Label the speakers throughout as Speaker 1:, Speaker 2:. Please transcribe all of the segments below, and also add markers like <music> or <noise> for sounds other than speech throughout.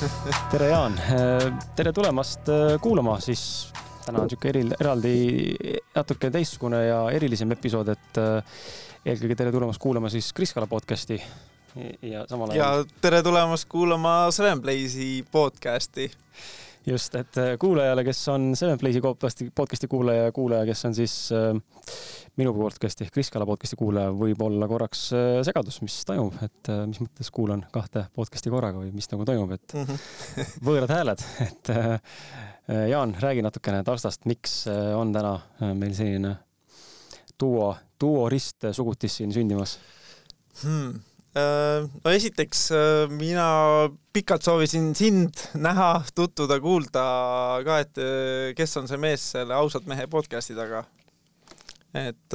Speaker 1: tere! tere, Kris!
Speaker 2: tere, Jaan! tulemast äh, kuulama siis täna on niisugune eri, eraldi natuke teistsugune ja erilisem episood, et äh, eelkõige tere tulemast kuulama siis Kris Kala podcasti
Speaker 1: ja samal ajal. ja tere tulemast kuulama Seven Place'i podcasti
Speaker 2: just, et äh, kuulajale, kes on Seven Place'i podcast'i, podcast'i kuulaja ja kuulaja, kes on siis äh, minu podcast'i ehk Kris Kala podcast'i kuulaja, võib olla korraks äh, segadus, mis toimub, et mis mõttes kuulan kahte podcast'i korraga või mis nagu toimub, et mm -hmm. <laughs> võõrad hääled, et Jaan, räägi natukene taustast, miks on täna meil selline duo, duo ristsugutis siin sündimas
Speaker 1: hmm.? Äh, no esiteks mina pikalt soovisin sind näha, tutvuda, kuulda ka, et kes on see mees selle ausalt mehe podcast'i taga. et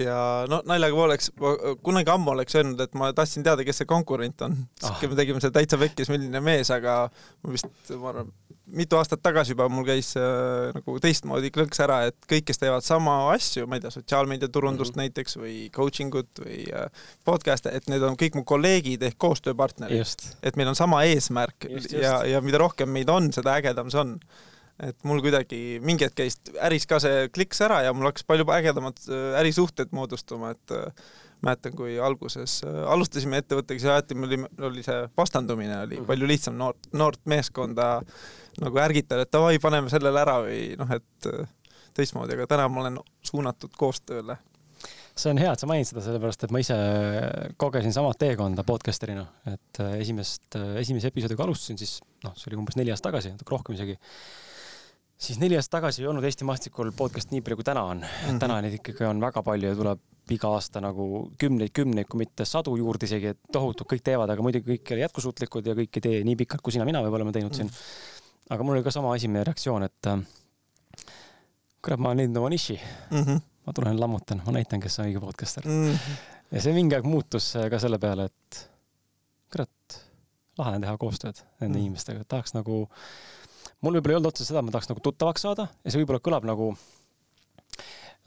Speaker 1: ja no naljaga pooleks, kunagi ammu oleks öelnud, et ma tahtsin teada, kes see konkurent on. siis oh. me tegime seda täitsa pekkis, milline mees, aga ma vist, ma arvan, mitu aastat tagasi juba mul käis äh, nagu teistmoodi klõks ära, et kõik, kes teevad sama asju, ma ei tea, sotsiaalmeedia turundust mm -hmm. näiteks või coaching ut või äh, podcast'e, et need on kõik mu kolleegid ehk koostööpartnerid. et meil on sama eesmärk just, just. ja, ja mida rohkem meid on, seda ägedam see on et mul kuidagi mingi hetk käis äris ka see kliks ära ja mul hakkas palju ägedamad äh, ärisuhted moodustuma, et äh, mäletan, kui alguses äh, alustasime ettevõttega, siis alati meil oli, oli see vastandumine oli mm. palju lihtsam noort, noort meeskonda nagu ärgitada, et davai, paneme sellele ära või noh, et teistmoodi, aga täna ma olen suunatud koostööle
Speaker 2: see on hea, et sa mainid seda, sellepärast et ma ise kogesin sama teekonda podcaster'ina, et esimest, esimese episoodiga alustasin, siis noh, see oli umbes neli aastat tagasi, natuke rohkem isegi siis neli aastat tagasi ei olnud Eesti maastikul podcast nii palju, kui täna on mm. -hmm. täna neid ikkagi on väga palju ja tuleb iga aasta nagu kümneid, kümneid, kui mitte sadu juurde isegi, et tohutult kõik teevad, aga muidugi kõik ei ole jätkusuutlikud ja kõik ei tee nii pikalt, kui sina, mina võib-olla oleme teinud mm siin. aga mul oli ka sama esimene reaktsioon, et äh, kurat, ma olen leidnud oma niši mm. -hmm. ma tulen lammutan, ma näitan, kes on õige podcaster mm. -hmm. ja see mingi aeg muutus äh, ka selle peale, et kurat, lahe on teha koostööd nende mm -hmm. inimestega, tahaks nagu mul võib-olla ei olnud otseselt seda, et ma tahaks nagu tuttavaks saada ja see võib-olla kõlab nagu,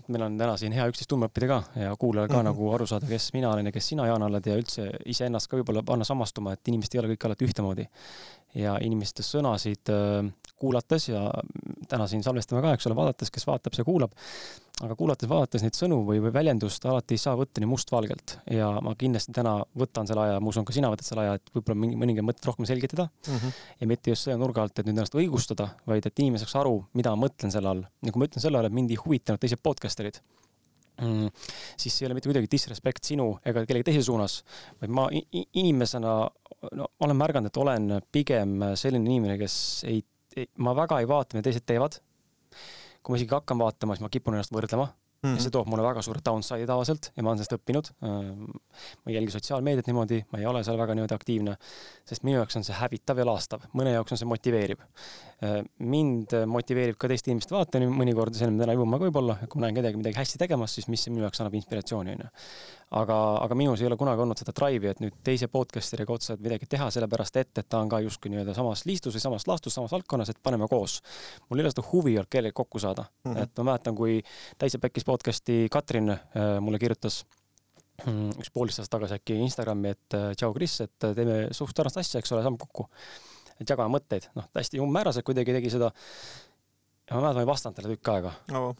Speaker 2: meil on täna siin hea üksteist tundma õppida ka ja kuulajal ka mm -hmm. nagu aru saada, kes mina olen ja kes sina, Jaan, oled ja üldse iseennast ka võib-olla panna samastuma, et inimesed ei ole kõik alati ühtemoodi. ja inimeste sõnasid äh, kuulates ja täna siin salvestame ka, eks ole, vaadates, kes vaatab, see kuulab. aga kuulates-vaadates neid sõnu või, või väljendust alati ei saa võtta nii mustvalgelt ja ma kindlasti täna võtan selle aja, ma usun, ka sina võtad selle aja, et võib-olla mingi mõningad mõtted rohkem selgitada mm. -hmm. ja mitte just selle nurga alt, et nüüd ennast õigustada, vaid et inimene saaks aru, mida ma mõtlen selle all. ja kui ma ütlen selle all, et mind ei huvitanud teised podcaster'id mm,, siis see ei ole mitte kuidagi disrespect sinu ega kellegi teise suunas, vaid ma inimesena no olen märganud, et olen pigem selline inimene, kes ei ma väga ei vaata, mida teised teevad. kui ma isegi hakkan vaatama, siis ma kipun ennast võrdlema mm -hmm. ja see toob mulle väga suure downside'i tavaliselt ja ma olen sellest õppinud. ma ei jälgi sotsiaalmeediat niimoodi, ma ei ole seal väga niimoodi aktiivne, sest minu jaoks on see hävitav ja laastav, mõne jaoks on see motiveeriv. mind motiveerib ka teiste inimeste vaatamine mõnikord, selleni me täna jõuame ka võib-olla, kui ma näen kedagi midagi hästi tegemas, siis mis minu jaoks annab inspiratsiooni, onju aga, aga minus ei ole kunagi olnud seda drive'i, et nüüd teise podcaster'iga otseselt midagi teha, sellepärast et, et ta on ka justkui nii-öelda samas liistus või samas laastus, samas valdkonnas, et paneme koos. mul ei ole seda huvi olnud kellegagi kokku saada mm, -hmm. et ma mäletan, kui Täitsa Pekkis podcast'i Katrin äh, mulle kirjutas mm, üks poolteist aastat tagasi äkki Instagrami, et äh, tšau, Kris, et äh, teeme suht sarnast asja, eks ole, saame kokku. et jagame mõtteid, noh, hästi umbmääraselt kuidagi tegi seda ja ma mäletan, ma ei vastanud talle tükk aega
Speaker 1: oh..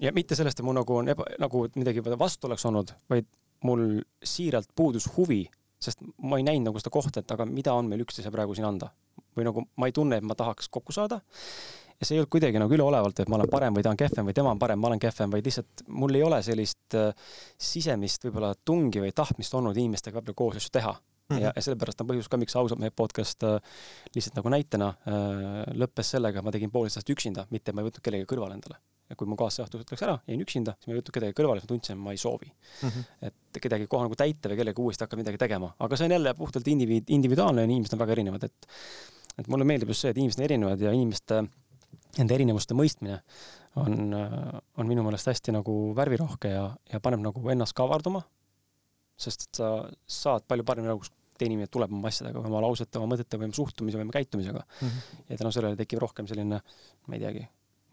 Speaker 2: ja mitte sellest, et mul nagu on eba, nagu midagi vastu oleks olnud, vaid mul siiralt puudus huvi, sest ma ei näinud nagu seda kohta, et aga mida on meil üksteise praegu siin anda. või nagu ma ei tunne, et ma tahaks kokku saada. ja see ei olnud kuidagi nagu üleolevalt, et ma olen parem või ta on kehvem või tema on parem, ma olen kehvem, vaid lihtsalt mul ei ole sellist äh, sisemist võib-olla tungi või tahtmist olnud inimestega võib-olla koos asju teha Mm -hmm. ja, ja sellepärast on põhjus ka, miks ausalt mehe podcast äh, lihtsalt nagu näitena äh, lõppes sellega, et ma tegin poolteist aastat üksinda, mitte ma ei võtnud kellegi kõrvale endale ja kui mu kaasseahtus läks ära, jäin üksinda, siis ma ei võtnud kedagi kõrvale, siis ma tundsin, et ma ei soovi mm. -hmm. et kedagi kohe nagu täita või kellega uuesti hakata midagi tegema, aga see on jälle puhtalt indiviid, individuaalne ja inimesed on väga erinevad, et et mulle meeldib just see, et inimesed on erinevad ja inimeste nende erinevuste mõistmine on, on minu meelest hästi nagu värvirohke ja, ja paneb nagu ennast kavarduma. sest sa saad palju paremini nagu teine inimene tuleb oma asjadega, oma lausete, oma mõtete või oma suhtumise või oma käitumisega mm. -hmm. ja tänu sellele tekib rohkem selline, ma ei teagi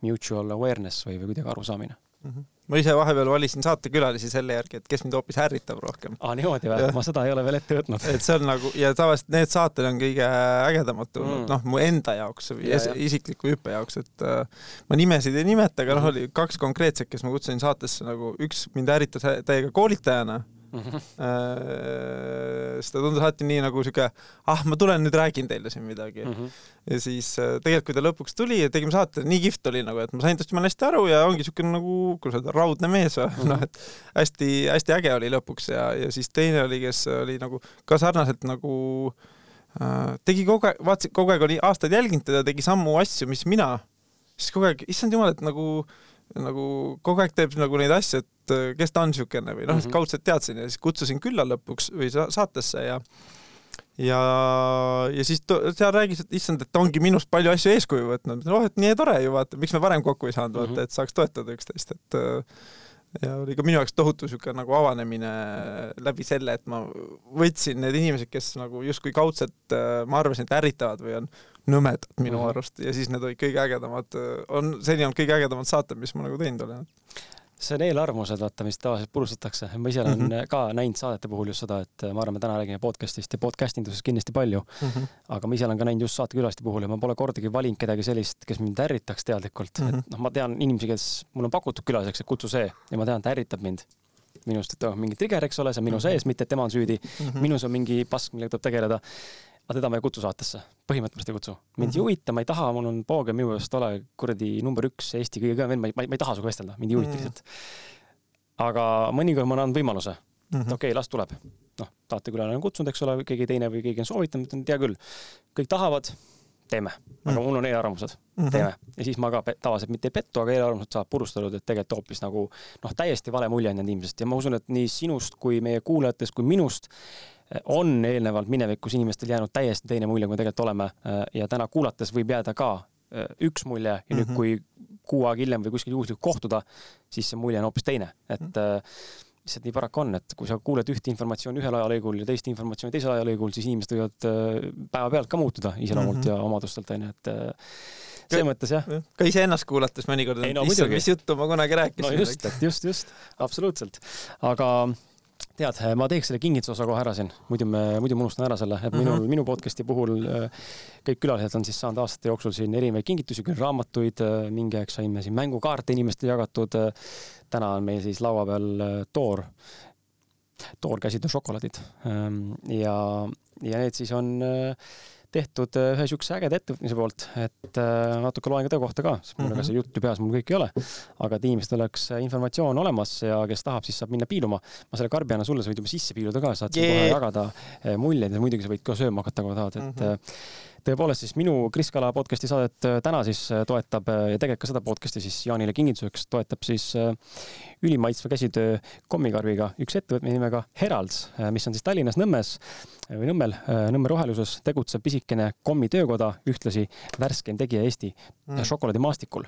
Speaker 2: mutual awareness või, või kuidagi arusaamine
Speaker 1: mm. -hmm. ma ise vahepeal valisin saatekülalisi selle järgi, et kes mind hoopis ärritab rohkem.
Speaker 2: aa, niimoodi või? ma seda ei ole veel ette võtnud.
Speaker 1: et see on nagu ja tavaliselt need saated on kõige ägedamad tulnud mm., noh, mu enda jaoks või ja, ja. isikliku hüppe jaoks, et äh, ma nimesid ei nimeta, aga noh, oli kaks konkreetset, kes ma kutsusin saatesse nagu üks mind ärritas täiega koolitajana mm. -hmm. sest ta tundus alati nii nagu sihuke, ah, ma tulen nüüd räägin teile siin midagi mm. -hmm. ja siis äh, tegelikult, kui ta lõpuks tuli ja tegime saate, nii kihvt oli nagu, et ma sain tast jumala hästi aru ja ongi siukene nagu, kuidas öelda, raudne mees või mm -hmm. noh, et hästi-hästi äge oli lõpuks ja, ja siis teine oli, kes oli nagu ka sarnaselt nagu äh, tegi kogu aeg, vaatasin, kogu aeg oli aastaid jälginud teda, tegi samu asju, mis mina, siis kogu aeg, issand jumal, et nagu nagu kogu aeg teeb nagu neid asju, et äh, kes ta on niisugune või noh mm -hmm., kaudselt teadsin ja siis kutsusin külla lõpuks või saatesse ja ja, ja siis seal räägis, et issand, et ongi minust palju asju eeskuju võtnud. oh, et nii tore ju, vaata, miks me varem kokku ei saanud, vaata, mhm. et saaks toetada üksteist, et äh, ja oli ka minu jaoks tohutu niisugune nagu avanemine läbi selle, et ma võtsin need inimesed, kes nagu justkui kaudselt äh, ma arvasin, et ärritavad või on nõmedad minu mm -hmm. arust ja siis need olid kõige ägedamad, on seni olnud kõige ägedamad saated, mis ma nagu teinud olen.
Speaker 2: see on eelarvamused, vaata, mis tavaliselt purustatakse. ma ise olen mm -hmm. ka näinud saadete puhul just seda, et ma arvan, me täna räägime podcast'ist ja podcast indusest kindlasti palju mm. -hmm. aga ma ise olen ka näinud just saatekülaliste puhul ja ma pole kordagi valinud kedagi sellist, kes mind ärritaks teadlikult mm. -hmm. et noh, ma tean inimesi, kes mul on pakutud külaliseks, et kutsu see ja ma tean, ta ärritab mind minust, et oh, mingi trigger, eks ole, see on minu -hmm. sees, mitte et tema on süüdi mm. -hmm. minus on mingi pask, millega tuleb tegeleda aga teda ma ei kutsu saatesse, põhimõtteliselt ei kutsu. mind mm -hmm. ei huvita, ma ei taha, mul on Pooge minu meelest ole kuradi number üks Eesti kõige kõvem vend, ma ei, ma ei, taha sinuga vestelda, mind ei huvita mhm. lihtsalt mm. -hmm. aga mõnikord ma annan võimaluse mm, -hmm. et okei okay,, las tuleb. noh, saatekülaline on kutsunud, eks ole, keegi teine või keegi on soovitanud, ütlen, hea küll, kõik tahavad, teeme, aga mm. mul on eelarvamused mm, -hmm. teeme. ja siis ma ka tavaliselt mitte ei pettu, aga eelarvamused saavad purustatud, et tegelikult hoopis nagu noh, täiesti vale mulje on jäänud inimesest ja ma usun, et nii sinust kui meie kuulajatest kui minust on eelnevalt minevikus inimestel jäänud täiesti teine mulje, kui me tegelikult oleme ja täna kuulates võib jääda ka äh, üks mulje ja mm -hmm. nüüd, kui kuu aega hiljem või kuskil juhuslikult kohtuda, siis see mulje on hoopis teine, et mm -hmm lihtsalt nii paraku on, et kui sa kuuled ühte informatsiooni ühel ajalõigul ja teist informatsiooni teisel ajalõigul, siis inimesed võivad äh, päevapealt ka muutuda iseloomult mm -hmm. ja omadustelt onju, et selles mõttes jah.
Speaker 1: ka iseennast kuulates mõnikord, no, issand, mis juttu ma kunagi rääkisin.
Speaker 2: no just, et just, just, absoluutselt. aga tead, ma teeks selle kingituse kohe ära siin, muidu me, muidu ma unustan ära selle, et minul mm, -hmm. minu podcast'i puhul äh, kõik külalised on siis saanud aastate jooksul siin erinevaid kingitusi, küll raamatuid, äh, mingi aeg saime siin mängukaarte inimestele jagatud. Äh, täna on meil siis laua peal toor, toorkäsitöö šokolaadid ähm, ja, ja need siis on tehtud ühe niisuguse ägeda ettevõtmise poolt, et äh, natuke loen ka töö kohta ka, sest mul mm -hmm. see jutt ju peas mul kõik ei ole. aga et inimestel oleks informatsioon olemas ja kes tahab, siis saab minna piiluma. ma selle karbi annan sulle, sa võid juba sisse piiluda ka, saad yeah. kohe jagada äh, muljeid ja muidugi sa võid ka sööma hakata, kui tahad, et mm -hmm tõepoolest siis minu Kris Kala podcast'i saadet äh, täna siis äh, toetab äh, ja tegelikult ka seda podcast'i siis Jaanile kingituseks toetab siis ülimaitsva käsitöö kommikarbiga üks ettevõtmine nimega Heralds, mis on siis Tallinnas Nõmmes või Nõmmel, Nõmme roheluses tegutsev pisikene kommitöökoda, ühtlasi värskeim tegija Eesti mm. šokolaadimaastikul.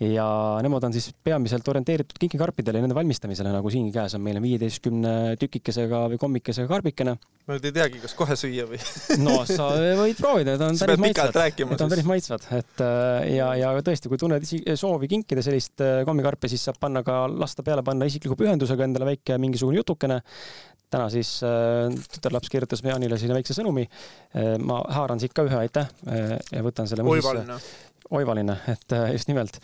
Speaker 2: ja nemad on siis peamiselt orienteeritud kinkikarpidele ja nende valmistamisele, nagu siin käes on meil on viieteistkümne tükikesega või kommikesega karbikene.
Speaker 1: ma nüüd ei teagi, kas kohe süüa või <laughs>
Speaker 2: no sa võid proovida, ta on päris maitsvad. Need on päris maitsvad, et äh, ja, ja tõesti, kui tunned soovi kinkida sellist äh, kommikarpi, siis saab panna ka, lasta peale panna isikliku pühendusega endale väike mingisugune jutukene. täna siis äh, tütarlaps kirjutas Jaanile sinna väikse sõnumi. ma haaran siit ka ühe, aitäh ja võtan selle.
Speaker 1: oivaline.
Speaker 2: oivaline, et just nimelt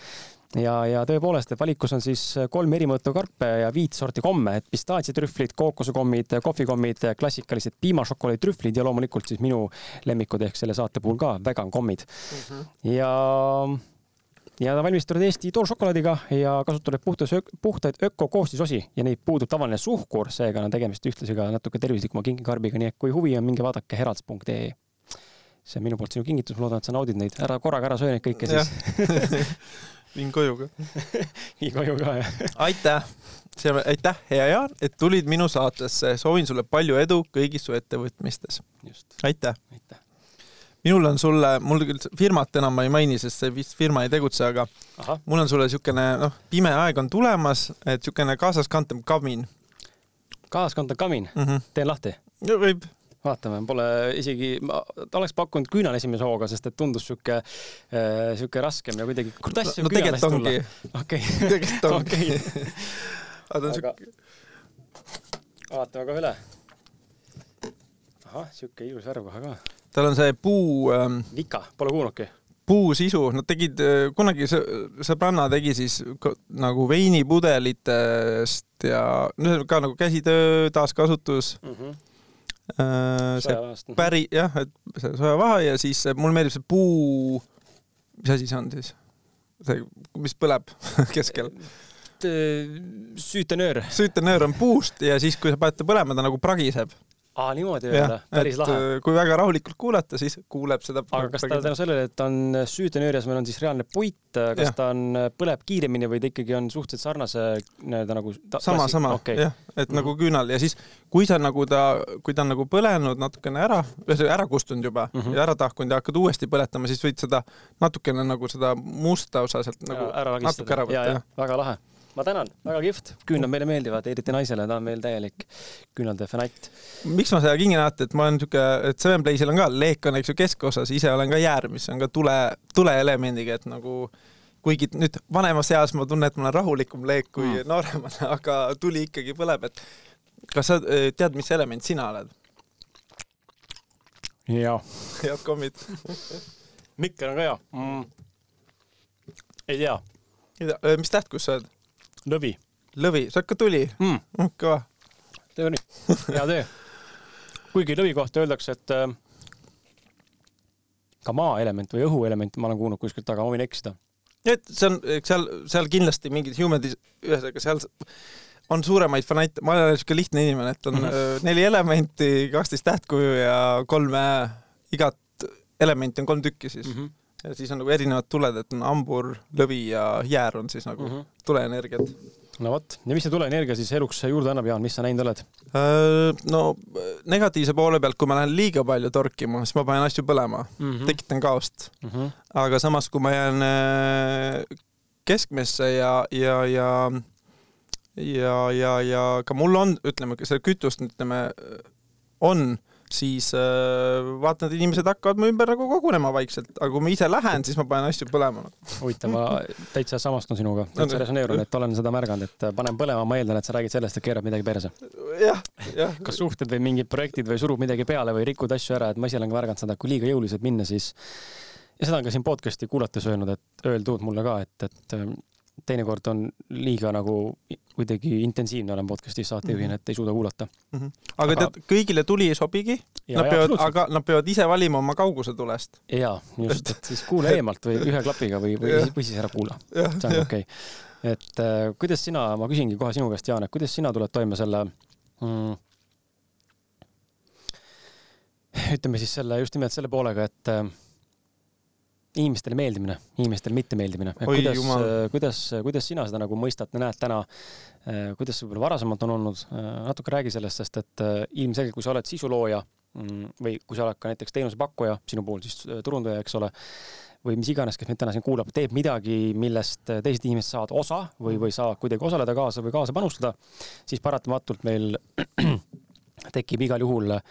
Speaker 2: ja, ja tõepoolest, et valikus on siis kolm eri mõõtu karpe ja viit sorti komme, et pistaatsiatrühvlid, kookosekommid, kohvikommid, klassikalised piimašokolaaditrühvlid ja loomulikult siis minu lemmikud ehk selle saate puhul ka vegan kommid mm. -hmm. ja ja ta valmistatud Eesti tooršokolaadiga ja kasutab puhtas, puhtaid ökokoostisosi ja neid puudub tavaline suhkur, seega on tegemist ühtlasi ka natuke tervislikuma kingikarbiga, nii et kui huvi on, minge vaadake heralds.ee. see on minu poolt sinu kingitus, ma loodan, et sa naudid neid, ära korraga ära söö neid kõiki siis <laughs>
Speaker 1: viin koju ka <laughs>
Speaker 2: vii koju ka, jah.
Speaker 1: aitäh, aitäh, hea Jaan, et tulid minu saatesse. soovin sulle palju edu kõigis su ettevõtmistes. aitäh, aitäh.. Minul on sulle, mul küll firmat enam ma ei maini, sest see vist firma ei tegutse, aga Aha. mul on sulle niisugune, noh, pime aeg on tulemas, et niisugune kaasaskantav kamin.
Speaker 2: kaasaskantav kamin mm? -hmm. teen lahti?
Speaker 1: võib
Speaker 2: vaatame, pole isegi, ma oleks pakkunud küünal esimese hooga, sest et tundus sihuke äh,, sihuke raskem ja kuidagi, kuidas
Speaker 1: no, no <laughs> tegelikult ongi.
Speaker 2: okei.
Speaker 1: tegelikult ongi.
Speaker 2: aga ta on sihuke. vaatame kohe üle. ahah, sihuke ilus värv kohe ka.
Speaker 1: Tal on see puu ähm,.
Speaker 2: vika, pole kuulnudki
Speaker 1: puusisu, nad tegid äh, kunagi, sõbranna tegi siis nagu veinipudelitest ja noh, ka nagu käsitöö, taaskasutus mm. -hmm. see mhm. päri, jah, et see sojavaha ja siis mul meeldib see puu, mis asi see on siis? see, mis põleb <laughs> keskel
Speaker 2: süütenöör.
Speaker 1: süütenöör on puust ja siis, kui sa paned ta põlema, ta nagu pragiseb
Speaker 2: aa, niimoodi öelda, päris lahe.
Speaker 1: Äh, kui väga rahulikult kuulata, siis kuuleb seda.
Speaker 2: aga kas ta tänu sellele, et ta on süütenöörias, meil on siis reaalne puit, kas ja. ta on, äh, põleb kiiremini või ta ikkagi on suhteliselt sarnase nii-öelda nagu
Speaker 1: sama, sama okay., jah, et mm -hmm. nagu küünal ja siis, kui sa nagu ta, kui ta on nagu põlenud natukene ära, ühesõnaga ära kustunud juba mm -hmm. ja ära tahkunud ja hakkad uuesti põletama, siis võid seda natukene nagu seda musta osa sealt nagu ja, ära natuke ära võtta.
Speaker 2: väga lahe ma tänan, väga kihvt, küünlad meile meeldivad, eriti naisele, ta on meil täielik küünalde fanatt.
Speaker 1: miks ma seda kingi näete, et ma olen siuke, et Seven Playsil on ka, leek on eks ju keskosas, ise olen ka jäär, mis on ka tule, tuleelemendiga, et nagu kuigi nüüd vanemas eas ma tunnen, et ma olen rahulikum leek kui mm. nooremana, <laughs> aga tuli ikkagi põleb, et kas sa eh, tead, mis element sina oled?
Speaker 2: jaa.
Speaker 1: head kommid
Speaker 2: Mikker on ka hea mm.. ei tea.
Speaker 1: ei tea, eh, mis tähtkus sa oled?
Speaker 2: Lõvi.
Speaker 1: lõvi, sa oled ka tuli
Speaker 2: mm.?
Speaker 1: Mm, kõva.
Speaker 2: tee nii, hea töö. kuigi lõvi kohta öeldakse, et äh, ka maaelement või õhuelement, ma olen kuulnud kuskilt, aga ma võin eksida.
Speaker 1: et see on, seal, seal kindlasti mingid human'id, ühesõnaga seal on suuremaid fanatte, ma olen niisugune lihtne inimene, et on mm -hmm. neli elementi, kaksteist tähtkuju ja kolme, igat elementi on kolm tükki siis mm. -hmm ja siis on nagu erinevad tuled, et on hambur, lõvi ja jäär on siis nagu mm -hmm. tuleenergiat.
Speaker 2: no vot, ja mis see tuleenergia siis eluks juurde annab, Jaan, mis sa näinud oled?
Speaker 1: No negatiivse poole pealt, kui ma lähen liiga palju torkima, siis ma panen asju põlema mm, -hmm. tekitan kaost mm. -hmm. aga samas, kui ma jään keskmesse ja, ja, ja ja, ja, ja ka mul on, ütleme, seda kütust, ütleme, on siis äh, vaatan, et inimesed hakkavad mu ümber nagu kogunema vaikselt, aga kui ma ise lähen, siis ma panen asju põlema.
Speaker 2: huvitav, ma täitsa samastun sinuga, täitsa resoneerun, et olen seda märganud, et panen põlema, ma eeldan, et sa räägid sellest, et keerad midagi perse.
Speaker 1: jah, jah.
Speaker 2: kas suhted või mingid projektid või surub midagi peale või rikud asju ära, et ma ise olen ka märganud seda, kui liiga jõuliselt minna, siis ja seda on ka siin podcast'i kuulates öelnud, et öeldud mulle ka, et, et teinekord on liiga nagu kuidagi intensiivne olen podcast'is saatejuhina -hmm. et ei suuda kuulata
Speaker 1: mm. -hmm. aga, aga tead, kõigile tuli ei sobigi. Nad peavad, aga nad peavad ise valima oma kauguse tulest.
Speaker 2: ja just, et siis kuula eemalt või ühe klapiga või, või, või siis ära kuula. see on okei okay. et äh, kuidas sina, ma küsingi kohe sinu käest, Jaan, et kuidas sina tuled toime selle mm, ütleme siis selle, just nimelt selle poolega, et äh, inimestele meeldimine, inimestele mittemeeldimine. kuidas, kuidas, kuidas sina seda nagu mõistad, näed täna, äh, kuidas see võib-olla varasemalt on olnud, äh, natuke räägi sellest, sest et äh, ilmselgelt, kui sa oled sisulooja mm, või kui sa oled ka näiteks teenusepakkuja, sinu puhul siis turundaja, eks ole, või mis iganes, kes meid täna siin kuulab, teeb midagi, millest teised inimesed saavad osa või, või saavad kuidagi osaleda kaasa või kaasa panustada, siis paratamatult meil <clears throat> tekib igal juhul äh,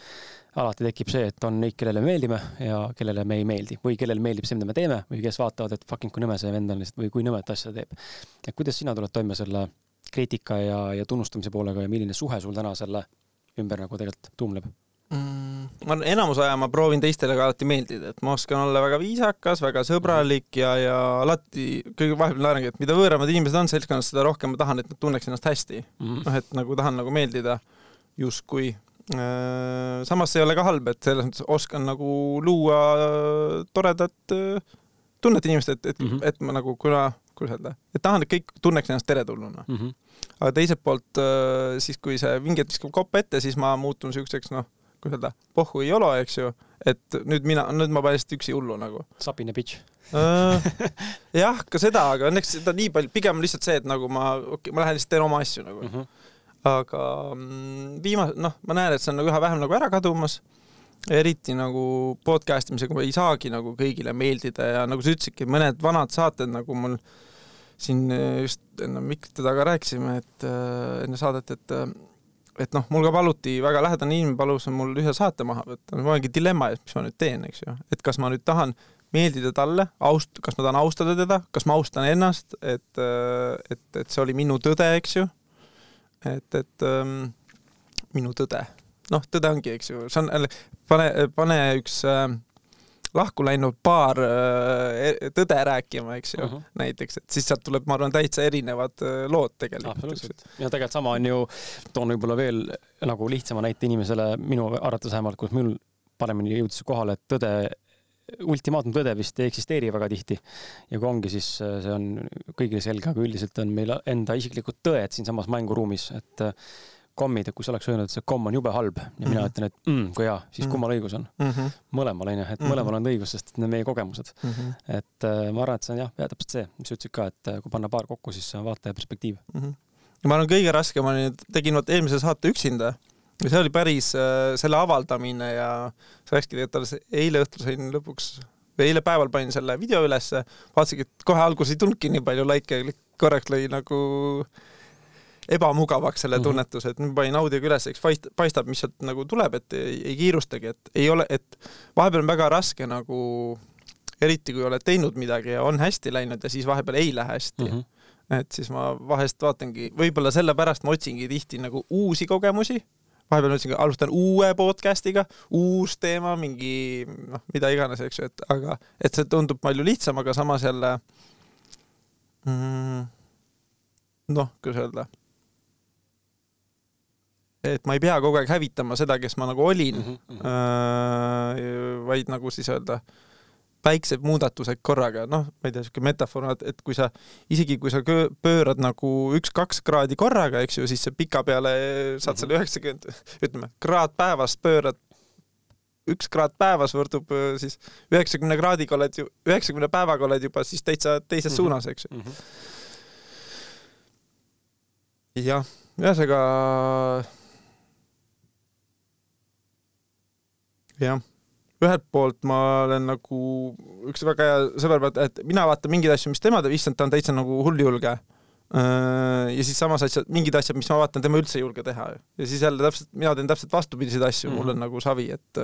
Speaker 2: alati tekib see, et on neid, kellele me meeldime ja kellele me ei meeldi või kellele meeldib see, mida me teeme või kes vaatavad, et fucking kui nõme see vend on lihtsalt või kui nõmet asja teeb. et kuidas sina tuled toime selle kriitika ja, ja tunnustamise poolega ja milline suhe sul täna selle ümber nagu tegelikult tuumleb
Speaker 1: mm,? ma enamus aja ma proovin teistele ka alati meeldida, et ma oskan olla väga viisakas, väga sõbralik ja, ja alati kõige vahepeal naerangi, et mida võõramad inimesed on seltskonnas, seda rohkem ma tahan, et nad tunneks ennast hästi mm.. noh, et nagu tahan nagu meeldida justkui samas see ei ole ka halb, et selles mõttes oskan nagu luua toredat äh, tunnet inimestele, et, et mm, -hmm. et ma nagu, kuna, kuidas öelda, et tahan, et kõik tunneks ennast teretulnuna mm. -hmm. aga teiselt poolt äh, siis, kui see vinget viskab kopp ette, siis ma muutun siukseks, noh, kuidas öelda, pohhu ei ole, eks ju, et nüüd mina, nüüd ma panen lihtsalt üksi hullu nagu.
Speaker 2: sapine bitch <laughs>
Speaker 1: jah, ka seda, aga õnneks seda nii palju, pigem lihtsalt see, et nagu ma, okei okay,, ma lähen lihtsalt teen oma asju nagu mm. -hmm aga mm, viimase, noh, ma näen, et see on nagu üha vähem nagu ära kadumas. eriti nagu podcast imisega ei saagi nagu kõigile meeldida ja nagu sa ütlesidki, mõned vanad saated nagu mul siin just enne mikri taga rääkisime, et äh, enne saadet, et äh, et noh, mul ka paluti, väga lähedane inimene palus mul ühe saate maha võtta, ma olengi dilemma ees, mis ma nüüd teen, eks ju, et kas ma nüüd tahan meeldida talle, aust-, kas ma tahan austada teda, kas ma austan ennast, et, et, et see oli minu tõde, eks ju. Et, et ähm, minu tõde, noh, tõde ongi, eks ju, see on, pane, pane üks äh, lahku läinud paar äh, tõde rääkima, eks ju uh, -huh. näiteks, et siis sealt tuleb, ma arvan, täitsa erinevad äh, lood tegelikult.
Speaker 2: absoluutselt. ja tegelikult sama on ju, toon võib-olla veel nagu lihtsama näite inimesele, minu arvates vähemalt, kus minul paremini jõudis kohale, et tõde ultimaatum tõde vist ei eksisteeri väga tihti. ja kui ongi, siis äh, see on kõigile selge, aga üldiselt on meil enda isiklikud tõed siinsamas mänguruumis, et äh, kommid, et kui sa oleks öelnud, et see komm on jube halb ja mm -hmm. mina mhm. ütlen, et mm, kui hea, siis mm -hmm. kummal õigus on mm? -hmm. mõlemal onju, et mõlemal on õigus, sest need on meie kogemused mm. -hmm. et äh, ma arvan, et see on jah, täpselt see, mis sa ütlesid ka, et kui panna paar kokku, siis see on vaataja perspektiiv mm.
Speaker 1: -hmm. ja ma arvan, kõige raskem oli, tegin vot eelmise saate üksinda see oli päris äh, selle avaldamine ja sa rääkisidki, et alles eile õhtul sain lõpuks või eile päeval panin selle video ülesse, vaatasingi, et kohe alguses ei tulnudki nii palju likee, korraks lõi nagu ebamugavaks selle mhm. tunnetuse, et nüüd panin audioga üles, eks paist-, paistab, mis sealt nagu tuleb, et ei, ei kiirustagi, et ei ole, et vahepeal on väga raske nagu, eriti kui oled teinud midagi ja on hästi läinud ja siis vahepeal ei lähe hästi mm. -hmm. et siis ma vahest vaatangi, võib-olla sellepärast ma otsingi tihti nagu uusi kogemusi vahepeal mõtlesin, alustan uue podcast'iga, uus teema, mingi noh, mida iganes, eks ju, et aga et see tundub palju lihtsam, aga samas jälle mm, noh, kuidas öelda, et ma ei pea kogu aeg hävitama seda, kes ma nagu olin mm, -hmm. äh, vaid nagu siis öelda äh, väiksed muudatused korraga, noh, ma ei tea, niisugune metafoor, et kui sa, isegi kui sa pöörad nagu üks-kaks kraadi korraga, eks ju, siis sa pikapeale saad selle mhm. üheksakümmend, ütleme, kraad päevas pöörad, üks kraad päevas võrdub äh, siis üheksakümne kraadiga oled ju, üheksakümne päevaga oled juba siis täitsa teises mm -hmm. suunas, eks ju mm -hmm.. jah, ühesõnaga jah ühelt poolt ma olen nagu üks väga hea sõber, et mina vaatan mingeid asju, mis tema teeb, issand, ta on täitsa nagu hulljulge. Äh, ja siis samas asjad, mingid asjad, mis ma vaatan, tema üldse ei julge teha. ja siis jälle täpselt, mina teen täpselt vastupidiseid asju mm, -hmm. mul on nagu savi, et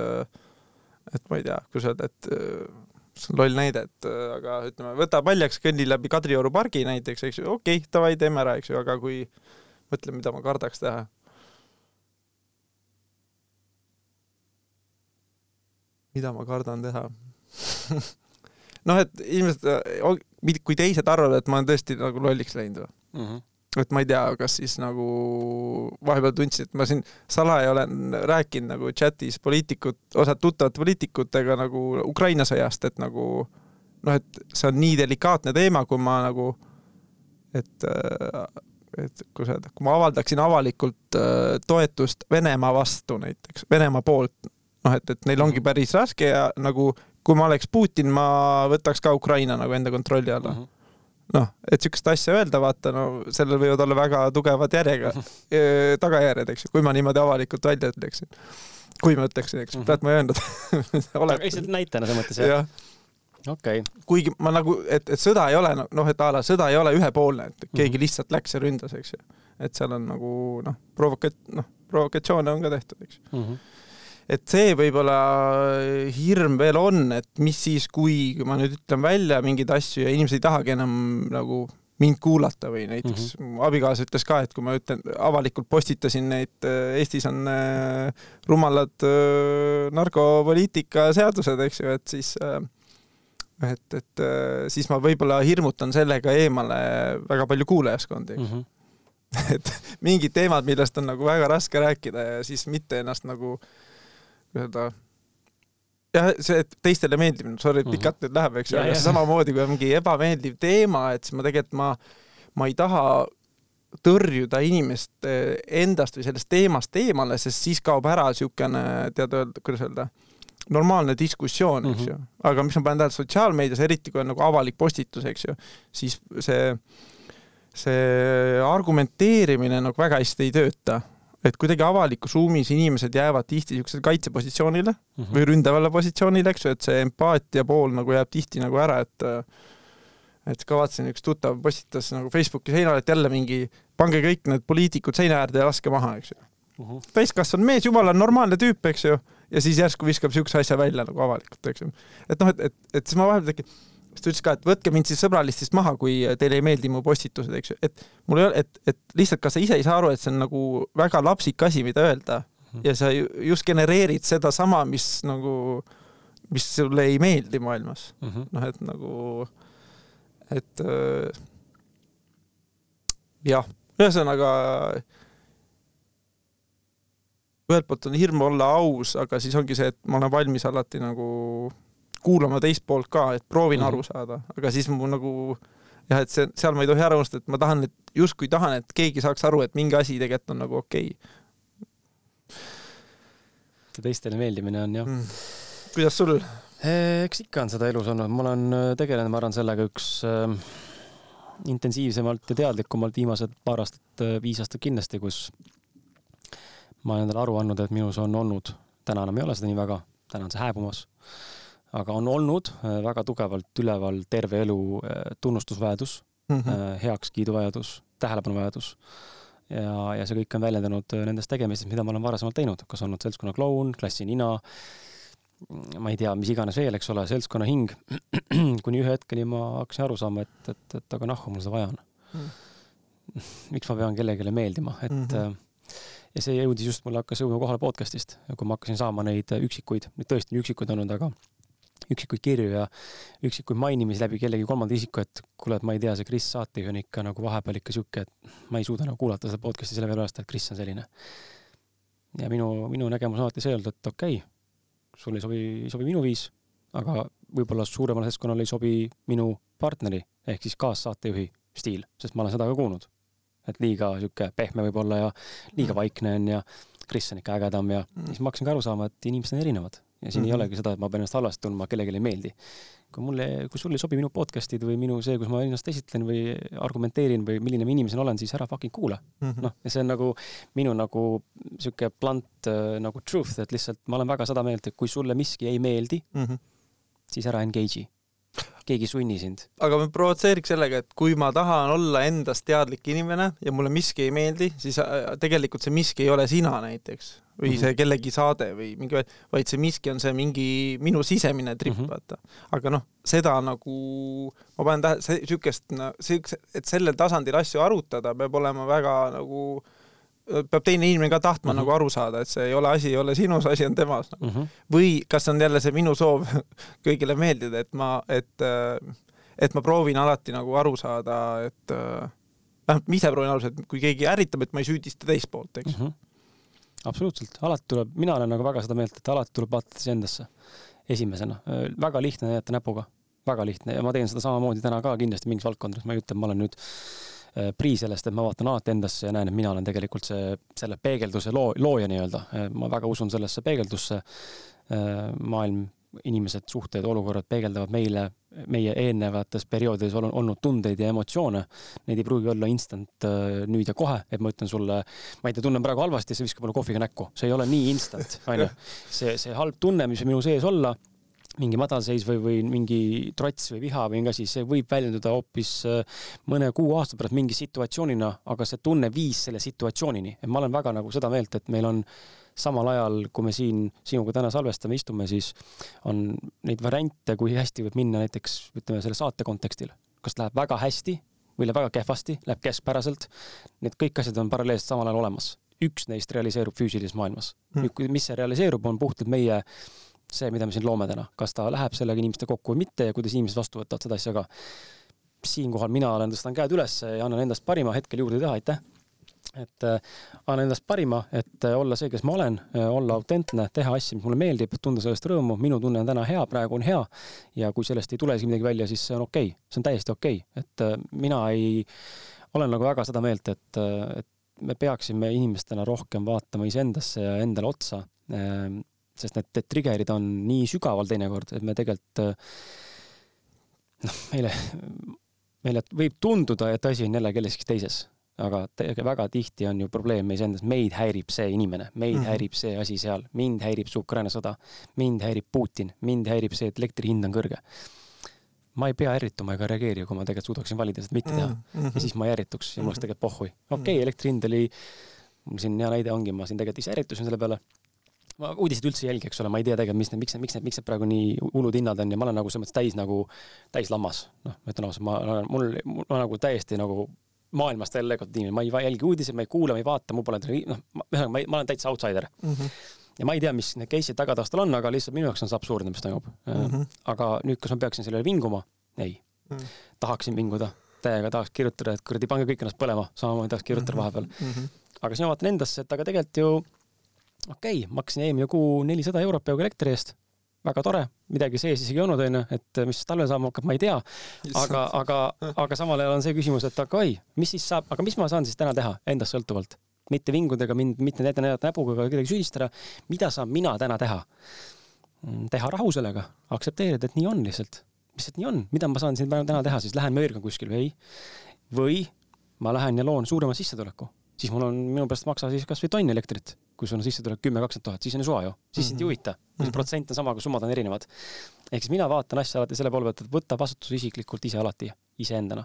Speaker 1: et ma ei tea, kuidas öelda, et see on loll näide, et aga ütleme, võta paljaks, kõnni läbi Kadrioru pargi näiteks, eks ju, okei okay,, davai, teeme ära, eks ju, aga kui mõtle, mida ma kardaks teha mida ma kardan teha <laughs> noh, et inimesed, kui teised arvavad, et ma olen tõesti nagu lolliks läinud või mm? -hmm et ma ei tea, kas siis nagu vahepeal tundsin, et ma siin salaja olen rääkinud nagu chatis poliitikud, osad tuttavate poliitikutega nagu Ukraina sõjast, et nagu noh, et see on nii delikaatne teema, kui ma nagu, et et kuidas öelda, kui ma avaldaksin avalikult äh, toetust Venemaa vastu näiteks, Venemaa poolt noh, et, et neil ongi mhm. päris raske ja nagu kui ma oleks Putin, ma võtaks ka Ukraina nagu enda kontrolli alla mm. -hmm noh, et niisugust asja öelda, vaata, no sellel võivad olla väga tugevad järjega -hmm. tagajärjed, eks ju, kui ma niimoodi avalikult välja ütleksin. kui ma ütleksin, eks mm -hmm., praegu ma ei öelnud
Speaker 2: lihtsalt <laughs> näitena selles mõttes, jah ja.? okei okay..
Speaker 1: kuigi ma nagu, et, et sõda ei ole noh, et a la sõda ei ole ühepoolne, et keegi mm -hmm. lihtsalt läks ja ründas, eks ju. et seal on nagu noh, provokat-, noh, provokatsioone on ka tehtud, eks mm. -hmm et see võib-olla hirm veel on, et mis siis, kui ma nüüd ütlen välja mingeid asju ja inimesed ei tahagi enam nagu mind kuulata või näiteks mm -hmm. abikaasa ütles ka, et kui ma ütlen, avalikult postitasin neid, äh, Eestis on äh, rumalad äh, narkopoliitika seadused, eks ju, et siis äh, et, et äh, siis ma võib-olla hirmutan sellega eemale väga palju kuulajaskondi, mm. -hmm. <laughs> et mingid teemad, millest on nagu väga raske rääkida ja siis mitte ennast nagu äh, öelda jah, see, et teistele meeldib, sorry, mhm. pikalt nüüd läheb, eks ju, aga samamoodi kui on mingi ebameeldiv teema, et siis ma tegelikult ma, ma ei taha tõrjuda inimest endast või sellest teemast eemale, sest siis kaob ära niisugune, tead öelda, kuidas öelda, normaalne diskussioon, eks mm -hmm. ju. aga mis ma panen tähele sotsiaalmeedias, eriti kui on nagu avalik postitus, eks ju, siis see, see argumenteerimine nagu väga hästi ei tööta et kuidagi avalikus ruumis inimesed jäävad tihti niisugusele kaitsepositsioonile mm -hmm. või ründavale positsioonile, eks ju, et see empaatia pool nagu jääb tihti nagu ära, et et kavatsen, üks tuttav postitas nagu Facebooki seinale, et jälle mingi, pange kõik need poliitikud seina äärde ja laske maha, eks ju. uh -huh. täiskasvanud mees, jumala normaalne tüüp, eks ju, ja siis järsku viskab siukse asja välja nagu avalikult, eks ju. et noh, et, et, et siis ma vahepeal tekib, siis ta ütles ka, et võtke mind siis sõbralistist maha, kui teile ei meeldi mu postitused, eks ju, et mul ei ole, et, et lihtsalt kas sa ise ei saa aru, et see on nagu väga lapsik asi, mida öelda. -huh. ja sa just genereerid sedasama, mis nagu, mis sulle ei meeldi maailmas. Uh -huh.. noh, et nagu, et äh, jah, ühesõnaga ühelt poolt on hirm olla aus, aga siis ongi see, et ma olen valmis alati nagu kuulama teist poolt ka, et proovin mm -hmm. aru saada, aga siis mu nagu jah, et see, seal ma ei tohi ära unustada, et ma tahan, et justkui tahan, et keegi saaks aru, et mingi asi tegelikult on nagu okei. Okay..
Speaker 2: see teistele meeldimine on jah. Mm..
Speaker 1: kuidas sul?
Speaker 2: eks ikka on seda elus olnud, ma olen äh, tegelenud, ma arvan, sellega üks äh, intensiivsemalt ja teadlikumalt viimased paar aastat, viis aastat kindlasti, kus ma olen endale aru andnud, et minus on olnud, täna enam ei ole seda nii väga, täna on see hääbumas, aga on olnud äh, väga tugevalt üleval terve elu äh, tunnustusvajadus mm, -hmm. heakskiiduvajadus, tähelepanuvajadus. ja, ja see kõik on väljendunud nendes tegemistes, mida ma olen varasemalt teinud, kas olnud seltskonna kloun, klassi nina, ma ei tea, mis iganes veel, eks ole, seltskonna hing. <clears throat> kuni ühe hetkeni ma hakkasin aru saama, et, et, et aga nahku mul seda vaja on mm.. <laughs> miks ma pean kellelegi meeldima, et mm -hmm ja see jõudis just, mulle hakkas jõudma kohale podcast'ist, kui ma hakkasin saama neid üksikuid, neid tõesti üksikuid olnud, aga üksikuid kirju ja üksikuid mainimisi läbi kellegi kolmanda isiku, et kuule, et ma ei tea, see Kris saatejuht on ikka nagu vahepeal ikka sihuke, et ma ei suuda nagu kuulata seda podcast'i sellepärast, et Kris on selline. ja minu, minu nägemus on alati see olnud, et okei okay,, sul ei sobi, ei sobi minu viis, aga võib-olla suuremal seltskonnal ei sobi minu partneri ehk siis kaassaatejuhi stiil, sest ma olen seda ka kuulnud et liiga sihuke pehme võib-olla ja liiga mm. vaikne on ja Kris on ikka ägedam ja mm. siis ma hakkasin ka aru saama, et inimesed on erinevad ja siin mm -hmm. ei olegi seda, et ma pean ennast halvasti tundma, kellelegi ei meeldi. kui mulle, kui sulle ei sobi minu podcast'id või minu see, kus ma ennast esitlen või argumenteerin või milline ma inimesena olen, siis ära fucking kuula mm -hmm.. noh, ja see on nagu minu nagu sihuke blunt äh, nagu truth, et lihtsalt ma olen väga seda meelt, et kui sulle miski ei meeldi mm, -hmm. siis ära engage'i keegi ei sunni sind.
Speaker 1: aga ma provotseeriks sellega, et kui ma tahan olla endast teadlik inimene ja mulle miski ei meeldi, siis äh, tegelikult see miski ei ole sina näiteks või -hmm. see kellegi saade või mingi, vaid see miski on see mingi minu sisemine trip mm, -hmm. vaata. aga noh, seda nagu, ma panen tähele, see no,, siukse, et sellel tasandil asju arutada, peab olema väga nagu äh, peab teine inimene ka tahtma mm -hmm. nagu aru saada, et see ei ole asi, ei ole sinus, asi on temas nagu. mm. -hmm. või kas on jälle see minu soov <laughs> kõigile meeldida, et ma, et, et ma proovin alati nagu aru saada, et vähemalt ma ise proovin aru saada, et kui keegi ärritab, et ma ei süüdista teist poolt, eks mm. -hmm.
Speaker 2: Absoluutselt, alati tuleb, mina olen nagu väga seda meelt, et alati tuleb vaadata iseendasse esimesena, väga lihtne näidata näpuga, väga lihtne. Ja ma teen seda samamoodi täna ka kindlasti mingis valdkondades, ma ei ütle, et ma olen nüüd prii sellest, et ma vaatan alati endasse ja näen, et mina olen tegelikult see, selle peegelduse loo, looja nii-öelda. Ma väga usun sellesse peegeldusse. Maailm, inimesed, suhted, olukorrad peegeldavad meile, meie eelnevates perioodides olnud tundeid ja emotsioone. Neid ei pruugi olla instant nüüd ja kohe, et ma ütlen sulle, ma ei tea, tunnen praegu halvasti, siis viskab mulle kohviga näkku. see ei ole nii instant, <laughs> onju. see, see halb tunne, mis minu sees olla mingi madalseis või, või mingi trots või viha või mingi asi, see võib väljenduda hoopis äh, mõne kuu aasta pärast mingi situatsioonina, aga see tunne viis selle situatsioonini. et ma olen väga nagu seda meelt, et meil on samal ajal, kui me siin sinuga täna salvestame, istume, siis on neid variante, kui hästi võib minna näiteks ütleme selle saate kontekstil. kas läheb väga hästi või läheb väga kehvasti, läheb keskpäraselt. Need kõik asjad on paralleelselt samal ajal olemas. üks neist realiseerub füüsilises maailmas mm.. mis see realiseerub, on puhtalt meie see, mida me siin loome täna, kas ta läheb sellega inimeste kokku või mitte ja kuidas inimesed vastu võtavad seda asja ka. siinkohal mina olen, tõstan käed üles ja annan endast parima hetkel juurde teha, aitäh. Et äh, annan endast parima, et äh, olla see, kes ma olen äh,, olla autentne, teha asju, mis mulle meeldib, tunda sellest rõõmu, minu tunne on täna hea, praegu on hea. ja kui sellest ei tulegi midagi välja, siis see on okei okay., see on täiesti okei okay., et mina ei, olen nagu väga seda meelt, et, et me peaksime inimestena rohkem vaatama iseendasse ja endale otsa äh, sest need trigger'id on nii sügaval teinekord, et me tegelikult noh, meile, meile võib tunduda, et asi on jälle kelleski teises, aga väga tihti on ju probleem meis endas, meid häirib see inimene, meid mm -hmm. häirib see asi seal, mind häirib see Ukraina sõda, mind häirib Putin, mind häirib see, et elektri hind on kõrge. ma ei pea ärrituma ega reageerima, kui ma tegelikult suudaksin valida seda mitte teha mm. -hmm. ja siis ma ei ärrituks ja mul oleks tegelikult pohhui. okei okay,, elektri hind oli mul siin hea näide ongi, ma siin tegelikult ise ärritusin selle peale. ma uudiseid üldse ei jälgi, eks ole, ma ei tea tegelikult, mis need, miks need, miks need, miks need praegu nii hullud hinnad on ja ma olen nagu selles mõttes täis nagu, täis lammas. noh, ma ütlen ausalt, ma olen, mul, mul on nagu täiesti nagu maailmast välja lõigatud inimene, ma ei jälgi uudiseid, ma ei kuula, ma ei vaata, mul pole noh, ühesõnaga ma, ma olen täitsa outsider mm. -hmm. ja ma ei tea, mis need case'id tagataustal on, aga lihtsalt minu jaoks on see absurdne, mis toimub mm. -hmm. aga nüüd, kas ma peaksin sellele vinguma? ei mm. -hmm. tahaksin vinguda, täiega tahaks kirjutada, et kuradi, pange kõik ennast põlema, samamoodi tahaks kirjutada mm -hmm. vahepeal mm. -hmm. aga siis ma vaatan endasse, et aga tegelikult ju okei okay,, maksin eelmine kuu nelisada eurot peaaegu elektri eest väga tore, midagi sees isegi ei olnud, onju, et mis talvel saama hakkab, ma ei tea. aga, aga, <laughs> aga samal ajal on see küsimus, et aga oi, mis siis saab, aga mis ma saan siis täna teha endast sõltuvalt? mitte vingudega mind, mitte näidata, näidata näpuga ega kedagi süüdistada. mida saan mina täna teha? Mm, teha rahu sellega, aktsepteerida, et nii on lihtsalt. lihtsalt nii on, mida ma saan siin täna teha, siis lähen möirgan kuskil või ei. või ma lähen ja loon suurema sissetuleku, siis mul on, minu pärast maksa siis kasvõi tonn elektrit kui sul on sissetulek kümme, kakskümmend tuhat, siis on ju suva ju, siis sind mm -hmm. ei huvita. kui see protsent on sama, aga summad on erinevad. ehk siis mina vaatan asja alati selle poole pealt, et võta vastutus isiklikult ise alati, iseendana.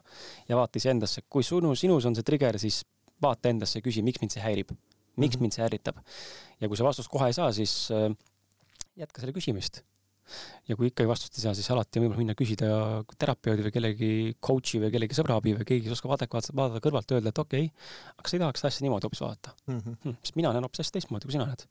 Speaker 2: ja vaata iseendasse, kui sinu, sinus on see trigger, siis vaata endasse ja küsi, miks mind see häirib. miks mm -hmm. mind see ärritab. ja kui sa vastust kohe ei saa, siis äh, jätka selle küsimist ja kui ikkagi vastust ei saa, siis alati on võimalik minna küsida terapeudi või kellegi coach'i või kellegi sõbra abi või keegi, kes oskab adekvaatselt vaadata kõrvalt, öelda, et okei okay,, aga sa ei tahaks seda asja niimoodi hoopis vaadata mm. -hmm. Hmm, sest mina näen hoopis hästi teistmoodi, kui sina näed.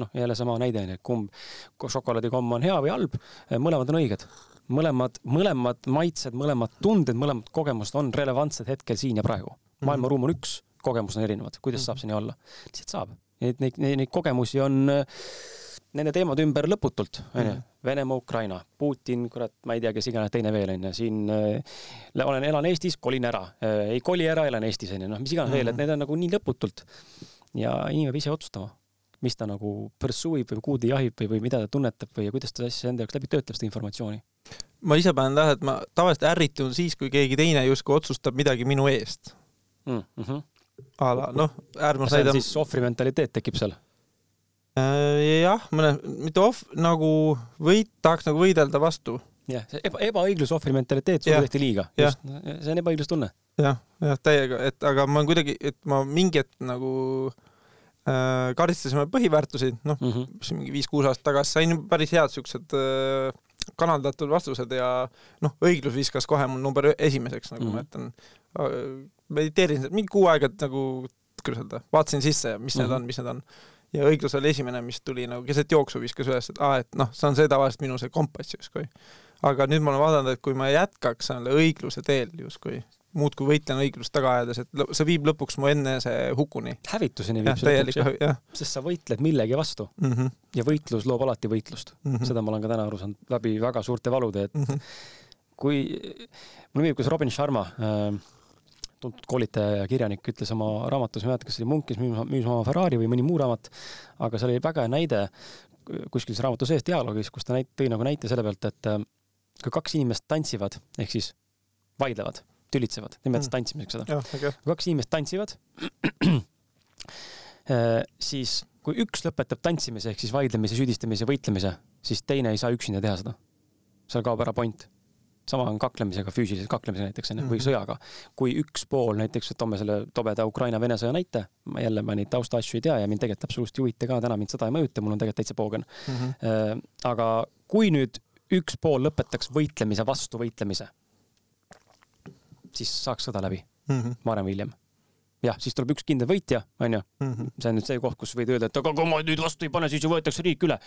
Speaker 2: noh, jälle sama näide on ju, et kumb šokolaadikomm on hea või halb, mõlemad on õiged. mõlemad, mõlemad maitsed, mõlemad tunded, mõlemad kogemused on relevantsed hetkel siin ja praegu. Mhm. maailmaruum on üks, kogemused on erinevad, kuidas mm -hmm. saab see nii olla? lihtsalt saab. Neid, neid, neid kogemusi on äh, nende teemade ümber lõputult, onju. Venemaa, Ukraina, Putin, kurat, ma ei tea, kes iganes teine veel onju, siin äh, olen, elan Eestis, kolin ära äh,, ei koli ära, elan Eestis onju, noh, mis iganes mm. veel, et need on nagu nii lõputult. ja inimene peab ise otsustama, mis ta nagu pursue ib või kuhu ta jahib või, või mida ta tunnetab või kuidas ta asja enda jaoks läbi töötleb, seda informatsiooni.
Speaker 1: ma ise panen tähele, et ma tavaliselt ärritun siis, kui keegi teine justkui otsustab midagi minu eest mm. -hmm. a la noh, ärmas
Speaker 2: näide. siis ohvrimentaliteet tekib seal
Speaker 1: jah, mõne, mitte ohv-, nagu võit, tahaks nagu võidelda vastu.
Speaker 2: jah, see eba, ebaõiglus, ohvri mentaliteet, sulle tehti liiga. see on ebaõiglustunne.
Speaker 1: jah, jah, täiega, et aga ma kuidagi, et ma mingi hetk nagu äh, karistasime põhiväärtuseid, noh mm -hmm., mis mingi viis-kuus aastat tagasi sain päris head siuksed äh, kanaldatud vastused ja noh, õiglus viskas kohe mul number esimeseks, nagu mm -hmm. ma ütlen. Äh, mediteerisin mingi kuu aega nagu, kuidas öelda, vaatasin sisse, mis mm -hmm. need on, mis need on ja õiglus oli esimene, mis tuli nagu keset jooksu viskas üles, et aa, et noh, see on see tavaliselt minu see kompass justkui. aga nüüd ma olen vaadanud, et kui ma jätkaks selle õigluse teel justkui, muudkui võitlen õiglust taga ajades, et see viib lõpuks mu enese hukuni.
Speaker 2: hävituseni viib see lõpuks jah, sest sa võitled millegi vastu mm. -hmm. ja võitlus loob alati võitlust mm. -hmm. seda ma olen ka täna aru saanud läbi väga suurte valude, et mm -hmm. kui, mulle meeldib, kuidas Robin Sharma äh, tuntud koolitaja ja kirjanik ütles oma raamatus, ma ei mäleta, kas see oli Munk, kes müüs, müüs oma Ferrari või mõni muu raamat, aga seal oli väga hea näide kuskil seal raamatu sees dialoogis, kus ta näit-, tõi nagu näite selle pealt, et äh, kui kaks inimest tantsivad, ehk siis vaidlevad, tülitsevad, nimetas mm. tantsimiseks seda. Okay. kui kaks inimest tantsivad, <clears throat> äh, siis kui üks lõpetab tantsimise ehk siis vaidlemise, süüdistamise, võitlemise, siis teine ei saa üksinda teha seda. seal kaob ära point sama on kaklemisega, füüsilise kaklemisega näiteks onju, või mhm. sõjaga. kui üks pool näiteks, toome selle tobeda Ukraina-Vene sõja näite, ma jälle, ma neid taustaasju ei tea ja mind tegelikult absoluutselt ei huvita ka, täna mind sõda ei mõjuta, mul on tegelikult täitsa poogen mm. -hmm. aga kui nüüd üks pool lõpetaks võitlemise vastu võitlemise, siis saaks sõda läbi mm -hmm. varem või hiljem jah, siis tuleb üks kindel võitja, onju. Mhm. see on nüüd see koht, kus võid öelda, et aga kui ma nüüd vastu ei pane, siis ju võetakse riik üle.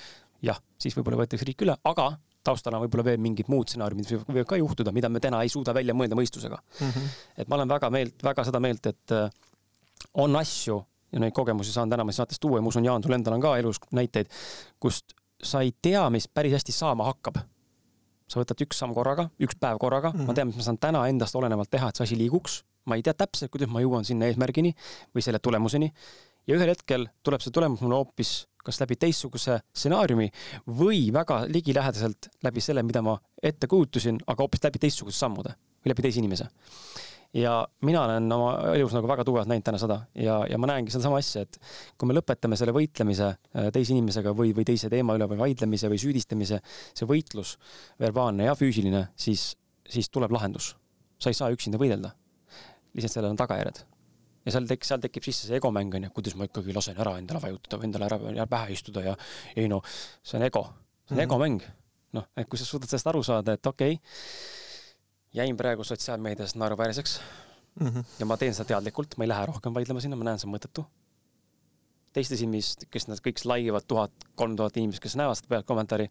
Speaker 2: jah, siis võib-olla võetakse riik üle, aga taustal on võib-olla veel mingid muud stsenaariumid, võivad ka juhtuda, mida me täna ei suuda välja mõelda mõistusega mm. -hmm. et ma olen väga meelt, väga seda meelt, et äh, on asju ja neid kogemusi saan täna ma saates tuua ja ma usun, Jaan, sul endal on ka elus näiteid, kust sa ei tea, mis päris hästi saama hakkab. sa võtad üks samm korraga, üks päev korraga mm, -hmm. ma tean, mis ma saan täna endast olenevalt teha, et see asi liiguks. ma ei tea täpselt, kuidas ma jõuan sinna eesmärgini või selle tulemuseni. ja ühel hetkel tuleb see tulemus mulle hoopis kas läbi teistsuguse stsenaariumi või väga ligilähedaselt läbi selle, mida ma ette kujutasin, aga hoopis läbi teistsuguse sammude või läbi teise inimese. ja mina olen oma elus nagu väga tugevalt näinud täna seda ja, ja ma näengi sedasama asja, et kui me lõpetame selle võitlemise äh, teise inimesega või, või teise teema üle või vaidlemise või süüdistamise, see võitlus, verbaalne ja füüsiline, siis, siis tuleb lahendus. sa ei saa üksinda võidelda. lihtsalt sellel on tagajärjed ja seal tek-, seal tekib sisse see egomäng onju, kuidas ma ikkagi lasen ära endale vajutada või endale ära pähe istuda ja ei no see on ego, see on mm -hmm. egomäng. noh, et kui sa suudad sellest aru saada, et okei okay,, jäin praegu sotsiaalmeedias naeruväärseks mm -hmm. ja ma teen seda teadlikult, ma ei lähe rohkem vaidlema sinna, ma näen, see on mõttetu. teiste silmis, kes nad kõik slaigivad tuhat, kolm tuhat inimest, kes näevad seda pealt kommentaari,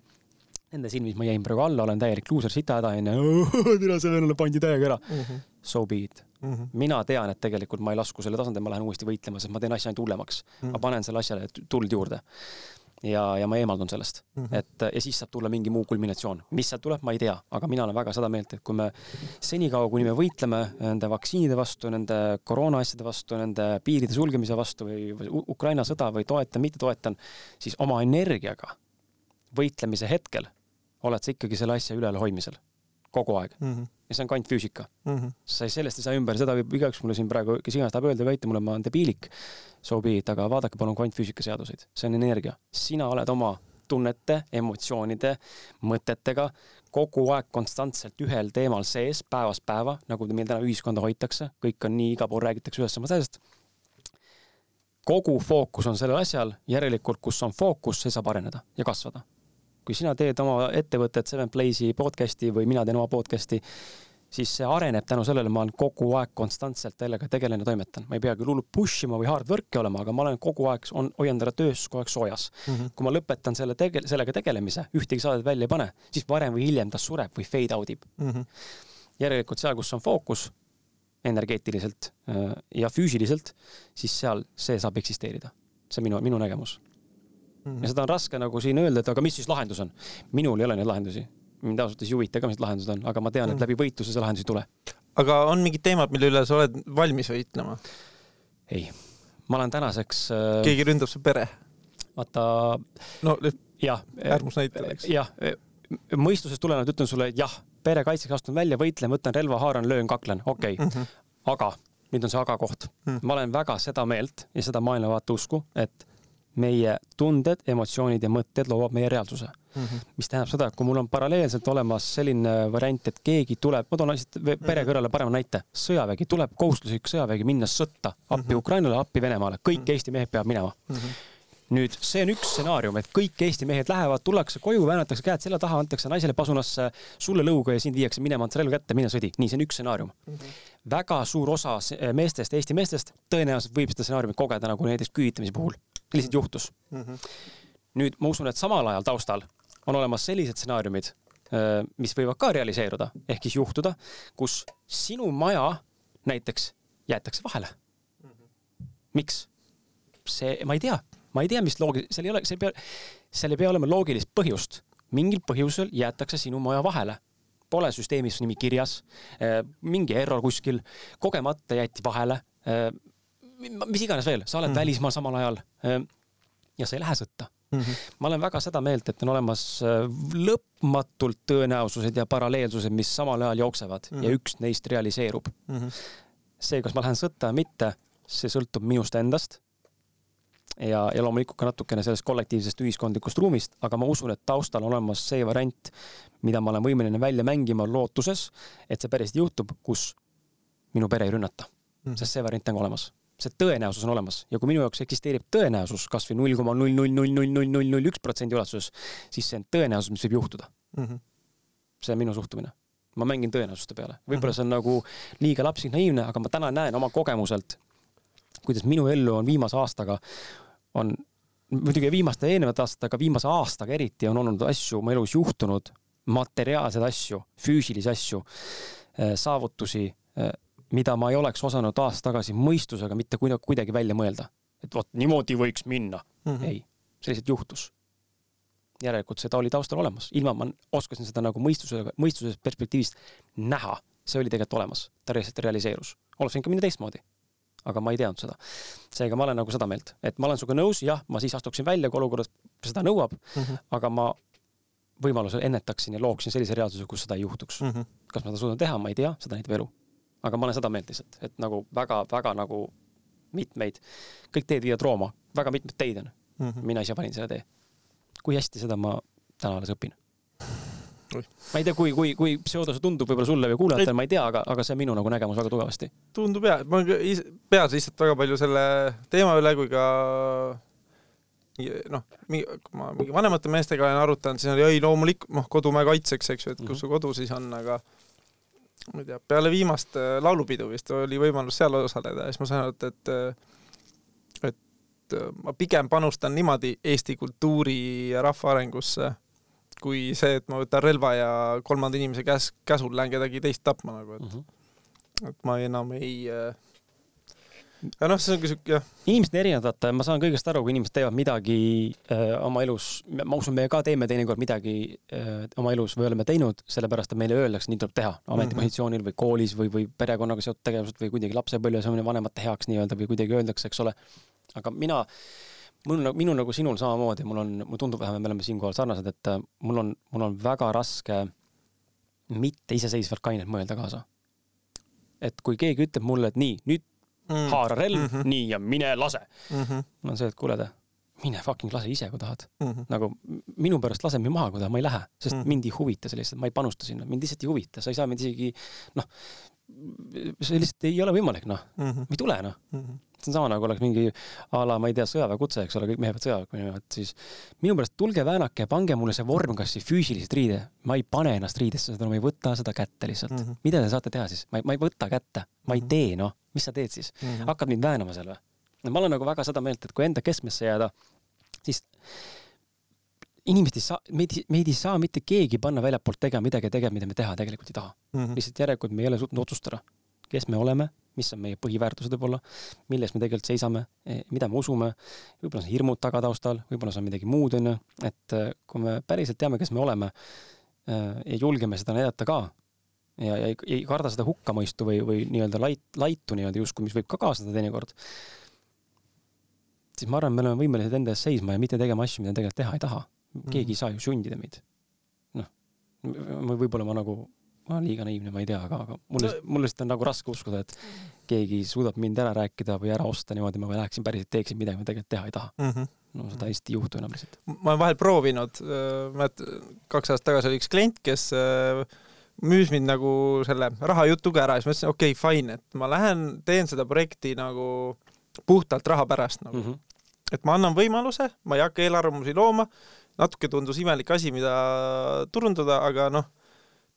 Speaker 2: nende silmis ma jäin praegu alla, olen täielik luuser, sitahäda onju, <laughs> tere, sellele pandi täiega ära mm. -hmm. So be it mm. -hmm. mina tean, et tegelikult ma ei lasku selle tasandil, ma lähen uuesti võitlema, sest ma teen asja ainult hullemaks mm. -hmm. ma panen selle asjale tuld juurde ja, ja ma eemaldun sellest mm. -hmm. et ja siis saab tulla mingi muu kulminatsioon. mis sealt tuleb, ma ei tea, aga mina olen väga seda meelt, et kui me senikaua, kuni me võitleme nende vaktsiinide vastu, nende koroona asjade vastu, nende piiride sulgemise vastu või, või Ukraina sõda või toetan, mitte toetan, siis oma energiaga võitlemise hetkel oled sa ikkagi selle asja ülevalhoidmisel kogu aeg mm. -hmm. Ja see on kvantfüüsika mm. -hmm. sa sellest ei saa ümber, seda võib igaüks mulle siin praegu, kes iganes tahab öelda väita mulle, ma olen debiilik, so be it, aga vaadake palun kvantfüüsika seaduseid, see on energia. sina oled oma tunnete, emotsioonide, mõtetega kogu aeg konstantselt ühel teemal sees, päevast päeva, nagu meil täna ühiskonda hoitakse, kõik on nii, igal pool räägitakse ühest samast asjast. kogu fookus on sellel asjal, järelikult, kus on fookus, see saab areneda ja kasvada kui sina teed oma ettevõtet Seven Place'i podcast'i või mina teen oma podcast'i, siis see areneb tänu sellele, ma olen kogu aeg konstantselt sellega tegelen ja toimetan. ma ei pea küll hullult push ima või hard work'i olema, aga ma olen kogu aeg, on, hoian teda töös kogu aeg soojas mm. -hmm. kui ma lõpetan selle tege-, sellega tegelemise, ühtegi saadet välja ei pane, siis varem või hiljem ta sureb või fade out ib mm. -hmm. järelikult seal, kus on fookus energeetiliselt äh, ja füüsiliselt, siis seal see saab eksisteerida. see on minu, minu nägemus mm. -hmm. ja seda on raske nagu siin öelda, et aga mis siis lahendus on. minul ei ole neid lahendusi. mind ausalt öeldes ei huvita ka, mis lahendused on, aga ma tean, et mhm. läbi võitluse see lahendus ei tule.
Speaker 1: aga on mingid teemad, mille üle sa oled valmis võitlema?
Speaker 2: ei, ma olen tänaseks äh....
Speaker 1: keegi ründab su pere?
Speaker 2: vaata.
Speaker 1: no
Speaker 2: jah.
Speaker 1: äärmusnäitel, eks.
Speaker 2: jah, mõistusest tulenevalt ütlen sulle, jah, pere kaitseks astun välja, võitlen, võtan relva, haaran, löön, kaklen, okei okay. mm. -hmm. aga nüüd on see aga koht mm.. ma olen väga seda meelt ja seda maailmavaate usku, et meie tunded, emotsioonid ja mõtted loovad meie reaalsuse mm. -hmm. mis tähendab seda, et kui mul on paralleelselt olemas selline variant, et keegi tuleb, ma toon lihtsalt pere mhm. kõrvale parema näite, sõjavägi tuleb, kohustuslik sõjavägi minna sõtta appi mm -hmm. Ukrainale, appi Venemaale, kõik mm -hmm. Eesti mehed peavad minema mm. -hmm nüüd see on üks stsenaarium, et kõik Eesti mehed lähevad, tullakse koju, väänatakse käed selja taha, antakse naisele pasunasse, sulle lõuga ja sind viiakse minema, antakse relv kätte, mine sõdi. nii, see on üks stsenaarium mm. -hmm. väga suur osa meestest, Eesti meestest tõenäoliselt võib seda stsenaariumit kogeda nagu näiteks küüditamise puhul lihtsalt juhtus mm. -hmm. nüüd ma usun, et samal ajal taustal on olemas sellised stsenaariumid, äh, mis võivad ka realiseeruda ehk siis juhtuda, kus sinu maja näiteks jäetakse vahele. -hmm. miks? see, ma ei tea, ma ei tea, mis loogi-, seal ei ole, see ei pea, seal ei pea olema loogilist põhjust. mingil põhjusel jäetakse sinu maja vahele. Pole süsteemis nimi kirjas, äh, mingi error kuskil, kogemata jäeti vahele äh, mis iganes veel, sa oled mm. välismaal samal ajal ehm, ja sa ei lähe sõtta mm. -hmm. ma olen väga seda meelt, et on olemas äh, lõpmatult tõenäosused ja paralleelsused, mis samal ajal jooksevad mm -hmm. ja üks neist realiseerub mm. -hmm. see, kas ma lähen sõtta või mitte, see sõltub minust endast. ja, ja loomulikult ka natukene sellest kollektiivsest ühiskondlikust ruumist, aga ma usun, et taustal on olemas see variant, mida ma olen võimeline välja mängima lootuses, et see päriselt juhtub, kus minu pere ei rünnata mm. -hmm. sest see variant on olemas see tõenäosus on olemas ja kui minu jaoks eksisteerib tõenäosus kasvõi null koma null null null null null null null üks protsendi ulatuses, siis see on tõenäosus, mis võib juhtuda mm. -hmm. see on minu suhtumine. ma mängin tõenäosuste peale, võib-olla mhm. see on nagu liiga lapsik naiivne, aga ma täna näen oma kogemuselt, kuidas minu ellu on viimase aastaga, on muidugi viimaste eelnevate aastatega, viimase aastaga eriti on olnud asju mu elus juhtunud, materiaalseid asju, füüsilisi asju, eh, saavutusi eh, mida ma ei oleks osanud aasta tagasi mõistusega mitte kuidagi välja mõelda. et vot niimoodi võiks minna mm. -hmm. ei, see lihtsalt juhtus. järelikult seda oli taustal olemas, ilma ma oskasin seda nagu mõistusega, mõistusest perspektiivist näha. see oli tegelikult olemas, ta lihtsalt realiseerus. oleks võinud ka minna teistmoodi. aga ma ei teadnud seda. seega ma olen nagu seda meelt, et ma olen sinuga nõus, jah, ma siis astuksin välja, kui olukord seda nõuab mm, -hmm. aga ma võimalusel ennetaksin ja looksin sellise reaalsuse, kus seda ei juhtuks mm. -hmm. kas ma seda suudan teha, ma ei tea, seda näitab elu aga ma olen seda meelt lihtsalt, et nagu väga-väga nagu mitmeid, kõik teed viivad Rooma, väga mitmeid teid on mm. -hmm. mina ise valin selle tee. kui hästi, seda ma täna alles õpin. ma ei tea, kui, kui, kui pseudo see tundub võib-olla sulle või kuulajatele, ma ei tea, aga, aga see on minu nagu nägemus väga tugevasti.
Speaker 1: tundub jaa, ma peas lihtsalt väga palju selle teema üle kui ka noh, kui ma mingi vanemate meestega olen arutanud, siis oli ei loomulikult, noh, kodumäe kaitseks, eks ju, et kus su kodu siis on, aga ma ei tea, peale viimast äh, laulupidu vist oli võimalus seal osaleda ja siis ma sain aru, et, et et äh, ma pigem panustan niimoodi Eesti kultuuri ja rahva arengusse, kui see, et ma võtan relva ja kolmanda inimese käes, käsul lähen kedagi teist tapma nagu, et mm -hmm. et ma enam ei äh, aga noh, see ongi siuke jah.
Speaker 2: inimesed on erinevad, vaata, ma saan kõigest aru, kui inimesed teevad midagi öö, äh, oma elus, ma usun, me ka teeme teinekord midagi öö, äh, oma elus või oleme teinud, sellepärast et meile öeldakse, nii tuleb teha ametipositsioonil mhm. või koolis või, või perekonnaga seotud tegevused või kuidagi lapsepõlves on vanemate heaks nii-öelda või kuidagi öeldakse, eks ole. aga mina, mul on, minu nagu sinul samamoodi, mul on, mulle tundub vähemalt, me oleme siinkohal sarnased, et äh, mul on, mul on väga raske mitte iseseisvalt kainelt mõelda kaasa. et kui keegi ütleb mulle, et nii, nüüd mm. haara relv mm, -hmm. nii ja mine lase mm. -hmm. mul on see, et kuule, mine fucking lase ise, kui tahad mm. -hmm. nagu minu pärast lase mind maha, kui tahad, ma ei lähe, sest mm -hmm. mind ei huvita see lihtsalt, ma ei panusta sinna, mind lihtsalt ei huvita, sa ei saa mind isegi noh, see lihtsalt ei ole võimalik, noh mm -hmm., ma ei tule, noh mm. -hmm see on sama nagu oleks mingi a la, ma ei tea, sõjaväekutse, eks ole, kõik mehed peavad sõjaväkke minema, et siis minu pärast tulge väänake ja pange mulle see vorm kas siis füüsiliselt riide. ma ei pane ennast riidesse, seda ma ei võta seda kätte lihtsalt mm. -hmm. mida te saate teha siis? ma ei, ma ei võta kätte, ma ei mhm. tee, noh, mis sa teed siis mm? -hmm. hakkad mind väänama seal või? ma olen nagu väga seda meelt, et kui enda keskmesse jääda, siis inimesed ei saa, meid, meid ei saa mitte keegi panna väljapoolt tegema midagi tegema, mida me teha tegelikult ei taha mm. -hmm. lihtsalt järelikult me ei ole suutnud otsustada, kes me oleme, mis on meie põhiväärtused võib-olla, milles me tegelikult seisame, eh, mida me usume, võib-olla on hirmud taga taustal, võib-olla see on midagi muud, onju, et eh, kui me päriselt teame, kes me oleme eh, ja julgeme seda näidata ka ja, ja ei, ei karda seda hukkamõistu või, või nii-öelda lait, laitu nii-öelda justkui, mis võib ka kaasneda teinekord, siis ma arvan, me oleme võimelised enda eest seisma ja mitte tegema asju, mida tegelikult teha ei taha. keegi ei saa ju sundida meid. noh, võib-olla ma nagu ma olen liiga naiivne, ma ei tea, aga, aga mulle, mulle lihtsalt on nagu raske uskuda, et keegi suudab mind ära rääkida või ära osta niimoodi, ma läheksin päriselt teeksin midagi, ma tegelikult teha ei taha mm. -hmm. no seda hästi ei juhtu enam lihtsalt.
Speaker 1: ma olen vahel proovinud, mäletan, kaks aastat tagasi oli üks klient, kes müüs mind nagu selle rahajutuga ära ja siis ma ütlesin, okei okay,, fine, et ma lähen teen seda projekti nagu puhtalt raha pärast nagu mm. -hmm. et ma annan võimaluse, ma ei hakka eelarvamusi looma, natuke tundus imelik asi, mida turundada, aga noh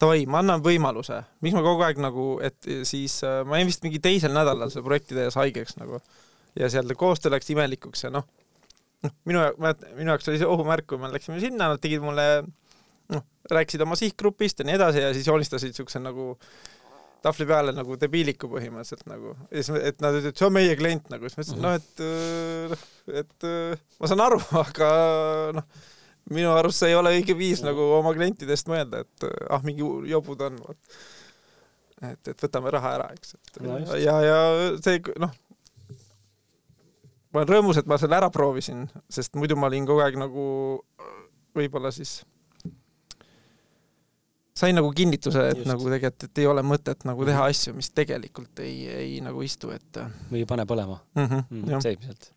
Speaker 1: davai, ma annan võimaluse, miks ma kogu aeg nagu, et siis äh, ma jäin vist mingi teisel nädalal selle projekti tehes haigeks nagu ja seal koostöö läks imelikuks ja noh, noh minu, minu jaoks oli see ohumärk, kui me läksime sinna, nad tegid mulle noh, rääkisid oma sihtgrupist ja nii edasi ja siis joonistasid siukse nagu tahvli peale nagu debiiliku põhimõtteliselt nagu. Ja siis, et nad ütlesid, see on meie klient nagu, siis ma ütlesin, noh, et, äh, et äh, ma saan aru, <laughs> aga noh minu arust see ei ole õige viis nagu oma klientidest mõelda, et ah, mingi jobud on, vot. et, et võtame raha ära, eks, et no, ja, ja see noh, ma olen rõõmus, et ma selle ära proovisin, sest muidu ma olin kogu aeg nagu võib-olla siis sain nagu kinnituse, et Just. nagu tegelikult, et ei ole mõtet nagu teha mhm. asju, mis tegelikult ei, ei nagu istu, et
Speaker 2: või ei pane põlema mhm, mm. -hmm, mm, seesmiselt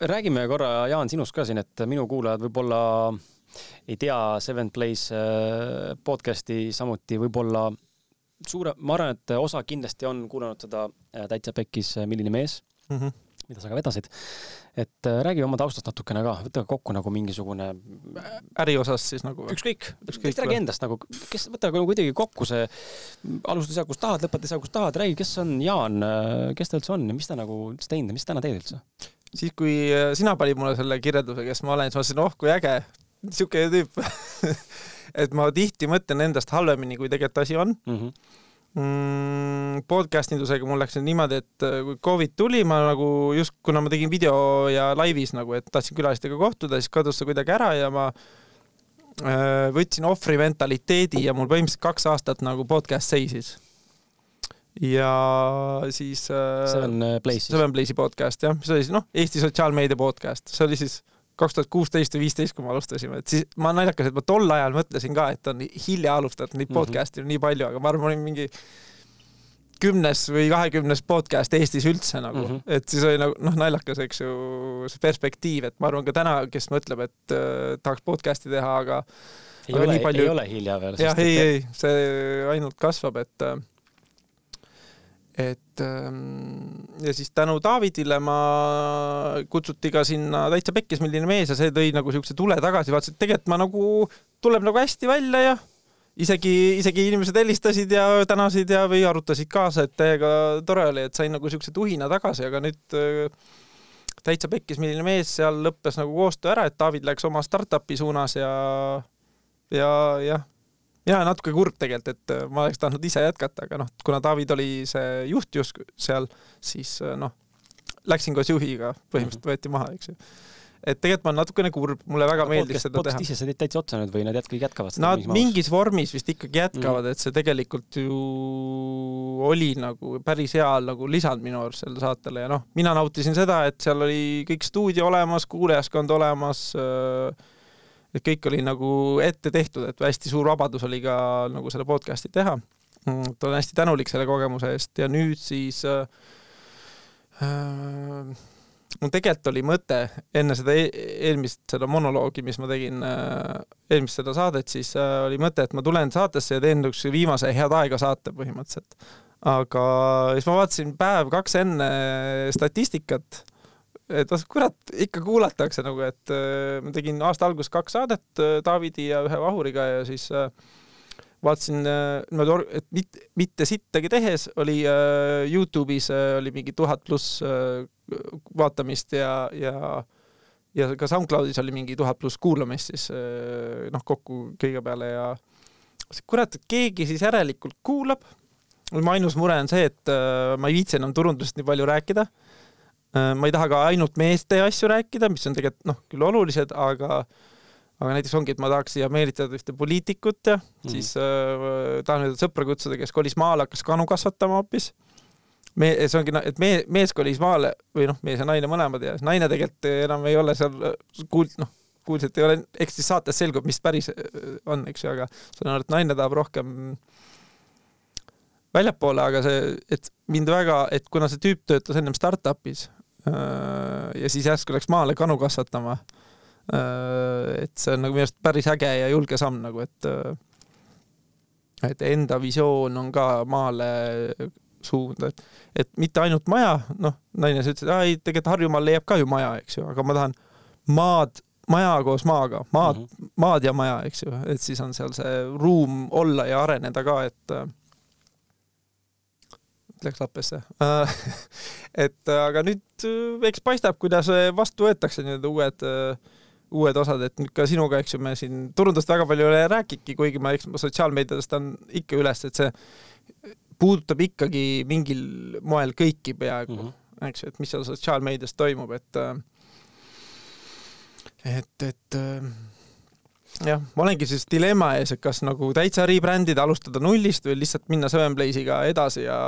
Speaker 2: räägime korra, Jaan, sinust ka siin, et minu kuulajad võib-olla ei tea Seven Place äh, podcast'i, samuti võib-olla suure, ma arvan, et osa kindlasti on kuulanud seda äh, Täitsa Pekkis äh, Milline mees mm, -hmm. Mida sa ka vedasid. et räägi oma taustast natukene ka, võta kokku nagu mingisugune.
Speaker 1: äri osas siis nagu?
Speaker 2: ükskõik, ükskõik, räägi endast nagu, kes, võta nagu kuidagi kokku see, alusta seal, kus tahad, lõpeta seal, kus tahad, räägi, kes on Jaan, kes ta üldse on ja mis ta nagu üldse teinud ja mis ta täna teed üldse?
Speaker 1: siis, kui äh, sina panid mulle selle kirjelduse, kes ma olen, siis ma mõtlesin, oh kui äge, siuke tüüp <laughs> et ma tihti mõtlen endast halvemini, kui tegelikult asi on mm. -hmm mm, podcast indusega mul läks niimoodi, et äh, kui Covid tuli, ma nagu just, kuna ma tegin video ja laivis nagu, et tahtsin külalistega kohtuda, siis kadus see kuidagi ära ja ma äh, võtsin ohvri mentaliteedi ja mul põhimõtteliselt kaks aastat nagu podcast seisis. Ja siis äh,
Speaker 2: Seven Place'i.
Speaker 1: Seven Place'i podcast jah, see oli siis noh, Eesti sotsiaalmeedia podcast, see oli siis kaks tuhat kuusteist või viisteist, kui me alustasime, et siis ma naljakas, et ma tol ajal mõtlesin ka, et on hilja alustatud, neid mhm. podcast'e on nii palju, aga ma arvan, ma olin mingi kümnes või kahekümnes podcast Eestis üldse nagu mm. -hmm. et siis oli nagu noh, naljakas, eks ju, see perspektiiv, et ma arvan ka täna, kes mõtleb, et äh, tahaks podcast'i teha, aga
Speaker 2: ei
Speaker 1: Aga
Speaker 2: ole
Speaker 1: palju-
Speaker 2: ei ole hilja veel.
Speaker 1: jah, ei, ei, see ainult kasvab, et äh, et ähm, ja siis tänu Davidile ma kutsuti ka sinna Täitsa Pekkis, milline mees ja see tõi nagu siukse tule tagasi, vaatasin, et tegelikult ma nagu, tuleb nagu hästi välja ja isegi, isegi inimesed helistasid ja tänasid ja, või arutasid kaasa, et täiega tore oli, et sain nagu siukse tuhina tagasi, aga nüüd äh, Täitsa Pekkis, milline mees, seal lõppes nagu koostöö ära, et David läks oma startup'i suunas ja ja jah, ja natuke kurb tegelikult, et äh, ma oleks tahtnud ise jätkata, aga noh, kuna David oli see juht just seal, siis äh, noh, läksin koos juhiga, põhimõtteliselt võeti maha, eks ju. et tegelikult ma olen natukene kurb, mulle väga meeldis seda teha
Speaker 2: podcast. ise sa teed täitsa otsa nüüd või nad jätkagi jätkavad seda
Speaker 1: Nad
Speaker 2: mingis
Speaker 1: vormis vist ikkagi jätkavad, et see tegelikult ju oli nagu päris hea nagu lisand minu arust sellele saatele ja noh, mina nautisin seda, et seal oli kõik stuudio olemas, kuulajaskond olemas. Et kõik oli nagu ette tehtud, et hästi suur vabadus oli ka nagu selle podcast'i teha. et olen hästi tänulik selle kogemuse eest ja nüüd siis äh, äh, mul tegelikult oli mõte enne seda e eelmist seda monoloogi, mis ma tegin äh, eelmist seda saadet, siis äh, oli mõte, et ma tulen saatesse ja teen niisuguse viimase Head aega saate põhimõtteliselt. aga siis ma vaatasin päev-kaks enne statistikat, et vas- kurat, ikka kuulatakse nagu, et äh, ma tegin aasta alguses kaks saadet äh, Taavidi ja ühe Vahuriga ja siis äh, vaatasin äh, niimoodi, et mitte, mitte sittagi tehes oli äh, Youtube'is äh, oli mingi tuhat pluss äh, vaatamist ja, ja ja ka SoundCloudis oli mingi tuhat pluss kuulamist siis äh, noh, kokku kõige peale ja kurat, keegi siis järelikult kuulab. mu ainus mure on see, et äh, ma ei viitsi enam turundusest nii palju rääkida äh,. Ma ei taha ka ainult meeste asju rääkida, mis on tegelikult noh, küll olulised, aga aga näiteks ongi, et ma tahaks siia meelitada ühte poliitikut ja mm. siis äh, tahan ühte sõpra kutsuda, kes kolis maale, hakkas kanu kasvatama hoopis me, see ongi, et me, mees kolis maale või noh, mees ja naine mõlemad ja naine tegelikult enam ei ole seal kuuld-, noh, kuulsin, et ei ole, eks siis saates selgub, mis päris äh, on, eks ju, aga saan aru, et naine tahab rohkem väljapoole, aga see, et mind väga, et kuna see tüüp töötas ennem startup'is äh, ja siis järsku läks maale kanu kasvatama äh,, et see on nagu minu arust päris äge ja julge samm nagu, et äh, et enda visioon on ka maale suund, et, et mitte ainult maja, noh, naine siis ütles, et ei, tegelikult Harjumaal leiab ka ju maja, eks ju, aga ma tahan maad, maja koos maaga, maad mm, -hmm. maad ja maja, eks ju, et siis on seal see ruum olla ja areneda ka, et äh, läks lappesse <laughs> et aga nüüd äh, eks paistab, kuidas äh, vastu võetakse need uued äh, uued osad, et nüüd ka sinuga, eks ju, me siin turundust väga palju ei ole rääkinudki, kuigi ma, eks ma sotsiaalmeedias tõstan ikka üles, et see puudutab ikkagi mingil moel kõiki peaaegu mm, -hmm. eks ju, et mis seal sotsiaalmeedias toimub, et et, et jah, ma olengi siis dilemma ees, et kas nagu täitsa rebrändida, alustada nullist või lihtsalt minna Seven Blaze'iga edasi ja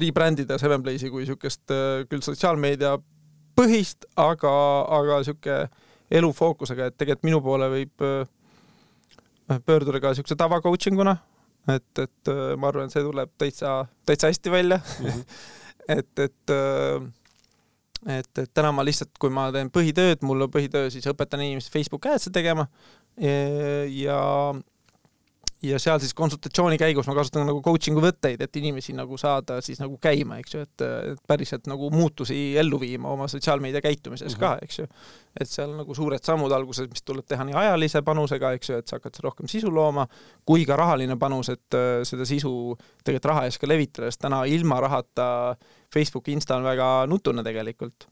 Speaker 1: rebrändida Seven Blaze'i kui siukest küll sotsiaalmeedia põhist, aga, aga sihuke elufookusega, et tegelikult minu poole võib pöörduda ka siukse tava coaching una, et, et ma arvan, see tuleb täitsa, täitsa hästi välja mm. -hmm. et, et et, et täna ma lihtsalt, kui ma teen põhitööd, mul on põhitöö, siis õpetan inimesi Facebook Ads'e tegema ja ja seal siis konsultatsiooni käigus ma kasutan nagu coaching'u võtteid, et inimesi nagu saada siis nagu käima, eks ju, et päriselt nagu muutusi ellu viima oma sotsiaalmeedia käitumises mm -hmm. ka, eks ju. et seal nagu suured sammud alguses, mis tuleb teha nii ajalise panusega, eks ju, et sa hakkad rohkem sisu looma, kui ka rahaline panus, et seda sisu tegelikult raha eest ka levitada, sest täna ilma rahata Facebook, Insta on väga nutune tegelikult.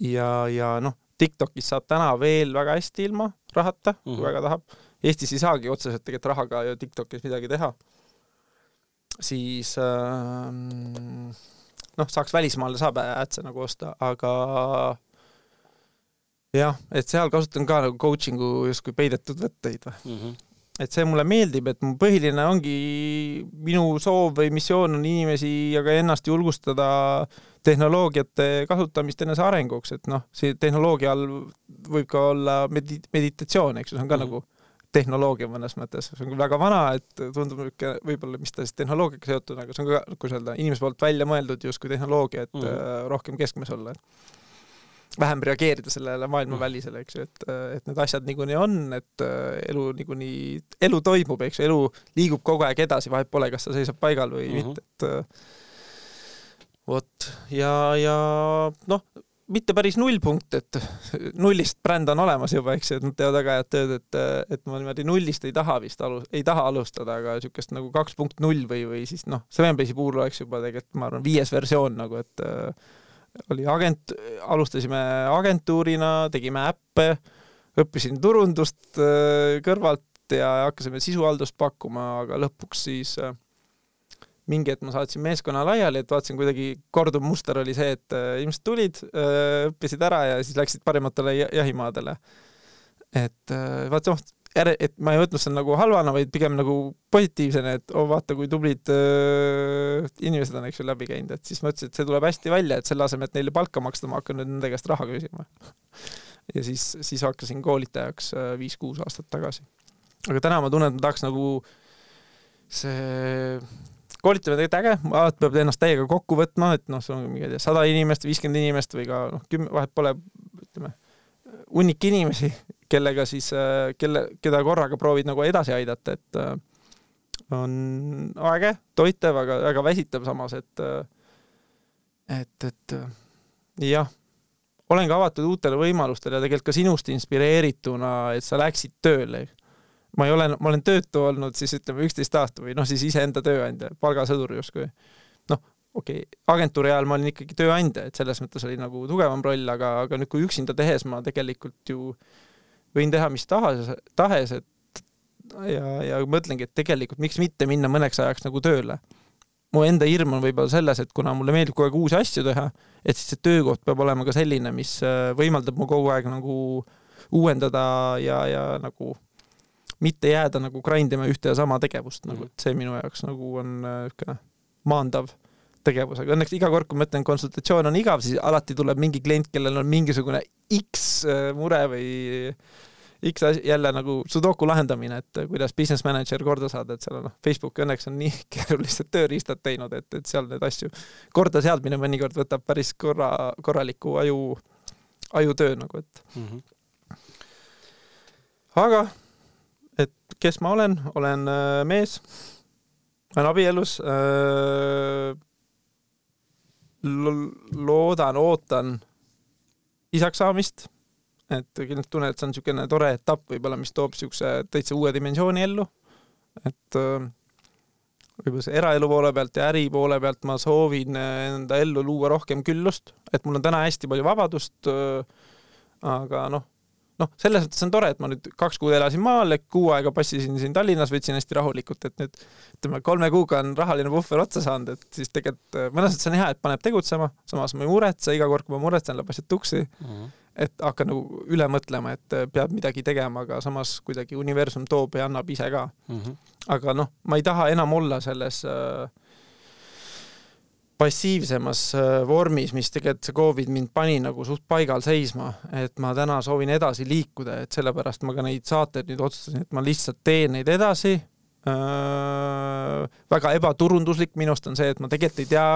Speaker 1: ja, ja noh, TikTokis saab täna veel väga hästi ilma rahata mm, -hmm. kui väga tahab Eestis ei saagi otseselt tegelikult rahaga ju TikTokis midagi teha, siis äh, noh, saaks välismaale saab ädse nagu osta, aga jah, et seal kasutan ka nagu coaching'u justkui peidetud võtteid või mm. -hmm. et see mulle meeldib, et mu põhiline ongi, minu soov või missioon on inimesi ja ka ennast julgustada tehnoloogiate kasutamist enese arenguks, et noh, see tehnoloogia all võib ka olla medi-, meditatsioon, eks ju, see on ka mm -hmm. nagu tehnoloogia mõnes mõttes, see on küll väga vana, et tundub niisugune võib-olla, mis ta siis tehnoloogiaga seotud, aga see on ka, kuidas öelda, inimese poolt välja mõeldud justkui tehnoloogia, et mm -hmm. rohkem keskmes olla, et vähem reageerida sellele maailmavälisele, eks ju, et, et need asjad niikuinii on, et elu niikuinii, elu toimub, eks ju, elu liigub kogu aeg edasi, vahet pole, kas ta seisab paigal või mm -hmm. mitte, et vot, ja, ja noh, mitte päris nullpunkt, et nullist bränd on olemas juba, eks ju, et nad teevad väga head tööd, et, et ma niimoodi nullist ei taha vist alu-, ei taha alustada, aga niisugust nagu kaks punkt null või, või siis noh, Sevenbase'i puhul oleks juba tegelikult, ma arvan, viies versioon nagu, et oli agent, alustasime agentuurina, tegime äppe, õppisin turundust äh, kõrvalt ja hakkasime sisuhaldust pakkuma, aga lõpuks siis äh, mingi hetk ma saatsin meeskonna laiali, et vaatasin kuidagi korduv muster oli see, et äh, inimesed tulid, õppisid ära ja siis läksid parimatele jahimaadele. et vaata, noh, et ma ei võtnud seda nagu halvana, vaid pigem nagu positiivsena, et oh vaata, kui tublid äh, inimesed on, eks ju, läbi käinud, et siis ma ütlesin, et see tuleb hästi välja, et selle asemel, et neile palka maksta, ma hakkan nüüd nende käest raha küsima. <laughs> ja siis, siis hakkasin koolitajaks äh, viis-kuus aastat tagasi. aga täna ma tunnen, et ma tahaks nagu see koolitamine tegelikult äge, alati peab ennast täiega kokku võtma, et noh, sul on, ma ei tea, sada inimest, viiskümmend inimest või ka noh, kümme, vahet pole, ütleme, hunnik inimesi, kellega siis, äh, kelle, keda korraga proovid nagu edasi aidata, et äh, on äge, toitev, aga väga väsitav samas, et äh, et, et jah, olen ka avatud uutele võimalustele ja tegelikult ka sinust inspireerituna, et sa läksid tööle. Ma ei ole, ma olen töötu olnud siis ütleme üksteist aastat või noh, siis iseenda tööandja, palgasõdur justkui. noh, okei okay,, agentuuri ajal ma olin ikkagi tööandja, et selles mõttes oli nagu tugevam roll, aga, aga nüüd, kui üksinda tehes ma tegelikult ju võin teha mis tahes, tahes, et ja, ja mõtlengi, et tegelikult miks mitte minna mõneks ajaks nagu tööle. mu enda hirm on võib-olla selles, et kuna mulle meeldib kogu aeg uusi asju teha, et siis see töökoht peab olema ka selline, mis äh, võimaldab mu kogu aeg nagu uuendada ja, ja nagu mitte jääda nagu grind ima ühte ja sama tegevust nagu, et see minu jaoks nagu on niisugune äh, maandav tegevus, aga õnneks iga kord, kui ma ütlen, konsultatsioon on igav, siis alati tuleb mingi klient, kellel on mingisugune X äh, mure või X asi, jälle nagu sudoku lahendamine, et kuidas business manager korda saada, et seal on noh, Facebook õnneks on nii <laughs> keerulised tööriistad teinud, et, et seal neid asju korda seadmine mõnikord võtab päris korra, korraliku aju, ajutöö nagu, et mm. -hmm. aga, et kes ma olen, olen äh, mees, olen abielus äh, loodan, ootan isaks saamist. et kindlasti tunnen, et see on niisugune tore etapp võib-olla, mis toob niisuguse täitsa uue dimensiooni ellu. et äh, võib-olla see eraelu poole pealt ja äri poole pealt ma soovin enda ellu luua rohkem küllust, et mul on täna hästi palju vabadust. Aga noh, noh, selles mõttes on tore, et ma nüüd kaks kuud elasin maal, kuu aega passisin siin Tallinnas, võtsin hästi rahulikult, et nüüd ütleme, kolme kuuga on rahaline puhver otsa saanud, et siis tegelikult äh, mõnes mõttes on hea, et paneb tegutsema, samas ma ei muretse, iga kord, kui ma muretsen, läheb asjad tuksi mm. -hmm. et hakkan nagu üle mõtlema, et äh, peab midagi tegema, aga samas kuidagi universum toob ja annab ise ka mm. -hmm. aga noh, ma ei taha enam olla selles äh, passiivsemas äh, vormis, mis tegelikult see Covid mind pani nagu suht paigal seisma, et ma täna soovin edasi liikuda, et sellepärast ma ka neid saateid nüüd otsustasin, et ma lihtsalt teen neid edasi äh,. väga ebaturunduslik minust on see, et ma tegelikult ei tea,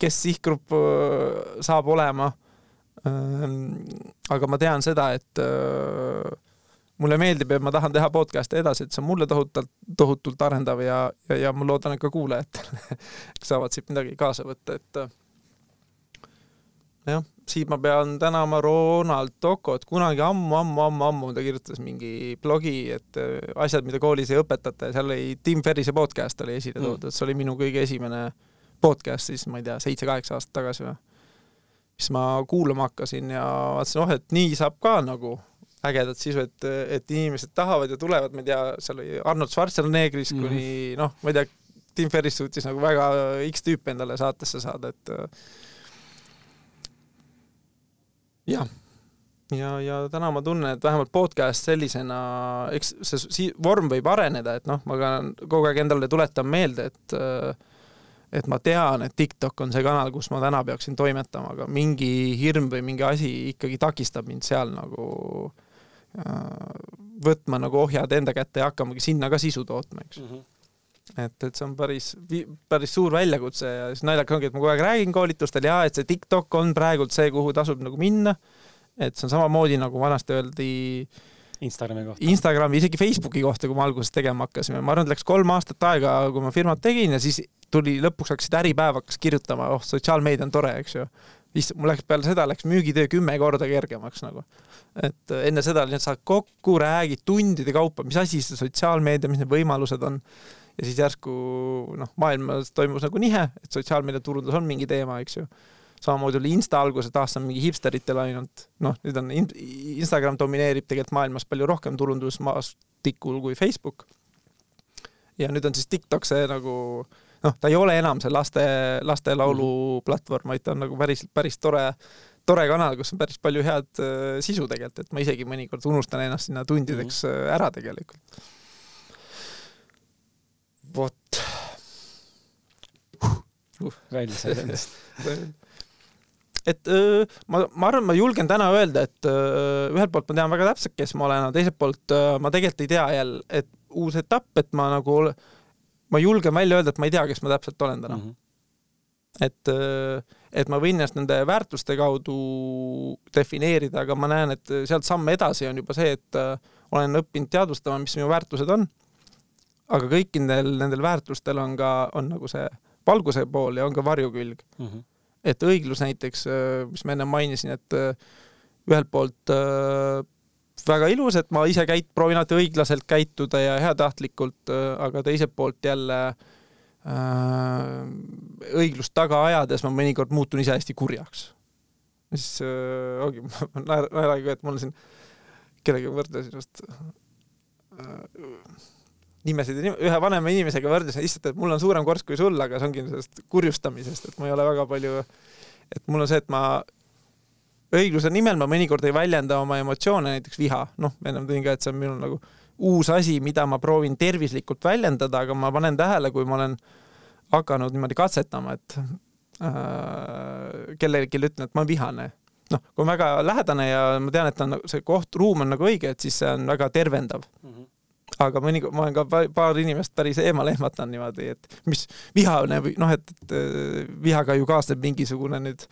Speaker 1: kes sihtgrupp äh, saab olema äh,. aga ma tean seda, et äh, mulle meeldib ja ma tahan teha podcast'e edasi, et see on mulle tohutult, tohutult arendav ja, ja, ja ma loodan, et ka kuulajatel <laughs> saavad siit midagi kaasa võtta, et jah, siit ma pean tänama Ronald Tokot, kunagi ammu-ammu-ammu-ammu ta kirjutas mingi blogi, et asjad, mida koolis ei õpetata ja seal oli Tim Ferrise podcast oli esile toodud. Mm., see oli minu kõige esimene podcast siis, ma ei tea, seitse-kaheksa aastat tagasi või? Siis ma kuulama hakkasin ja vaatasin, oh, et nii saab ka nagu ägedat sisu, et, et inimesed tahavad ja tulevad, ma ei tea, seal oli Arnold Schwarzeneggerist mm. kuni mm. noh, ma ei tea, Tim Ferris suutis nagu väga X tüüpe endale saatesse saada, et jah, ja, ja täna ma tunnen, et vähemalt podcast sellisena, eks see si vorm võib areneda, et noh, ma ka kogu aeg endale tuletan meelde, et et ma tean, et TikTok on see kanal, kus ma täna peaksin toimetama, aga mingi hirm või mingi asi ikkagi takistab mind seal nagu äh, võtma nagu ohjad enda kätte ja hakkamagi sinna ka sisu tootma, eks
Speaker 2: mm. -hmm
Speaker 1: et, et see on päris, päris suur väljakutse ja siis naljakas ongi, et ma kogu aeg räägin koolitustel ja et see TikTok on praegult see, kuhu tasub nagu minna. et see on samamoodi nagu vanasti öeldi
Speaker 2: Instagrami kohta.
Speaker 1: Instagrami, isegi Facebooki kohta, kui me alguses tegema hakkasime, ma arvan, et läks kolm aastat aega, kui ma firmat tegin ja siis tuli lõpuks hakkasid Äripäev hakkas kirjutama, oh, sotsiaalmeedia on tore, eks ju. Siis mul läks peale seda läks müügitöö kümme korda kergemaks nagu. et enne seda lihtsalt saad kokku, räägid tundide kaupa, mis asi see sotsiaalmeedia, mis need võimalused on ja siis järsku noh, maailmas toimus nagu nihe, et sotsiaalmeediaturundus on mingi teema, eks ju. samamoodi oli Insta alguses, et aasta on mingi hipsteritel ainult, noh, nüüd on Instagram domineerib tegelikult maailmas palju rohkem turundusmaastikul kui Facebook. ja nüüd on siis TikTok see nagu noh, ta ei ole enam see laste, lastelaulu mhm. platvorm, vaid ta on nagu päris, päris tore tore kanal, kus on päris palju head äh, sisu tegelikult, et ma isegi mõnikord unustan ennast sinna tundideks mm -hmm. ära tegelikult vot
Speaker 2: uh,. välja sai endast <laughs>
Speaker 1: et öö, ma, ma arvan, ma julgen täna öelda, et öö, ühelt poolt ma tean väga täpselt, kes ma olen, aga teiselt poolt öö, ma tegelikult ei tea jälle, et uus etapp, et ma nagu, ma julgen välja öelda, et ma ei tea, kes ma täpselt olen täna mm. -hmm. et, et ma võin ennast nende väärtuste kaudu defineerida, aga ma näen, et sealt samm edasi on juba see, et öö, olen õppinud teadvustama, mis minu väärtused on aga kõikidel nendel väärtustel on ka, on nagu see valguse pool ja on ka varjukülg mm. -hmm. et õiglus näiteks, äh, mis ma enne mainisin, et äh, ühelt poolt äh, väga ilus, et ma ise käit-, proovin alati õiglaselt käituda ja heatahtlikult, aga teiselt poolt jälle äh, õiglust taga ajades ma mõnikord muutun ise hästi kurjaks. siis äh, ongi, <laughs> ma naeran, et mul siin kellegagi võrdlesin just äh, nimesid ühe vanema inimesega võrdlesin, lihtsalt, et mul on suurem korst kui sul, aga see ongi sellest kurjustamisest, et ma ei ole väga palju, et mul on see, et ma õigluse nimel ma mõnikord ei väljenda oma emotsioone, näiteks viha, noh, ennem tõin ka, et see on minul nagu uus asi, mida ma proovin tervislikult väljendada, aga ma panen tähele, kui ma olen hakanud niimoodi katsetama, et äh, kellelegi ütlen, et ma olen vihane. noh, kui on väga lähedane ja ma tean, et on see koht, ruum on nagu õige, et siis see on väga tervendav mm. -hmm aga mõnikord ma olen ka paar inimest päris eemale ehmatanud niimoodi, et mis vihane või noh, et, et äh, vihaga ju kaasneb mingisugune nüüd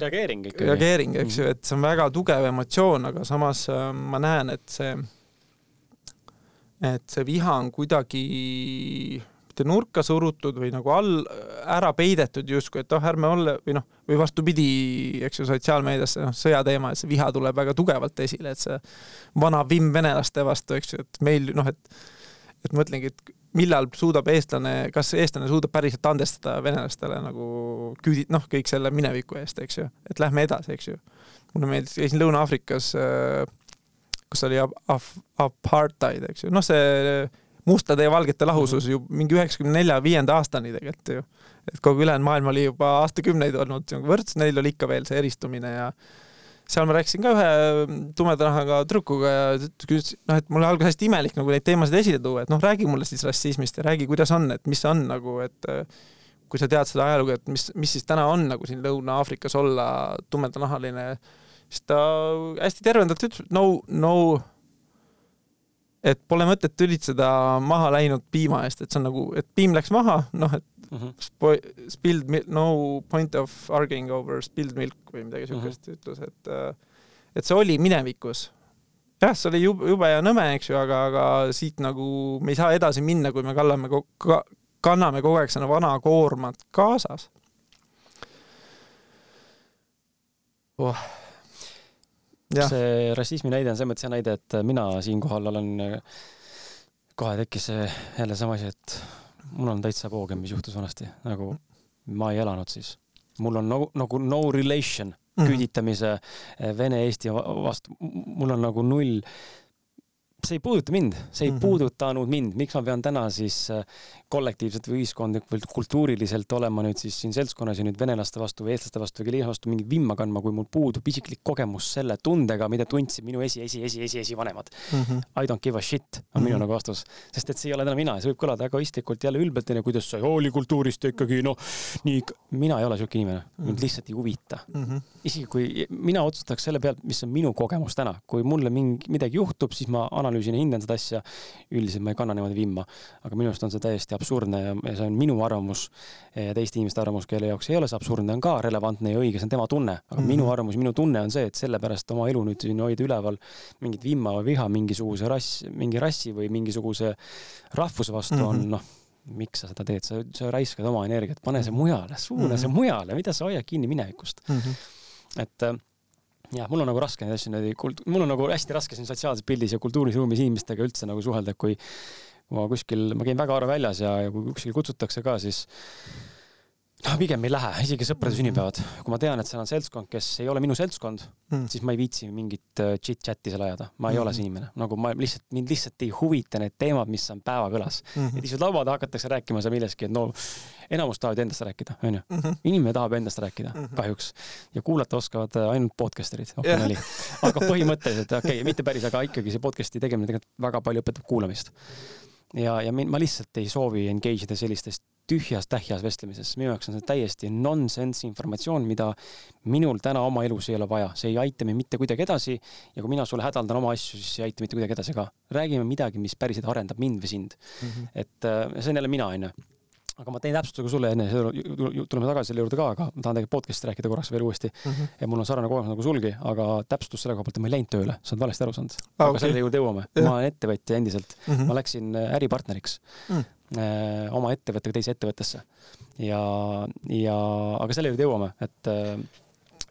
Speaker 2: reageering ikkagi.
Speaker 1: reageering, eks ju, et see on väga tugev emotsioon, aga samas äh, ma näen, et see, et see viha on kuidagi mitte nurka surutud või nagu all, ära peidetud justkui, et oh, ärme olla või noh, või vastupidi, eks ju, sotsiaalmeedias noh, sõjateema, et see viha tuleb väga tugevalt esile, et see vana vimm venelaste vastu, eks ju, et meil noh, et et mõtlengi, et millal suudab eestlane, kas eestlane suudab päriselt andestada venelastele nagu küüdi-, noh, kõik selle mineviku eest, eks ju, et lähme edasi, eks ju. mulle meeldis, käisin Lõuna-Aafrikas, kus oli apartheid, eks ju, noh, see mustade ja valgete lahusus ju mingi üheksakümne nelja, viienda aastani tegelikult ju. et kogu ülejäänud maailm oli juba aastakümneid olnud võrdsus, neil oli ikka veel see eristumine ja seal ma rääkisin ka ühe tumeda nahaga tüdrukuga ja noh, et mul algas hästi imelik nagu neid teemasid esile tuua, et noh, räägi mulle siis rassismist ja räägi, kuidas on, et mis on nagu, et kui sa tead seda ajalugu, et mis, mis siis täna on nagu siin Lõuna-Aafrikas olla tumedanahaline, siis ta hästi tervendavalt ütles, no, no et pole mõtet tülitseda maha läinud piima eest, et see on nagu, et piim läks maha, noh, et mm -hmm. spilled milk, no point of arguing over spilled milk või midagi siukest mm -hmm. ütles, et äh, et see oli minevikus. jah, see oli jube, jube ja nõme, eks ju, aga, aga siit nagu me ei saa edasi minna, kui me kallame ka, kanname kogu aeg seda vana koormat kaasas
Speaker 2: oh see rassismi näide on selles mõttes hea näide, et mina siinkohal olen, kohe tekkis jälle sama asi, et mul on täitsa poogen, mis juhtus vanasti, nagu ma ei elanud siis. mul on nagu, nagu no relation mm küüditamise Vene-Eesti vastu, mul on nagu null see ei puuduta mind, see ei mm. -hmm. puudutanud mind, miks ma pean täna siis äh, kollektiivselt või ühiskondlikult, kultuuriliselt olema nüüd siis siin seltskonnas ja nüüd venelaste vastu või eestlaste vastu või kelle vastu mingit vimma kandma, kui mul puudub isiklik kogemus selle tundega, mida tundsid minu esi, esi, esi, esi, esivanemad. I don't give a shit on minu
Speaker 1: Mhm.
Speaker 2: nagu vastus, sest et see ei ole täna mina ja see võib kõlada egoistlikult jälle ülbelt onju, kuidas sa ei hooli kultuurist ja ikkagi noh, nii, mina ei ole siuke inimene, mind
Speaker 1: Mhm.
Speaker 2: lihtsalt ei huvita
Speaker 1: Mhm.
Speaker 2: isegi kui mina otsustaks selle pealt, mis on minu kogemus täna, kui mulle mingi, midagi juhtub, siis ma analüüsin ja hindan seda asja. üldiselt ma ei kanna niimoodi vimma, aga minu arust on see täiesti absurdne ja, see on minu arvamus teiste inimeste arvamus, kelle jaoks ei ole see absurdne, on ka relevantne ja õige, see on tema tunne. aga mm -hmm. minu arvamus, minu tunne on see, et sellepärast oma elu nüüd siin hoida üleval mingit vimma või viha mingisuguse rass, mingi rassi või mingisuguse rahvuse vastu mm -hmm. on noh miks sa seda teed, sa, sa raiskad oma energiat, pane see mujale, suuna mm -hmm. see mujale, mida sa hoiad kinni minevikust
Speaker 1: Mm -hmm.
Speaker 2: et äh, jah, mul on nagu raske neid asju niimoodi kult-, mul on nagu hästi raske siin sotsiaalses pildis ja kultuuris ruumis inimestega üldse nagu suhelda, et kui ma kuskil, ma käin väga harva väljas ja, ja kui kuskil kutsutakse ka, siis noh, pigem ei lähe, isegi sõprade sünnipäevad. kui ma tean, et seal on seltskond, kes ei ole minu seltskond mm., siis ma ei viitsi mingit äh, chit-chat'i seal ajada. ma ei mm ole see inimene, nagu ma lihtsalt, mind lihtsalt ei huvita need teemad, mis on päevakõlas mm. -hmm. et istud laua taha, hakatakse rääkima seal millestki, et no enamus tahavad endast rääkida, onju. inimene tahab endast rääkida mm, -hmm. kahjuks. ja kuulata oskavad ainult podcaster'id, okei okay, nali. aga põhimõtteliselt, okei okay,, mitte päris, aga ikkagi see podcast'i tegemine tegelikult väga palju õpetab kuulamist ja, ja ma lihtsalt ei soovi engage ida sellistes tühjas-tähjas vestlemises, minu jaoks on see täiesti nonsense informatsioon, mida minul täna oma elus ei ole vaja, see ei aita mind mitte kuidagi edasi. ja kui mina sulle hädaldan oma asju, siis ei aita mitte kuidagi edasi ka. räägime midagi, mis päriselt arendab mind või sind mm. -hmm. et äh, see on jälle mina, onju aga ma teen täpsustuse sulle enne, tuleme tagasi selle juurde ka, aga ma tahan tegelikult podcast'i rääkida korraks veel uuesti mm. -hmm. ja mul on sarnane kogemus nagu sulgi, aga täpsustus selle koha pealt, et ma ei läinud tööle, sa oled valesti aru saanud ah,. aga okay. selle juurde jõuame. ma olen ettevõtja endiselt mm, -hmm. ma läksin äripartneriks mm. -hmm. oma ettevõttega teise ettevõttesse. ja, ja, aga selle juurde jõuame, et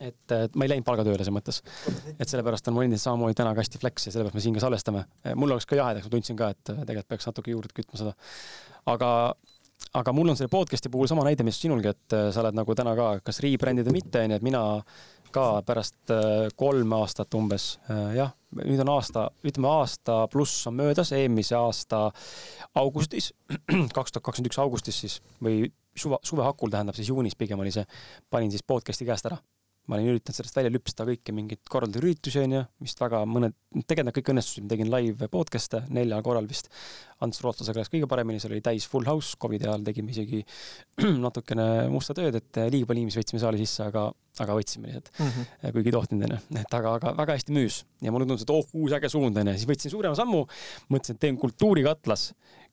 Speaker 2: et, et ma ei läinud palgatööle selles mõttes. et sellepärast on mul endiselt samamoodi täna ka hästi flex ja sellepärast me siin ka salvestame. mul oleks ka jahedaks, ma tundsin ka, et tegelikult peaks natuke juurde kütma seda. aga aga mul on selle podcast'i puhul sama näide, mis sinulgi, et äh, sa oled nagu täna ka kas rebrand'id või mitte, onju, et mina ka pärast kolme aastat umbes, jah, nüüd on aasta, ütleme aasta pluss on möödas, eelmise aasta augustis, kaks tuhat kakskümmend üks augustis siis või suve, suvehakul tähendab siis juunis pigem oli see, panin siis podcast'i käest ära ma olin üritanud sellest välja lüpsta kõiki mingeid korraldada üritusi onju, vist väga mõned, tegelikult nad kõik õnnestusid, ma tegin live podcast'e neljal korral vist. Ants Rootlasega läks kõige paremini, see oli täis full house, Covidi ajal tegime isegi <clears throat> natukene musta tööd, et liiga palju inimesi võtsime saali sisse, aga, aga võtsime lihtsalt. Mm, -hmm. kuigi ei tohtinud onju, et aga, aga väga hästi müüs. Ja mulle tundus, et oh, uus äge suund onju, siis võtsin suurema sammu, mõtlesin, et teen kultuurikatlas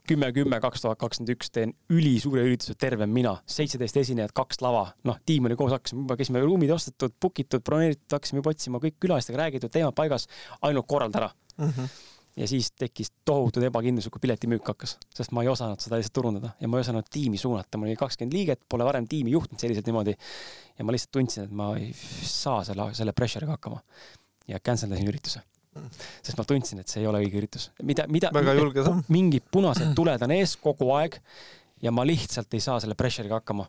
Speaker 2: kümme, kümme, kaks tuhat kakskümmend üks teen ülisuure ürituse Terve mina, seitseteist esinejat, kaks lava, noh, tiim oli koos, hakkasime juba, käisime ruumid ostetud, book itud, broneeritud, hakkasime juba otsima kõik külalistega räägitud, teemad paigas, ainult korralda ära mm. -hmm. ja siis tekkis tohutud ebakindlus, kui piletimüük hakkas, sest ma ei osanud seda lihtsalt turundada ja ma ei osanud tiimi suunata, mul oli kakskümmend liiget, pole varem tiimi juhtinud selliselt niimoodi. ja ma lihtsalt tundsin, et ma ei saa selle, selle pressure'iga hakkama. ja cancel dasin ürituse sest ma tundsin, et see ei ole õige üritus. mida, mida, mingid punased tuled on ees kogu aeg ja ma lihtsalt ei saa selle pressure'iga hakkama.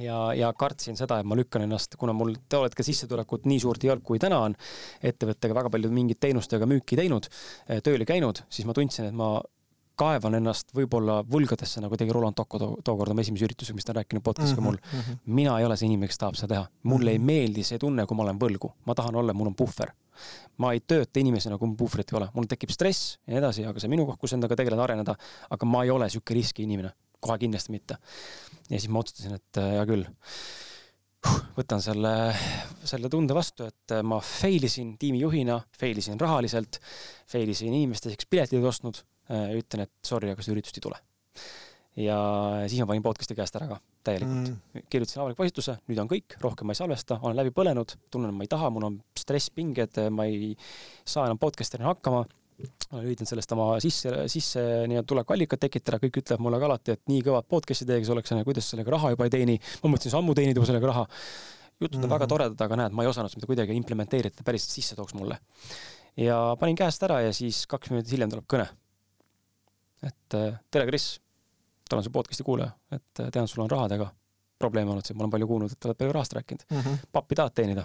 Speaker 2: ja, ja kartsin seda, et ma lükkan ennast, kuna mul too hetk sissetulekut nii suurt ei olnud, kui täna on, ettevõttega väga palju mingit teenustega müüki teinud, tööl käinud, siis ma tundsin, et ma kaevan ennast võib-olla võlgadesse, nagu tegi Roland Tocco to tookord oma esimese üritusega, mis ta on rääkinud podcast'iga mm -hmm, mul mm. -hmm. mina ei ole see inimene, kes tahab seda teha. mulle mm -hmm. ei meeldi see tunne, kui ma olen võlgu. ma tahan olla, mul on puhver. ma ei tööta inimesena, kui mul puhvrit ei ole. mul tekib stress ja nii edasi, aga see on minu koht, kus endaga tegeleda, areneda. aga ma ei ole sihuke riski inimene. kohe kindlasti mitte. ja siis ma otsustasin, et hea küll võtan selle, selle tunde vastu, et ma fail isin tiimijuhina, fail isin rahaliselt, fail isin inimesteks piletid ostnud. Ütlen, et sorry, aga seda üritust ei tule. ja siis ma panin podcast'i käest ära ka täielikult mm.. kirjutasin avaliku postituse, nüüd on kõik, rohkem ma ei salvesta, olen läbi põlenud, tunnen, et ma ei taha, mul on stress, pinged, ma ei saa enam podcast'ina hakkama olen üritanud sellest oma sisse, sisse nii-öelda tulekuallikat tekitada, kõik ütlevad mulle ka alati, et nii kõvad podcast'i teeks oleks, kuidas sellega raha juba ei teeni. ma mõtlesin sammu teenida juba sellega raha. jutud on mm -hmm. väga toredad, aga näed, ma ei osanud seda kuidagi implementeerida, päriselt sisse tooks mulle. ja panin käest ära ja siis kaks minutit hiljem tuleb kõne. Et tere, Kris, olen su podcast'i kuulaja, et tean, sul on rahadega probleeme olnud siin, ma olen palju kuulnud, et oled palju rahast rääkinud mm. -hmm. pappi tahad teenida?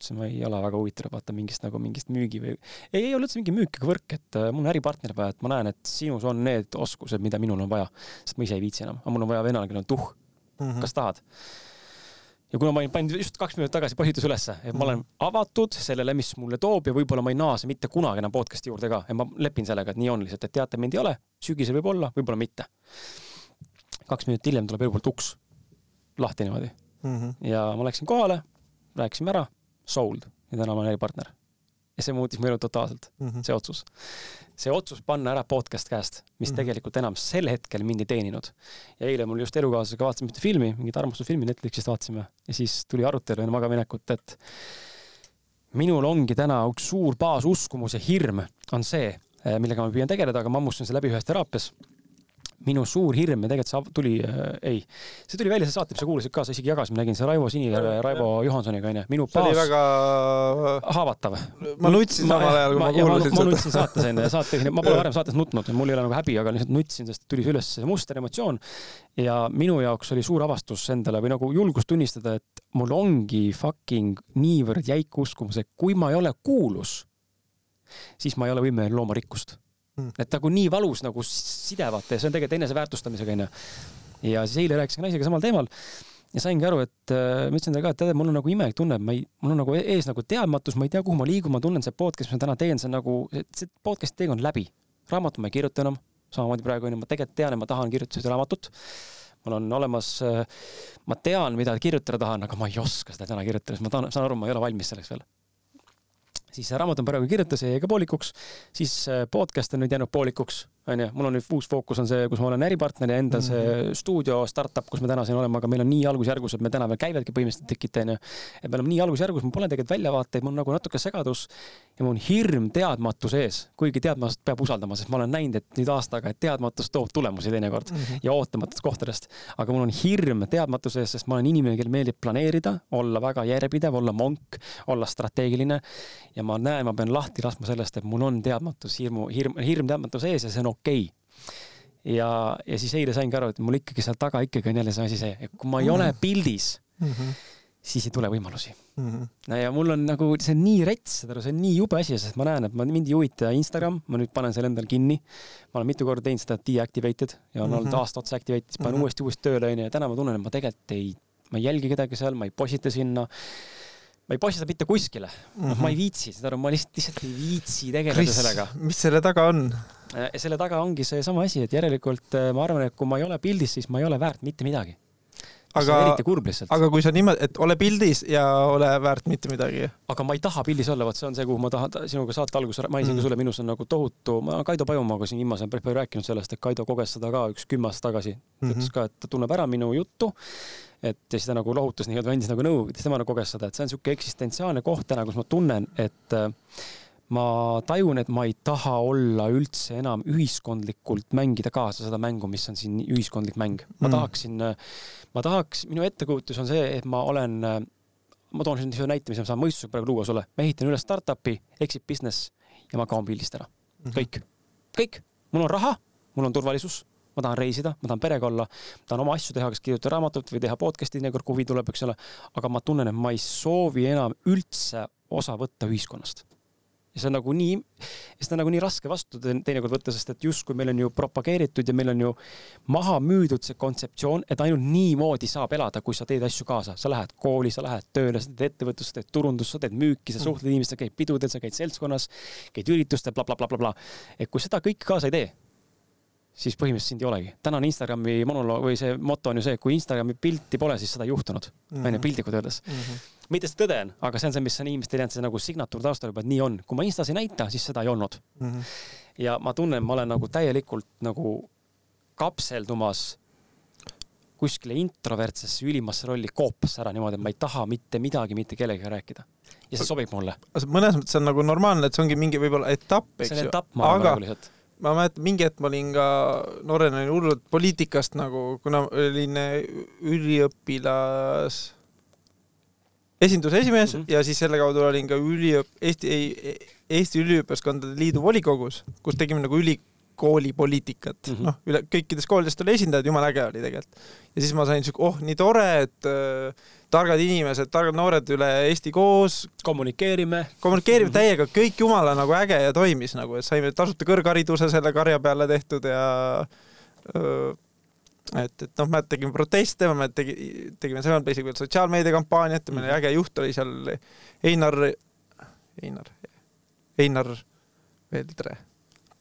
Speaker 2: siis ma ei ole väga huvitatud vaata mingist nagu mingist müügi või ei, ei ole üldse mingi müük ega võrk, et äh, mul on äripartner vaja, et ma näen, et sinus on need oskused, mida minul on vaja, sest ma ise ei viitsi enam, aga mul on vaja venelane, kellel on tuh mm, -hmm. kas tahad? Ja kuna ma panin just kaks minutit tagasi postitus ülesse, et ma olen mhm. avatud sellele, mis mulle toob ja võib-olla ma ei naase mitte kunagi enam podcast'i juurde ka ja ma lepin sellega, et nii on lihtsalt, et teate, mind ei ole, sügisel võib olla, võib-olla mitte. kaks minutit hiljem tuleb poolt uks lahti niimoodi mm. -hmm. ja ma läksin kohale, rääkisime ära, sold ja täna ma olen äripartner. Ja see muutis mu elu totaalselt mm, -hmm. see otsus. see otsus panna ära podcast käest, mis mm -hmm. tegelikult enam sel hetkel mind ei teeninud. ja eile mul just elukaaslasega vaatasime ühte filmi, mingit armastusfilmi Netflixist vaatasime ja siis tuli arutelu enne magamaminekut, et minul ongi täna üks suur baasuskumus ja hirm on see, millega ma püüan tegeleda, aga ma hammustasin selle läbi ühes teraapias minu suur hirm ja tegelikult see tuli äh,, ei, see tuli välja, see saate, mis sa kuulasid ka, sa isegi jagasime, nägin see Raivo Sinijärve, Raivo Johansoniga onju. minu
Speaker 1: baas. see oli väga
Speaker 2: haavatav.
Speaker 1: ma nutsin samal ajal, kui ma, ma kuulasin
Speaker 2: seda. ma nutsin saates onju ja saate, ma pole varem saates nutnud mul ei ole nagu häbi, aga lihtsalt nutsin, sest tuli üles see muster emotsioon. ja minu jaoks oli suur avastus endale või nagu julgus tunnistada, et mul ongi fucking niivõrd jäik uskumus, et kui ma ei ole kuulus, siis ma ei ole võimeline looma rikkust. Et nagu nii valus nagu side vaata ja see on tegelikult eneseväärtustamisega onju. ja siis eile rääkisin naisega samal teemal ja saingi aru, et äh, ma ütlesin talle ka, et tead, mul on nagu imelik tunne, et ma ei, mul on nagu e-, ees nagu teadmatus, ma ei tea, kuhu ma liigun, ma tunnen see podcast, mis ma täna teen, see on nagu, see podcast'i teekond läbi. raamatut ma ei kirjuta enam, samamoodi praegu onju, ma tegelikult tean, et ma tahan kirjutada seda raamatut mul on olemas, äh, ma tean, mida kirjutada tahan, aga ma ei oska seda täna kirjutada, sest ma tahan, saan aru, ma ei ole valmis selleks veel siis see raamat on praegu kirjutas ja jäi ka poolikuks, siis äh, podcast on nüüd jäänud poolikuks, onju. mul on nüüd uus fookus on see, kus ma olen äripartner ja enda see mm -hmm. stuudio startup, kus me täna siin oleme, aga meil on nii algusjärgus, et me täna veel käivadki põhimõtteliselt tekita, onju. et me oleme nii algusjärgus, mul pole tegelikult väljavaateid, mul on nagu natuke segadus ja mul on hirm teadmatuse ees, kuigi teadmatust peab usaldama, sest ma olen näinud, et nüüd aastaga, et teadmatus toob tulemusi teinekord mm -hmm. ja ootamatust kohtadest. aga mul on hirm teadmatuse ees, sest ma olen inimene, kellel meeldib planeerida, olla väga järjepidev, olla monk, olla strateegiline ja ma näen, ma pean lahti laskma sellest, et mul on teadmatus, hirmu, hirm, hirm teadmatuse ees ja see on okei okay. ja, ja siis eile saingi aru, et mul ikkagi seal taga ikkagi on jälle see asi see, et kui ma ei mm -hmm. ole pildis mm, -hmm. siis ei tule võimalusi mm. -hmm. no ja mul on nagu, see on nii rets, saad aru, see on nii jube asi, sest ma näen, et ma, mind ei huvita Instagram, ma nüüd panen selle endal kinni. ma olen mitu korda teinud seda deactivated ja on mm -hmm. olnud aasta otsa activated, siis panen mm -hmm. uuesti, uuesti tööle onju ja täna ma tunnen, et ma tegelikult ei, ma ei jälgi kedagi seal, ma ei postita sinna ma ei postita mitte kuskile mm, -hmm. ma ei viitsi, saad aru, ma lihtsalt, lihtsalt ei viitsi tegeleda Chris, sellega.
Speaker 1: mis selle taga on?
Speaker 2: Äh, selle taga ongi seesama asi, et järelikult äh, ma arvan, et kui ma ei ole pildis, siis ma ei ole väärt mitte midagi.
Speaker 1: aga, aga kui sa niimoodi, et ole pildis ja ole väärt mitte midagi.
Speaker 2: aga ma ei taha pildis olla, vot see on see, kuhu ma tahan, sinuga saate alguses mainisin mm. ka sulle, minus on nagu tohutu, ma Kaido Pajumaaga siin viimasel päris palju rääkinud sellest, et Kaido koges seda ka üks kümme aastat tagasi mm. -hmm. ütles ka, et ta tunneb ära minu juttu et ja siis ta nagu lohutas nii-öelda, andis nagu nõu, tema nagu koges seda, et see on niisugune eksistentsiaalne koht täna, kus ma tunnen, et äh, ma tajun, et ma ei taha olla üldse enam ühiskondlikult mängida kaasa seda mängu, mis on siin ühiskondlik mäng. ma mm. tahaksin, äh, ma tahaks, minu ettekujutus on see, et ma olen, äh, ma toon siin ühe näite, mis ma saan mõistusega praegu luua sulle. ma ehitan üles startup'i, exit business ja ma kaon pildist ära. Mhm. kõik, kõik. mul on raha, mul on turvalisus ma tahan reisida, ma tahan perega olla, tahan oma asju teha, kas kirjutada raamatut või teha podcast'i teinekord, kui huvi tuleb, eks ole. aga ma tunnen, et ma ei soovi enam üldse osa võtta ühiskonnast. ja see on nagu nii, seda on nagu nii raske vastu teinekord võtta, sest et justkui meil on ju propageeritud ja meil on ju maha müüdud see kontseptsioon, et ainult niimoodi saab elada, kui sa teed asju kaasa. sa lähed kooli, sa lähed tööle, sa teed ettevõtlust, teed turundust, sa teed müüki, sa suhtled inimestega, käid pidudel, sa käid seltskonnas, käid üritustel bla, bla, blablabla. et kui seda kõike kaasa ei tee siis põhimõtteliselt sind ei olegi. tänane Instagrami monoloog või see moto on ju see, kui Instagrami pilti pole, siis seda ei juhtunud mm. -hmm. onju, piltlikult öeldes mm. -hmm. mitte see tõde on, aga see on see, mis on inimestel jäänud see nagu signatuur taustal juba, et nii on. kui ma Instas ei näita, siis seda ei olnud mm. -hmm. ja ma tunnen, ma olen nagu täielikult nagu kapseldumas kuskile introvertsesse ülimasse rolli koopasse ära niimoodi, et ma ei taha mitte midagi mitte kellegagi rääkida. ja see sobib mulle.
Speaker 1: mõnes mõttes on nagu normaalne, et see ongi mingi võib-olla etapp, eks
Speaker 2: ju. see on etapp, ma arvan praegu lihtsalt
Speaker 1: ma mäletan, mingi hetk ma olin ka noorena hullult poliitikast nagu, kuna olin üliõpilas esinduse esimees mm -hmm. ja siis selle kaudu olin ka üliõp-, Eesti, Eesti Üliõpilaskondade Liidu volikogus, kus tegime nagu üli koolipoliitikat mm -hmm. noh, üle kõikidest koolidest oli esindajaid, jumala äge oli tegelikult. ja siis ma sain siuke, oh nii tore, et äh, targad inimesed, targad noored üle Eesti koos.
Speaker 2: kommunikeerime.
Speaker 1: kommunikeerime mm -hmm. täiega, kõik jumala nagu äge ja toimis nagu, et saime tasuta kõrghariduse selle karja peale tehtud ja öö, et, et noh, me tegime proteste, me tegi, tegime seal basically sotsiaalmeediakampaaniat ja meil mm -hmm. äge juht oli seal Einar, Einar, Einar Veldre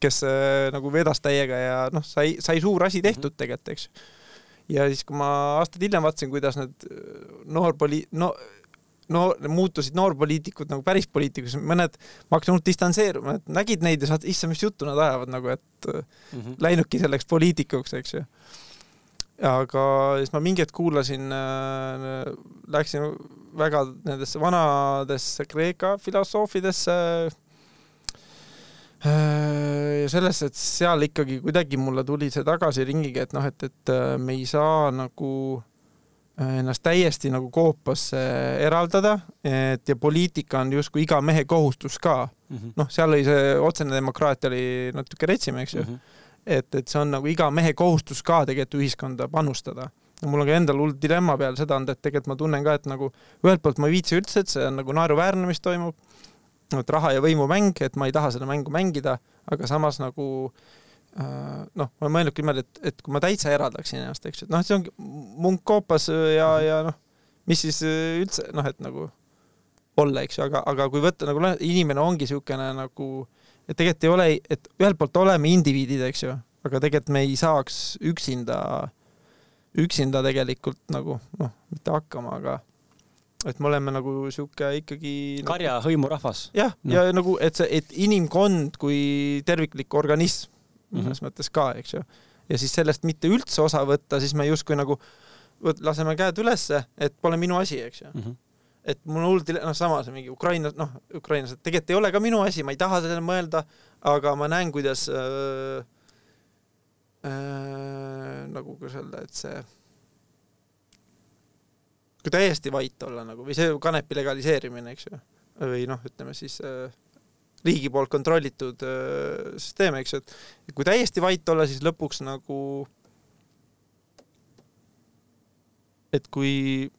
Speaker 1: kes äh, nagu vedas täiega ja noh, sai, sai suur asi tehtud mhm. tegelikult, eks. ja siis, kui ma aastaid hiljem vaatasin, kuidas need äh, noorpoli-, no no muutusid noorpoliitikud nagu päris poliitikuks, mõned, ma hakkasin hullult distantseeruma, et nägid neid ja saad, issand, mis juttu nad ajavad nagu, et mm -hmm. läinudki selleks poliitikuks, eks ju. aga siis ma mingi hetk kuulasin äh,, läksin väga nendesse vanadesse Kreeka filosoofidesse Äh, ja selles, et seal ikkagi kuidagi mulle tuli see tagasiringiga, et noh, et, et äh, me ei saa nagu äh, ennast täiesti nagu koopasse eraldada, et ja poliitika on justkui iga mehe kohustus ka mm -hmm.. noh, seal oli see otsene demokraatia oli natuke retsim, eks ju mm. -hmm. et, et see on nagu iga mehe kohustus ka tegelikult ühiskonda panustada. mul on ka endal hull dilemma peal seda olnud, et tegelikult ma tunnen ka, et nagu ühelt poolt ma ei viitsi üldse, et see on nagu naeruväärne, mis toimub et raha ja võimu mäng, et ma ei taha seda mängu mängida, aga samas nagu äh, noh, ma olen mõelnud niimoodi, et, et kui ma täitsa eraldaksin ennast, eks ju, et noh, see ongi munk koopas ja, ja noh, mis siis üldse noh, et nagu olla, eks ju, aga, aga kui võtta nagu inimene ongi niisugune nagu, et tegelikult ei ole, et ühelt poolt oleme indiviidid, eks ju, aga tegelikult me ei saaks üksinda, üksinda tegelikult nagu noh, mitte hakkama, aga et me oleme nagu sihuke ikkagi
Speaker 2: nagu... karja hõimurahvas.
Speaker 1: jah no., ja nagu, et see, et inimkond kui terviklik organism mõnes mm -hmm. mõttes ka, eks ju. ja siis sellest mitte üldse osa võtta, siis me justkui nagu võt, laseme käed ülesse, et pole minu asi, eks ju mm. -hmm et mul hull, noh, sama see mingi Ukraina, noh, ukrainlased tegelikult ei ole ka minu asi, ma ei taha sellele mõelda, aga ma näen, kuidas äh, äh, nagu kuidas öelda, et see kui täiesti vait olla nagu või see kanepi legaliseerimine, eks ju, või noh, ütleme siis äh, riigi poolt kontrollitud äh, süsteem, eks ju, et kui täiesti vait olla, siis lõpuks nagu et kui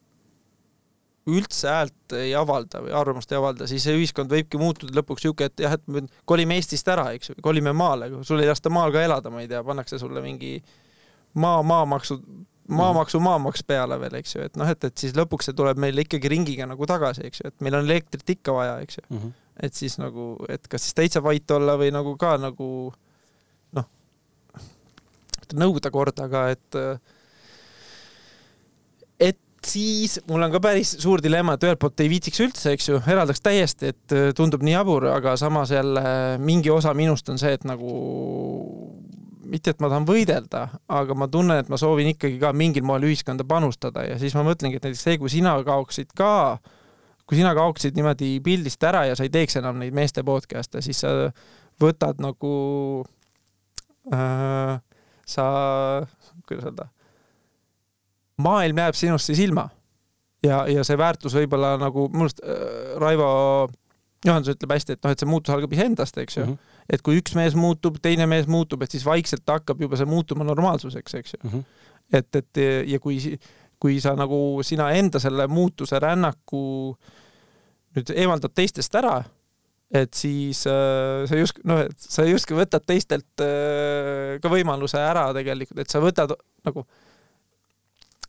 Speaker 1: üldse häält ei avalda või arvamust ei avalda, siis see ühiskond võibki muutuda lõpuks niisugune, et jah, et me kolime Eestist ära, eks ju, kolime maale, sul ei lasta maal ka elada, ma ei tea, pannakse sulle mingi maa, maamaksu maamaksu maamaks peale veel, eks ju, et noh, et, et siis lõpuks see tuleb meile ikkagi ringiga nagu tagasi, eks ju, et meil on elektrit ikka vaja, eks ju mm. -hmm. et siis nagu, et kas siis täitsa vait olla või nagu ka nagu noh, nõuda kord, aga et et siis mul on ka päris suur dilemma, et ühelt poolt ei viitsiks üldse, eks ju, eraldaks täiesti, et tundub nii jabur, aga samas jälle mingi osa minust on see, et nagu mitte, et ma tahan võidelda, aga ma tunnen, et ma soovin ikkagi ka mingil moel ühiskonda panustada ja siis ma mõtlengi, et näiteks see, kui sina kaoksid ka, kui sina kaoksid niimoodi pildist ära ja sa ei teeks enam neid meeste podcast'e, siis sa võtad nagu äh,, sa, kuidas öelda, maailm jääb sinust siis ilma. ja, ja see väärtus võib-olla nagu minu arust äh, Raivo Johannes ütleb hästi, et noh, et see muutus algab iseendast, eks ju mm. -hmm et kui üks mees muutub, teine mees muutub, et siis vaikselt hakkab juba see muutuma normaalsuseks, eks ju mm. -hmm. et, et ja kui, kui sa nagu sina enda selle muutuse rännaku nüüd eemaldad teistest ära, et siis äh, sa just, noh, et sa justkui võtad teistelt äh, ka võimaluse ära tegelikult, et sa võtad nagu,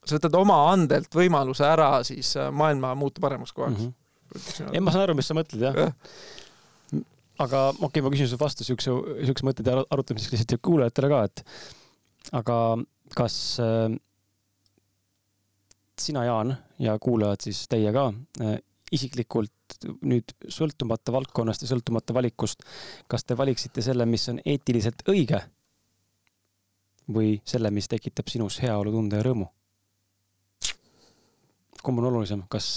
Speaker 1: sa võtad oma andelt võimaluse ära siis äh, maailma muuta paremaks kohaks mm.
Speaker 2: -hmm. ei, ma saan aru, mis sa mõtled, jah ja aga okei okay,, ma küsin sulle vastu siukse, siukse mõtteid arutamiseks lihtsalt kuulajatele ka, et aga kas äh, sina, Jaan, ja kuulajad siis teie ka äh, isiklikult nüüd sõltumata valdkonnast ja sõltumata valikust, kas te valiksite selle, mis on eetiliselt õige või selle, mis tekitab sinus heaolutunde ja rõõmu? Kumb on olulisem, kas,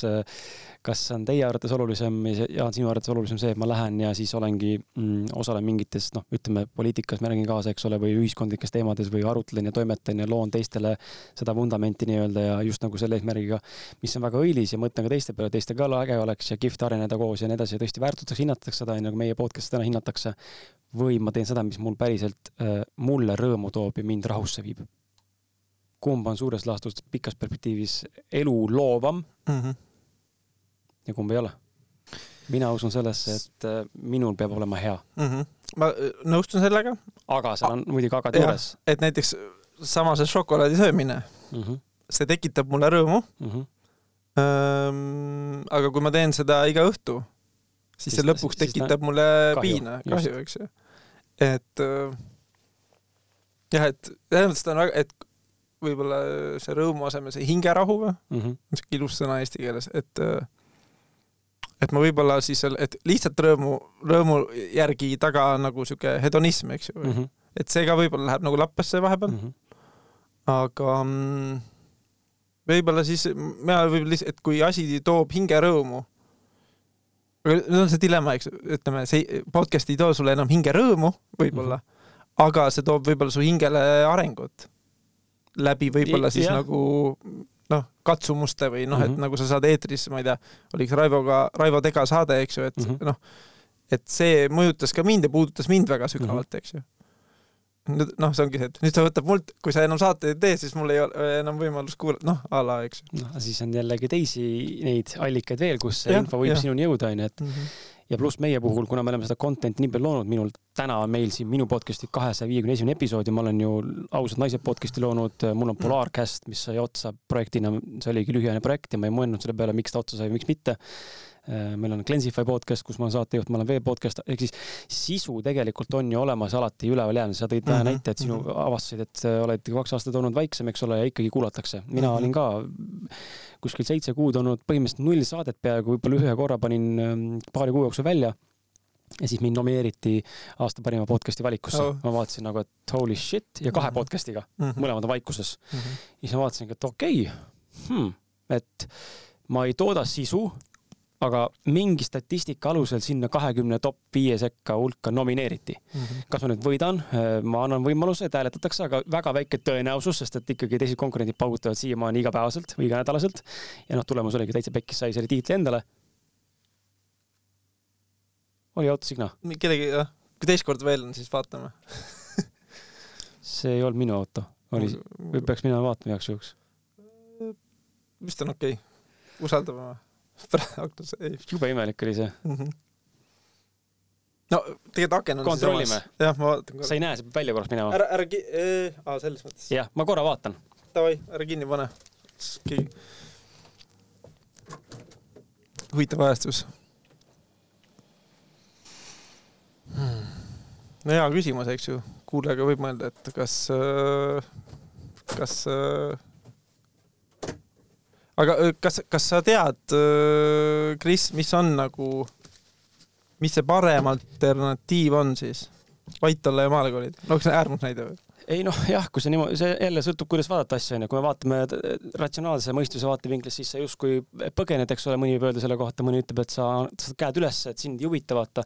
Speaker 2: kas on teie arvates olulisem ja sinu arvates olulisem see, et ma lähen ja siis olengi mm,, osalen mingites noh, ütleme poliitikas mängin kaasa, eks ole, või ühiskondlikes teemades või arutlen ja toimetan ja loon teistele seda vundamenti nii-öelda ja just nagu selle eesmärgiga, mis on väga õilis ja mõtlen ka teiste peale, teistel ka äge oleks ja kihvt areneda koos ja nii edasi ja tõesti väärtustatakse, hinnatakse seda, nagu meie podcast'is täna hinnatakse. või ma teen seda, mis mul päriselt äh, mulle rõõmu toob ja mind rahusse viib kumb on suures laastus pikas perspektiivis elu loovam mm -hmm. ja kumb ei ole. mina usun sellesse, et äh, minul peab olema hea mm.
Speaker 1: -hmm. ma äh, nõustun sellega.
Speaker 2: aga seal on muidugi agad juures.
Speaker 1: et näiteks sama see šokolaadi söömine mm, -hmm. see tekitab mulle rõõmu mm. -hmm. Ähm, aga kui ma teen seda iga õhtu, siis see lõpuks tekitab mulle kahju, piina, kahju, eks ju. et äh, jah, et selles mõttes ta on väga, et võib-olla see rõõmu asemel see hingerahu või mm -hmm., siuke ilus sõna eesti keeles, et et ma võib-olla siis, et lihtsalt rõõmu, rõõmu järgi taga on nagu sihuke hedonism, eks ju mm. -hmm. et see ka võib-olla läheb nagu lappesse vahepeal mm. -hmm. aga võib-olla siis, mina võib-olla lihtsalt, et kui asi toob hingerõõmu, nüüd on see dilemma, eks, ütleme, see podcast ei too sulle enam hingerõõmu võib-olla mm, -hmm. aga see toob võib-olla su hingele arengut läbi võib-olla siis ja. nagu noh, katsumuste või noh mm -hmm., et mhm. nagu sa saad eetris, ma ei tea, oli üks Raivoga, Raivo Tega saade, eks ju, et mm -hmm. noh, et see mõjutas ka mind ja puudutas mind väga sügavalt mm, -hmm. eks ju. nüüd noh, see ongi see, et nüüd sa võtad mult, kui sa enam saateid ei tee, siis mul ei ole enam võimalust kuulata, noh, a la, eks
Speaker 2: noh, siis on jällegi teisi neid allikaid veel, kus see ja, info võib ja. sinuni jõuda, onju, et mm -hmm ja pluss meie puhul, kuna me oleme seda content'i nii palju loonud, minul täna on meil siin minu podcast'i kahesaja viiekümne esimene episood ja ma olen ju ausad naised podcast'i loonud, mul on Polarcast, mis sai otsa projektina, see oligi lühiajaline projekt ja ma ei mõelnud selle peale, miks ta otsa sai miks mitte meil on Cleansify podcast, kus ma olen saatejuht, ma olen veel podcast, ehk siis sisu tegelikult on ju olemas alati üleval jäänud, sa tõid mm -hmm. näite, et sinu mhm. avastasid, et oled kaks aastat olnud väiksem, eks ole, ja ikkagi kuulatakse. mina mm -hmm. olin ka kuskil seitse kuud olnud põhimõtteliselt null saadet peaaegu, võib-olla ühe korra panin ähm, paari kuu jooksul välja ja siis mind nomineeriti aasta parima podcast'i valikusse oh.. ma vaatasin nagu, et holy shit ja kahe mm -hmm. podcast'iga mm, -hmm. mõlemad on vaikuses mm. -hmm. ja siis ma vaatasingi, et okei okay, hmm,, et ma ei tooda sisu, aga mingi statistika alusel sinna kahekümne top viie sekka hulka nomineeriti mm. -hmm. kas ma nüüd võidan, ma annan võimaluse, et hääletatakse, aga väga väike tõenäosus, sest et ikkagi teised konkurendid paugutavad siiamaani igapäevaselt või iganädalaselt. ja noh, tulemus oligi täitsa pekkis, sai selle tiitli endale. oli autosignaal?
Speaker 1: kellegi, jah, kui teist korda veel on, siis vaatame <laughs>
Speaker 2: see ei olnud minu auto, oli, või peaks minema vaatama igaks juhuks?
Speaker 1: vist on okei okay., usaldame aknas, ei.
Speaker 2: jube imelik oli see mm. -hmm.
Speaker 1: no tegelikult aken on
Speaker 2: kontrollime.
Speaker 1: jah, ma vaatan
Speaker 2: korra. sa ei näe, see peab välja korraks minema.
Speaker 1: ära, ära ki-, aa, selles mõttes.
Speaker 2: jah, ma korra vaatan.
Speaker 1: Davai, ära kinni pane. keegi. huvitav ajastus hmm.. no hea küsimus, eks ju. kuulajaga võib mõelda, et kas, kas aga kas, kas sa tead, Kris, mis on nagu, mis see parem alternatiiv on siis? Vaitola ja Maalekoolid, no kas see on äärmusnäide või?
Speaker 2: ei noh, jah, kui see niimoodi, see jälle sõltub, kuidas vaadata asja, onju, kui me vaatame ratsionaalse mõistuse vaatevinklist, siis sa justkui põgened, eks ole, mõni võib öelda selle kohta, mõni ütleb, et sa tõstad käed üles, et sind ei huvita, vaata.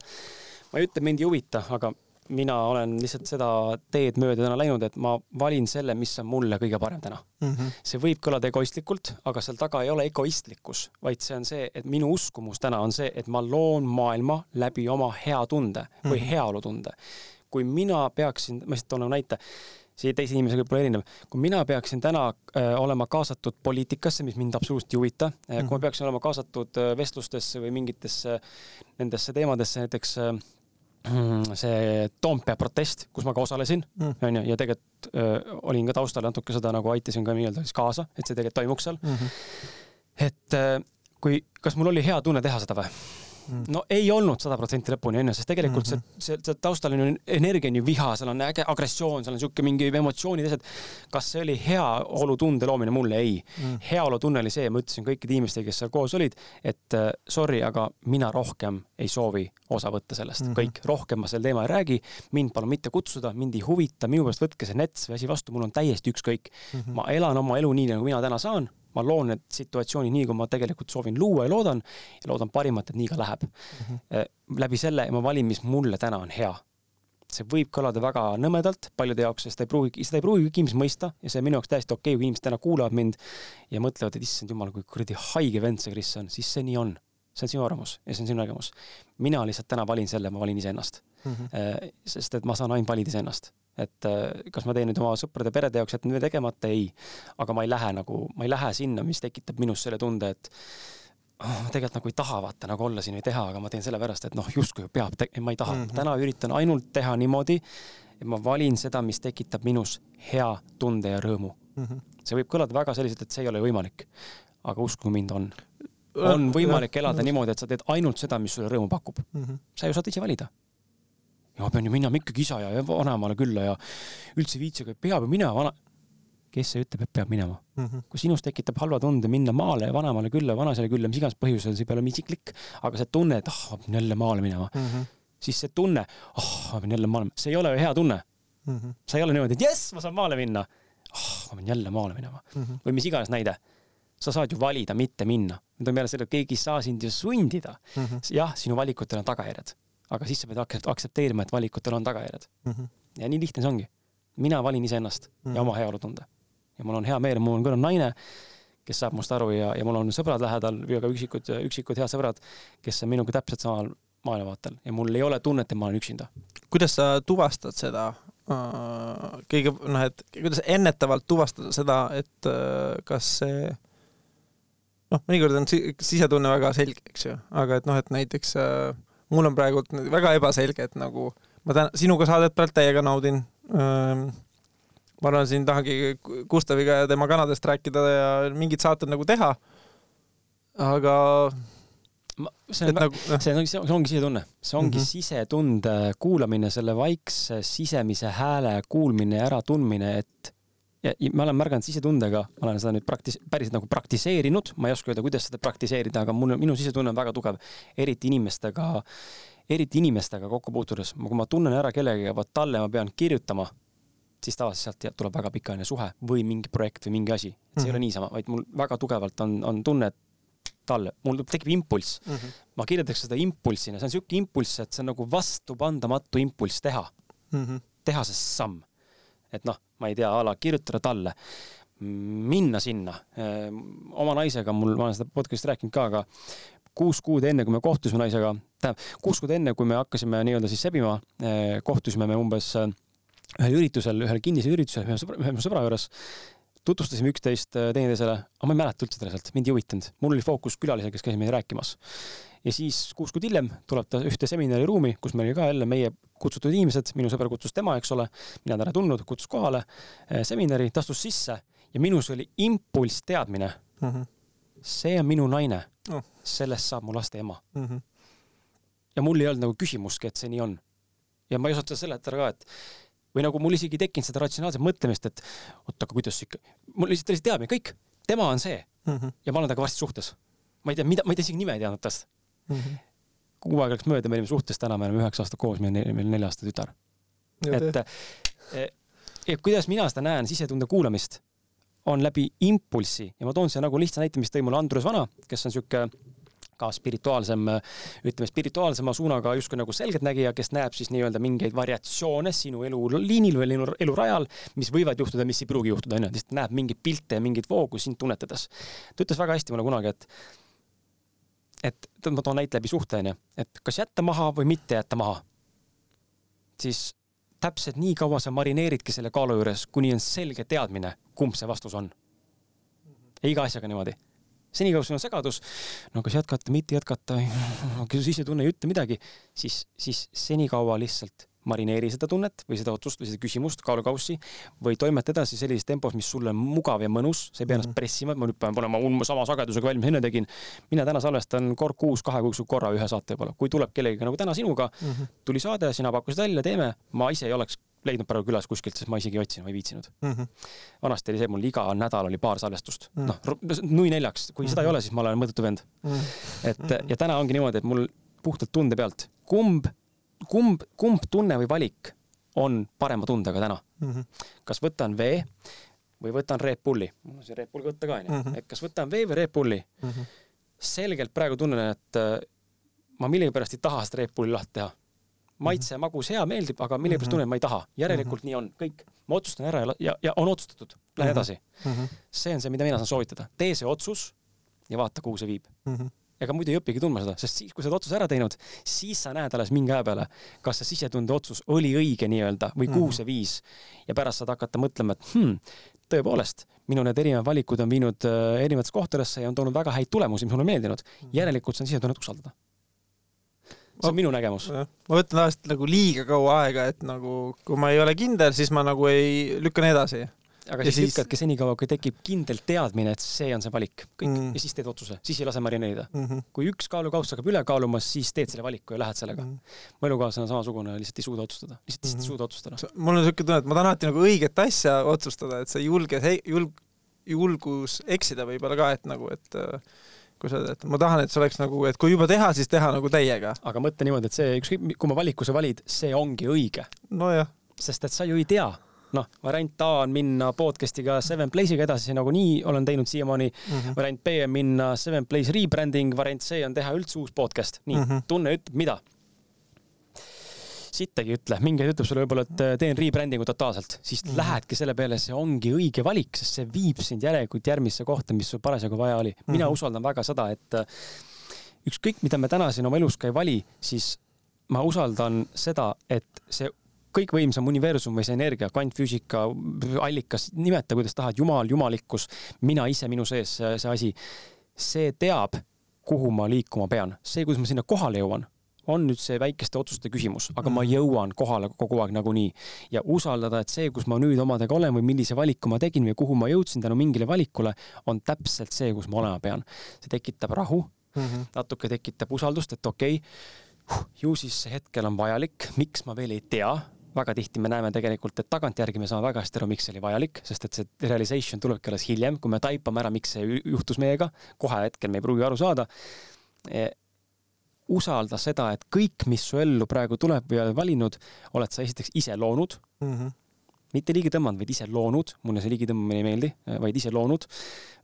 Speaker 2: ma ei ütle, mind ei huvita, aga mina olen lihtsalt seda teed mööda täna läinud, et ma valin selle, mis on mulle kõige parem täna mm. -hmm. see võib kõlada egoistlikult, aga seal taga ei ole egoistlikkus, vaid see on see, et minu uskumus täna on see, et ma loon maailma läbi oma hea tunde või mm -hmm. heaolutunde. kui mina peaksin, ma lihtsalt toon nagu näite, see teise inimesega võib olla erinev. kui mina peaksin täna äh, olema kaasatud poliitikasse, mis mind absoluutselt ei huvita äh,, kui ma mhm. peaksin olema kaasatud äh, vestlustesse või mingitesse nendesse teemadesse, näiteks äh, see Toompea protest, kus ma ka osalesin, mm. onju, ja tegelikult öö, olin ka taustal natuke seda nagu aitasin ka nii-öelda siis kaasa, et see tegelikult toimuks seal mm. -hmm. et öö, kui, kas mul oli hea tunne teha seda või? Mm. no ei olnud sada protsenti lõpuni onju, sest tegelikult mm -hmm. see, see, taustal on ju energia on ju viha, seal on äge agressioon, seal on siuke mingi emotsioonid, asjad. kas see oli heaolutunde loomine mulle? ei mm.. heaolutunne oli see, ma ütlesin kõikide inimestele, kes seal koos olid, et uh, sorry, aga mina rohkem ei soovi osa võtta sellest mm, -hmm. kõik, rohkem ma sel teemal ei räägi, mind palun mitte kutsuda, mind ei huvita, minu pärast võtke see nets või asi vastu, mul on täiesti ükskõik mm. -hmm. ma elan oma elu nii, nagu mina täna saan ma loon need situatsioonid nii, kui ma tegelikult soovin luua ja loodan ja loodan parimat, et nii ka läheb mm. -hmm. läbi selle ma valin, mis mulle täna on hea see võib kõlada väga nõmedalt paljude jaoks, sest ta ei pruugi, seda ei pruugi inimesed mõista ja see on minu jaoks täiesti okei okay,, kui inimesed täna kuulavad mind ja mõtlevad, et issand jumal, kui kuradi haige vend see Kris on, siis see nii on. See on sinu arvamus ja see on sinu nägemus. mina lihtsalt täna valin selle, ma valin iseennast mm. -hmm. sest et ma saan ainult valida iseennast. et äh, kas ma teen nüüd oma sõprade, perede jaoks jätan tegemata, ei. aga ma ei lähe nagu, ma ei lähe sinna, mis tekitab minus selle tunde, et oh, ma tegelikult nagu ei taha vaata nagu olla siin või teha, aga ma teen sellepärast, et noh, justkui peab, ma ei taha mm. -hmm. täna üritan ainult teha niimoodi, et ma valin seda, mis tekitab minus hea tunde ja rõõmu mm. -hmm. see võib kõlada väga selliselt, et see ei ole võimalik. aga uskuge mind, on. On võimalik elada niimoodi, et sa teed ainult seda, mis sulle rõõmu pakub mm. -hmm. sa ju saad ise valida ja ma pean ju minema ikkagi isa ja vanaemale külla ja üldse ei viitsi, aga peab ju minema vana kes see ütleb, et peab minema mm. -hmm. kui sinus tekitab halva tunde minna maale ja vanaemale külla, vanaisale külla, mis iganes põhjusel, see ei pea olema isiklik, aga see tunne, et ah oh,, ma pean jälle maale minema mm, -hmm. siis see tunne, ah oh, ma pean jälle maale, see ei ole ju hea tunne mm. -hmm. sa ei ole niimoodi, et jess, ma saan maale minna. ah oh,, ma pean jälle maale minema mm. -hmm. või mis iganes näide. Sa saad ju valida mitte minna. nüüd on peale selle, keegi ei saa sind ju sundida mm. -hmm. jah, sinu valikutel on tagajärjed, aga siis sa pead aktsepteerima, et valikutel on tagajärjed mm. -hmm. ja nii lihtne see ongi. mina valin iseennast mm -hmm. ja oma heaolutunde ja mul on hea meel, mul on küll naine, kes saab must aru ja, ja mul on sõbrad lähedal või ka üksikud, üksikud head sõbrad, kes on minuga täpselt samal maailmavaatel ja mul ei ole tunnet, et ma olen üksinda.
Speaker 1: kuidas sa tuvastad seda äh, kõige, noh, et kuidas ennetavalt tuvastada seda, et äh, kas see noh, mõnikord on sisetunne väga selge, eks ju, aga et noh, et näiteks äh, mul on praegult väga ebaselge, et nagu ma täna sinuga saadet praegu täiega naudin ähm, ma arvan, siin tahangi Gustaviga ja tema kanadest rääkida ja mingid saated nagu teha. aga
Speaker 2: ma, see on, nagu, see on, see ongi sisetunne, see ongi mm -hmm. sisetunde kuulamine, selle vaikse sisemise hääle kuulmine ja äratundmine, et ja, ma olen märganud sisetundega, ma olen seda nüüd praktis-, päriselt nagu praktiseerinud, ma ei oska öelda, kuidas seda praktiseerida, aga mul, minu sisetunne on väga tugev, eriti inimestega, eriti inimestega kokku puutudes, kui ma tunnen ära kellegagi, vot talle ma pean kirjutama siis tavaliselt sealt tuleb väga pikaajaline suhe või mingi projekt või mingi asi. et see mm -hmm. ei ole mhm. niisama, vaid mul väga tugevalt on, on tunne, et talle, mul tekib impulss mm. -hmm. ma kirjeldaks seda impulssina, see on siuke impulss, et see on nagu vastupandamatu impulss teha mm. -hmm. teha see samm. et noh, ma ei tea, a la kirjutada talle, minna sinna. oma naisega mul, ma olen seda podcast'i rääkinud ka, aga kuus kuud enne, kui me kohtusime naisega, tähendab, kuus kuud enne, kui me hakkasime nii-öelda siis sebima, kohtusime me umbes ühel üritusel, ühel kinnisel üritusel ühe sõbra, ühe sõbra juures tutvustasime üksteist teineteisele, aga ma ei mäleta üldse teda sealt, mind ei huvitanud. mul oli fookus külalisel, kes käis meid rääkimas. Ja siis kuus kuud hiljem tuleb ta ühte seminariruumi, kus meil oli ka jälle meie kutsutud inimesed, minu sõber kutsus tema, eks ole, mina teda ei tundnud, kutsus kohale äh, seminari, ta astus sisse ja minus oli impulss teadmine mm. -hmm. see on minu naine oh., sellest saab mu laste ema mm. -hmm. ja mul ei olnud nagu küsimustki, et see nii on. ja ma ei osanud seda seletada ka, et või nagu mul isegi ei tekkinud seda ratsionaalset mõtlemist, et oot, aga kuidas ikka, mul lihtsalt oli teadmine, kõik, tema on see mm. -hmm. ja ma olen temaga varsti suhtes. ma ei tea, mida, ma ei tea isegi nime ei teadnud tast mm. -hmm. kuu aega läks mööda, me olime suhtes, täna me oleme üheksa aastat koos, meil on, meil on nelja-aastane tütar. et eh, ja kuidas mina seda näen, sisetunde kuulamist, on läbi impulssi ja ma toon siia nagu lihtsa näite, mis tõi mulle Andrus Vana, kes on sihuke ka spirituaalsem, ütleme spirituaalsema suunaga justkui nagu selgeltnägija, kes näeb siis nii-öelda mingeid variatsioone sinu eluliinil või elu, elurajal, mis võivad juhtuda, mis ei pruugi juhtuda, onju, lihtsalt näeb mingeid pilte ja mingeid voogu sind tunnetades. ta ütles väga hästi mulle kunagi, et et ma toon näite läbi suhte, onju, et kas jätta maha või mitte jätta maha. siis täpselt nii kaua sa marineeridki selle kaalu juures, kuni on selge teadmine, kumb see vastus on. iga asjaga niimoodi senikaua sul on segadus, no kas jätkata, mitte jätkata, kui sa sisetunne ei ütle midagi, siis, siis senikaua lihtsalt marineeri seda tunnet või seda otsust või seda küsimust, kaalukaussi või toimeta edasi sellises tempos, mis sulle on mugav ja mõnus, sa ei pea ennast mm -hmm. pressima, et ma nüüd pean panema sama sagedusega valmis, enne tegin. mina täna salvestan kord kuus, kahe kuuks korra ühe saate võib-olla, kui tuleb kellegagi nagu täna sinuga mm, -hmm. tuli saade, sina pakkusid välja, teeme, ma ise ei oleks leidnud praegu külas kuskilt, sest ma isegi ei otsinud, ma ei viitsinud mm. -hmm. vanasti oli see, mul iga nädal oli paar salvestust mm -hmm., noh, nui neljaks, kui mm -hmm. seda ei ole, siis ma olen mõttetu vend mm. -hmm. et ja täna ongi niimoodi, et mul puhtalt tunde pealt, kumb, kumb, kumb tunne või valik on parema tundega täna mm. -hmm. kas võtan vee, või võtan Red Bulli, mul on siin Red Bull võtta ka onju,
Speaker 1: Mhm.
Speaker 2: et kas võtan vee või Red Bulli, selgelt praegu tunnen, et äh, ma millegipärast ei taha seda Red Bulli lahti teha. maitse, magus, hea, meeldib, aga millegipärast
Speaker 1: Mhm.
Speaker 2: tunnen, et ma ei taha. järelikult nii on, kõik. ma otsustan ära ja, ja, ja on otsustatud, lähen
Speaker 1: Mhm.
Speaker 2: edasi. see on see, mida mina saan soovitada. tee see otsus ja vaata, kuhu see viib. Ega muidu ei õpigi tundma seda, sest siis, kui sa oled otsuse ära teinud, siis sa näed alles mingi aja peale, kas see sisetunde otsus oli õige nii-öelda või kuhu
Speaker 1: Mhm.
Speaker 2: see viis. ja pärast saad hakata mõtlema, et hmm, tõepoolest, minu need erinevad valikud on viinud äh, erinevatesse kohtadesse ja on toonud väga häid tulemusi, mis mulle on meeldinud. järelikult saan sisetunnet usaldada. see on minu nägemus.
Speaker 1: ma võtan tavaliselt nagu liiga kaua aega, et nagu kui ma ei ole kindel, siis ma nagu ei, lükkan edasi.
Speaker 2: Aga
Speaker 1: Ja
Speaker 2: siis,
Speaker 1: siis-
Speaker 2: lükkadki senikaua, kui tekib kindel teadmine, et see on see valik, kõik
Speaker 1: Mm.
Speaker 2: ja siis teed otsuse, siis ei lase marineerida.
Speaker 1: mm. -hmm.
Speaker 2: kui üks kaalukauss hakkab üle kaaluma, siis teed selle valiku ja lähed sellega
Speaker 1: Mhm.
Speaker 2: mm.. mu elukaaslane on samasugune, lihtsalt ei suuda otsustada, lihtsalt mm -hmm.
Speaker 1: Mhm.
Speaker 2: ei suuda otsustada.
Speaker 1: mul on niisugune tunne, et ma tahan alati nagu õiget asja otsustada, et see julge, julg, julgus eksida võib-olla ka, et nagu, et äh, kui sa et ma tahan, et see oleks nagu, et kui juba teha, siis teha nagu täiega.
Speaker 2: aga mõtle niimoodi, et see ükskõik, kui ma valiku sa valid, see ongi õige,
Speaker 1: nojah,
Speaker 2: sest et sa ju ei tea. noh, variant A on minna podcast'iga Seven Place'iga edasi, nagunii olen teinud siiamaani.
Speaker 1: Mhm.
Speaker 2: variant B on minna Seven Place rebranding, variant C on teha üldse uus podcast. nii mm. -hmm. tunne ütleb mida sittagi ei ütle, mingi ütleb sulle võib-olla, et äh, teen rebranding'u totaalselt, siis mm. -hmm. lähedki selle peale, see ongi õige valik, sest see viib sind järelikult järgmisse kohta, mis sul parasjagu vaja oli. mina mm. -hmm. usaldan väga seda, et äh, ükskõik, mida me täna siin oma elus ka ei vali, siis ma usaldan seda, et see kõikvõimsam universum või see energia, kvantfüüsika, allikas, nimeta kuidas tahad, jumal, jumalikkus, mina ise minu sees, see, asi, see teab, kuhu ma liikuma pean. see, kuidas ma sinna kohale jõuan, on nüüd see väikeste otsuste küsimus, aga ma jõuan kohale kogu aeg nagunii ja usaldada, et see, kus ma nüüd omadega olen või millise valiku ma tegin või kuhu ma jõudsin tänu mingile valikule, on täpselt see, kus ma olema pean. see tekitab rahu,
Speaker 1: Mhm.
Speaker 2: natuke tekitab usaldust, et okei okay,, ju siis see hetkel on vajalik, miks ma veel ei tea. Väga tihti me näeme tegelikult, et tagantjärgi me saame väga hästi aru, miks see oli vajalik, sest et see realization tulebki alles hiljem, kui me taipame ära, miks see ju- juhtus meiega. kohe hetkel me ei pruugi aru saada e, usalda seda, et kõik, mis su ellu praegu tuleb või oled valinud, oled sa esiteks ise loonud,
Speaker 1: Mhm.
Speaker 2: mitte ligi tõmmanud, vaid ise loonud, mulle see ligi tõmbamine ei meeldi, vaid ise loonud.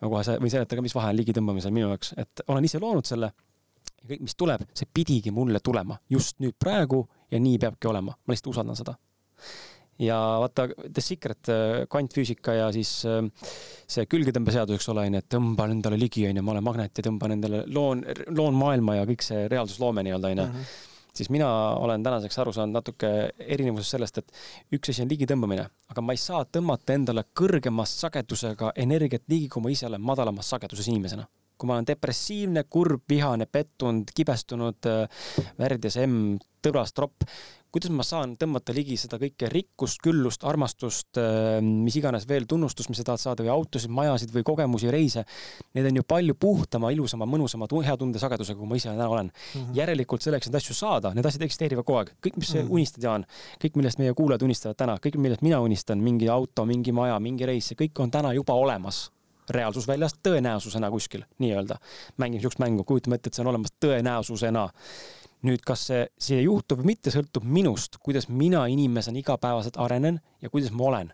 Speaker 2: ma kohe võin seletada mis vahe on ligi tõmbamisel minu jaoks, et olen ise loonud selle ja kõik, mis tuleb, see pidigi mulle tulema just nüüd praegu ja nii peabki olema, ma lihtsalt usaldan seda. ja vaata The Secret, kvantfüüsika ja siis äh, see külgetõmbeseadus, eks ole, onju, et tõmban endale ligi, onju, ma olen magnet ja tõmban endale, loon, loon maailma ja kõik see reaalsusloome nii-öelda, onju
Speaker 1: Mhm.
Speaker 2: siis mina olen tänaseks aru saanud natuke erinevusest sellest, et üks asi on ligi tõmbamine, aga ma ei saa tõmmata endale kõrgemast sagedusega energiat ligi, kui ma ise olen madalamas sageduses inimesena. Kui ma olen depressiivne, kurb, vihane, pettunud, kibestunud, värdjas emm, tõbras tropp, kuidas ma saan tõmmata ligi seda kõike rikkust, küllust, armastust, mis iganes veel tunnustust, mis sa tahad saada või autosid, majasid või kogemusi, reise. Need on ju palju puhtama, ilusama, mõnusama, hea tunde sagedusega, kui ma ise täna olen
Speaker 1: Mhm.
Speaker 2: järelikult selleks neid asju saada, need asjad eksisteerivad kogu aeg, kõik, mis sa
Speaker 1: Mhm.
Speaker 2: unistad, Jaan, kõik, millest meie kuulajad unistavad täna, kõik, millest mina unistan, mingi auto, mingi maja, mingi reis, see kõik on täna juba olemas reaalsusväljas tõenäosusena kuskil nii-öelda. mängime siukest mängu, kujutame ette, et see on olemas tõenäosusena. nüüd, kas see, see juhtub või mitte, sõltub minust, kuidas mina inimesena igapäevaselt arenen ja kuidas ma olen.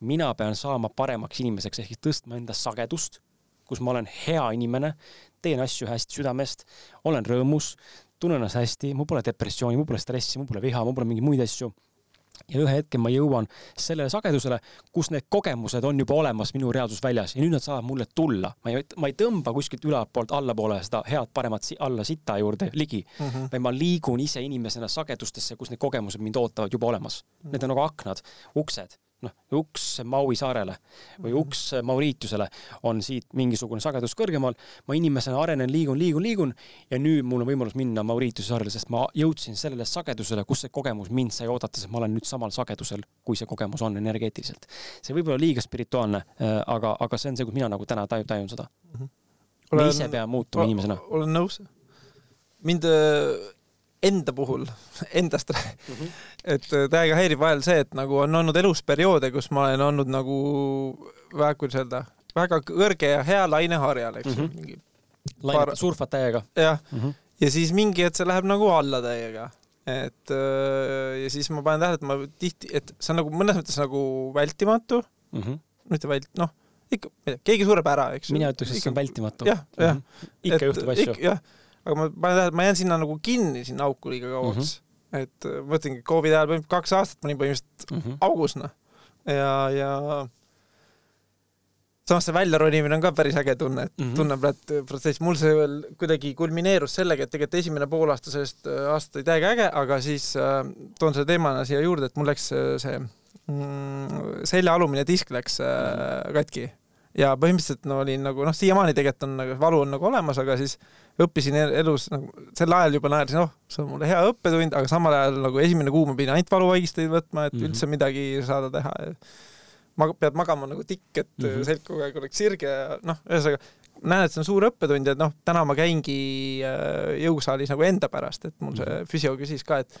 Speaker 2: mina pean saama paremaks inimeseks ehk siis tõstma enda sagedust, kus ma olen hea inimene, teen asju hästi südamest, olen rõõmus, tunnen ennast hästi, mul pole depressiooni, mul pole stressi, mul pole viha, mul pole mingeid muid asju. Ja ühe hetke ma jõuan sellele sagedusele, kus need kogemused on juba olemas minu reaalsusväljas ja nüüd nad saavad mulle tulla. ma ei, ma ei tõmba kuskilt ülaltpoolt allapoole seda head paremat si alla sita juurde ligi,
Speaker 1: Mhm.
Speaker 2: vaid ma liigun ise inimesena sagedustesse, kus need kogemused mind ootavad juba olemas. Need on nagu aknad, uksed, noh, uks Maui saarele või uks Mauritiusele on siit mingisugune sagedus kõrgemal. ma inimesena arenen, liigun, liigun, liigun ja nüüd mul on võimalus minna Mauritiuse saarele, sest ma jõudsin sellele sagedusele, kus see kogemus mind sai oodata, sest ma olen nüüd samal sagedusel, kui see kogemus on energeetiliselt. see võib olla liiga spirituaalne, aga, aga see on see, kus mina nagu täna taju- tajun seda. me ise peame muutuma inimesena.
Speaker 1: olen nõus. mind äh, enda puhul, <laughs> endast,
Speaker 2: Mhm.
Speaker 1: et äh, täiega häirib vahel see, et nagu on olnud elus perioode, kus ma olen olnud nagu väga, kuidas öelda, väga kõrge ja hea laineharjal, eks ju
Speaker 2: Mhm.
Speaker 1: mm -hmm..
Speaker 2: lained
Speaker 1: Paar-
Speaker 2: surfad täiega
Speaker 1: jah,
Speaker 2: mm. -hmm.
Speaker 1: ja siis mingi hetk see läheb nagu alla täiega. et äh, ja siis ma panen tähele, et ma tihti, et see on nagu mõnes mõttes nagu vältimatu,
Speaker 2: Mm -hmm.
Speaker 1: mitte vält-, noh, ikka, keegi sureb ära, eks
Speaker 2: mina ütleks, et see on vältimatu.
Speaker 1: jah, jah.
Speaker 2: ikka juhtub asju.
Speaker 1: jah, aga ma panen tähele, et ma jään sinna nagu kinni, sinna auku liiga kauaks mm. -hmm. et äh, ma mõtlengi, Covidi ajal põhimõtteliselt kaks aastat ma olin põhimõtteliselt mm -hmm. augus, noh. ja, ja samas see väljaronimine on ka päris äge tunne, et mm -hmm. tunneb, et protsess, mul see veel kuidagi kulmineerus sellega, et tegelikult esimene poolaasta sellest äh, aastast oli täiega äge, aga siis äh, toon selle teemana siia juurde, et mul läks äh, see mm, selja alumine disk läks äh, katki ja põhimõtteliselt no olin nagu noh, siiamaani tegelikult on nagu valu on nagu olemas, aga siis õppisin elus nagu sel ajal juba naersin, oh, see on mulle hea õppetund, aga samal ajal nagu esimene kuu ma pidin ainult valuvaigisteid võtma, et mm -hmm. üldse midagi saada teha mag-, pead magama nagu tikk, et mm -hmm. selg kogu aeg oleks sirge ja noh, ühesõnaga näen, et see on suur õppetund ja noh, täna ma käingi äh, jõusaalis nagu enda pärast, et mul see mhm. füsio küsis ka, et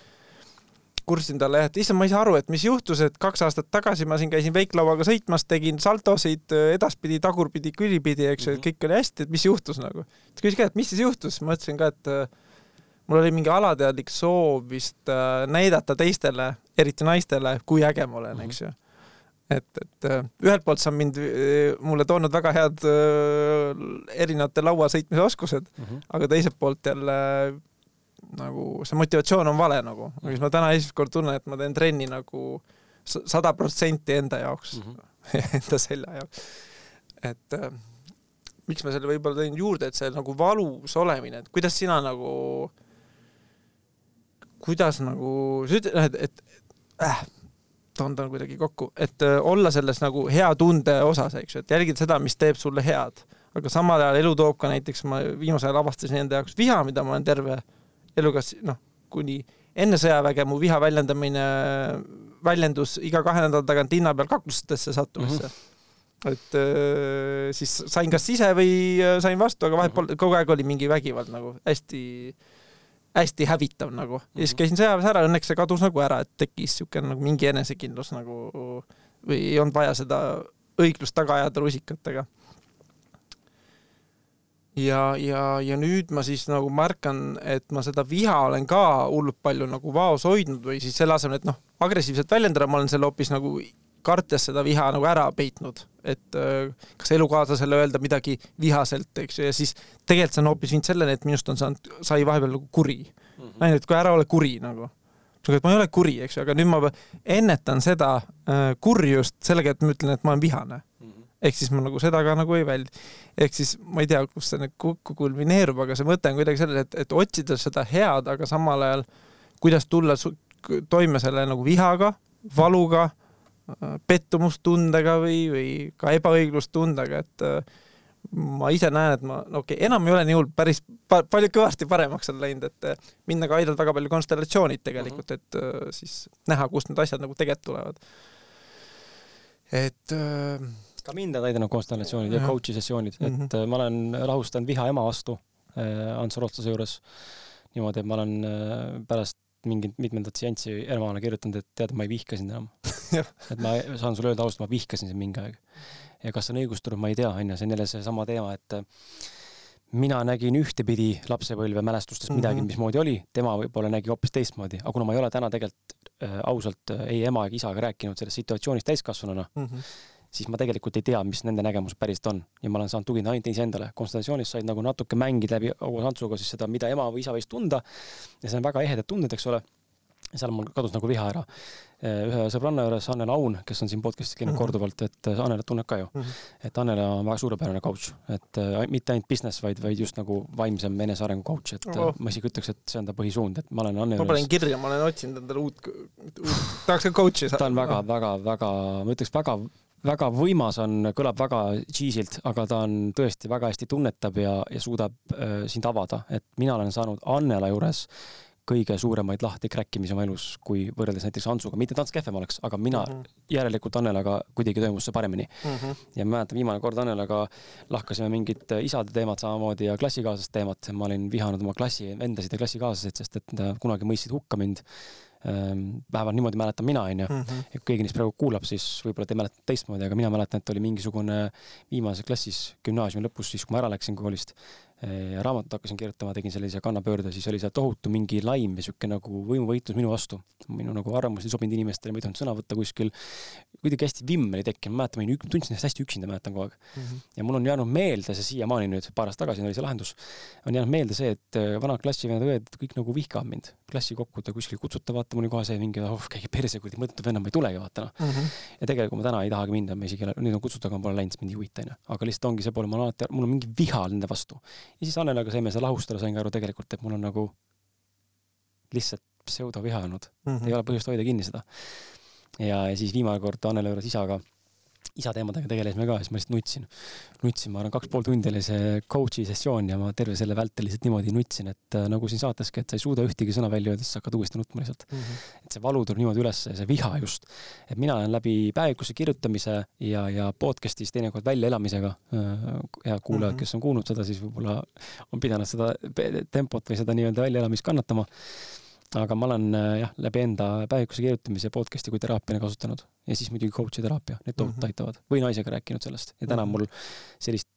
Speaker 1: kurtsin talle jah, et issand, ma ei saa aru, et mis juhtus, et kaks aastat tagasi ma siin käisin veiklauaga sõitmas, tegin saltosid edaspidi, tagurpidi, külipidi, eks ju mm -hmm., et kõik oli hästi, et mis juhtus nagu. ta küsis ka, et mis siis juhtus, ma ütlesin ka, et mul oli mingi alateadlik soov vist näidata teistele, eriti naistele, kui äge ma olen, eks ju et, et ühelt poolt see on mind, mulle toonud väga head erinevate laua sõitmise oskused mm, -hmm. aga teiselt poolt jälle nagu see motivatsioon on vale nagu, aga siis ma täna esimest korda tunnen, et ma teen trenni nagu sada protsenti enda jaoks mm, -hmm. <laughs> enda selja jaoks. et äh, miks ma selle võib-olla tõin juurde, et see nagu valus olemine, et kuidas sina nagu, kuidas nagu, sa ütled, et, et äh, toon ta kuidagi kokku, et äh, olla selles nagu hea tunde osas, eks ju, et jälgida seda, mis teeb sulle head. aga samal ajal elu toob ka näiteks, ma viimasel ajal avastasin enda jaoks viha, mida ma olen terve eluga, noh, kuni enne sõjaväge mu viha väljendamine väljendus iga kahe nädala tagant linna peal kaklustesse sattumisse mm. -hmm. et äh, siis sain kas ise või äh, sain vastu, aga vahet pole, kogu aeg oli mingi vägivald nagu hästi hästi hävitav nagu. ja siis mhm. käisin sõjaväes ära, õnneks see kadus nagu ära, et tekkis niisugune nagu mingi enesekindlus nagu või ei olnud vaja seda õiglust taga ajada rusikatega. Ja, ja, ja nüüd ma siis nagu märkan, et ma seda viha olen ka hullult palju nagu vaos hoidnud või siis selle asemel, et noh, agressiivselt väljendada, ma olen selle hoopis nagu kartes seda viha nagu ära peitnud, et äh, kas elukaaslasele öelda midagi vihaselt, eks ju, ja siis tegelikult see on hoopis viinud selleni, et minust on saanud, sai vahepeal nagu kuri mm. -hmm. ainult, et kui ära ole kuri nagu. ma ei ole kuri, eks ju, aga nüüd ma ennetan seda äh, kurjust sellega, et ma ütlen, et ma olen vihane. Ehk siis ma nagu seda ka nagu ei väldi. ehk siis ma ei tea, kus see nüüd kokku kulmineerub, aga see mõte on kuidagi selles, et, et otsida seda head, aga samal ajal kuidas tulla toime selle nagu vihaga, valuga pettumustundega või, või ka ebaõiglustundega, et äh, ma ise näen, et ma, no okei okay,, enam ei ole nii hull, päris pa, palju kõvasti paremaks on läinud, et äh, mind nagu aidanud väga palju konstellatsioonid tegelikult, mhm. et äh, siis näha, kust need asjad nagu tegelikult tulevad. et
Speaker 2: ka mind on aidanud konstellatsioonid ja coach'i sessioonid, et mm -hmm. ma olen rahustanud viha ema vastu Ants Rotsase juures niimoodi, et ma olen pärast mingit mitmendat seanssi emale kirjutanud, et tead, ma ei vihka sind enam <laughs> et ma saan sulle öelda ausalt, ma vihkasin sind mingi aeg. ja kas on õigustatud, ma ei tea, onju, see on jälle seesama teema, et äh, mina nägin ühtepidi lapsepõlve mälestustes midagi mm, -hmm. mismoodi oli, tema võib-olla nägi hoopis teistmoodi, aga kuna ma ei ole täna tegelikult äh, ausalt äh, ei ema ega isaga rääkinud sellest situatsioonist täiskasvanuna mm, -hmm siis ma tegelikult ei tea, mis nende nägemus päriselt on ja ma olen saanud tugineda ainult iseendale. konsultatsioonis said nagu natuke mängida läbi Ogo Santsuga siis seda, mida ema või isa võis tunda ja see on väga ehedad tunded, eks ole. seal mul kadus nagu viha ära. ühe sõbranna juures, Annel Aun, kes on siin podcast'is käinud mm -hmm. korduvalt, et Annelat tunneb ka ju mm. -hmm. et Annel on väga suurepärane coach, et äh, mitte ainult business, vaid, vaid just nagu vaimsem enesearengu coach, et oh. ma isegi ütleks, et see on ta põhisuund, et ma olen Annel
Speaker 1: ma panen kirja, ma olen otsinud endale uut, uut, tahaks ka coach'i
Speaker 2: saada. ta on väga, väga, väga, ma ütleks väga väga võimas on, kõlab väga cheese'ilt, aga ta on tõesti väga hästi tunnetab ja, ja suudab äh, sind avada, et mina olen saanud Annela juures kõige suuremaid lahti kräkkimisi oma elus, kui võrreldes näiteks Antsuga, mitte et Ants kehvem oleks, aga mina mm -hmm. järelikult Annelaga kuidagi toimus see paremini mm. -hmm. ja ma mäletan, viimane kord Annelaga lahkasime mingit isade teemat samamoodi ja klassikaaslaste teemat. ma olin vihanud oma klassi vendasid ja klassikaaslaseid, sest et nad kunagi mõistsid hukka mind vähemalt niimoodi mäletan mina, onju. Mhm. et kui keegi neist praegu kuulab, siis võib-olla te mäletate teistmoodi, aga mina mäletan, et oli mingisugune viimases klassis gümnaasiumi lõpus, siis kui ma ära läksin koolist, ja raamatut hakkasin kirjutama, tegin sellise kannapöörde, siis oli seal tohutu mingi laim ja sihuke nagu võimuvõitlus minu vastu. minu nagu arvamus ei sobinud inimestele, ma ei tohtinud sõna võtta kuskil. kuidagi hästi vimm oli tekkinud, ma mäletan, ma olin, tundsin ennast hästi üksinda, mäletan kogu aeg mm. -hmm. ja mul on jäänud meelde see siiamaani nüüd, paar aastat tagasi oli see lahendus, on jäänud meelde see, et äh, vanad klassivennad õed kõik nagu vihkavad mind. klassi kokku ta kuskil kutsuta, vaata, mul oli kohe see mingi, oh käige perse, kuradi mõttetu venna, ma ei tulegi, vaata noh mm -hmm.. ja tegelikult ma täna ei tahagi minna, ma isegi, nüüd on kutsutud, aga ma pole läinud, mind ei huvita, onju. aga lihtsalt ongi see pool, ma olen alati, mul on mingi viha nende vastu. Ja siis Annelaga saime seda lahustada, sain ka aru tegelikult, et mul on nagu lihtsalt pseudoviha olnud mm. -hmm. ei ole põhjust hoida kinni seda. ja, ja siis viimane kord Annela juures isaga isa teemadega tegelesime ka, siis ma lihtsalt nutsin. nutsin, ma arvan, kaks pool tundi oli see coach'i sessioon ja ma terve selle vältel lihtsalt niimoodi nutsin, et äh, nagu siin saateski, et sa ei suuda ühtegi sõna välja öelda, siis sa hakkad uuesti nutma lihtsalt mm. -hmm. et see valu tuleb niimoodi üles see viha just. et mina olen läbi päevikusse kirjutamise ja, ja podcast'is teinekord väljaelamisega äh,, head kuulajad mm, -hmm. kes on kuulnud seda, siis võib-olla on pidanud seda tempot või seda nii-öelda väljaelamist kannatama aga ma olen äh, jah, läbi enda päevikuse kirjutamise podcast'i kui teraapiana kasutanud ja siis muidugi coach'i teraapia, need tohutult mm -hmm. aitavad või naisega rääkinud sellest ja täna -hmm. mul sellist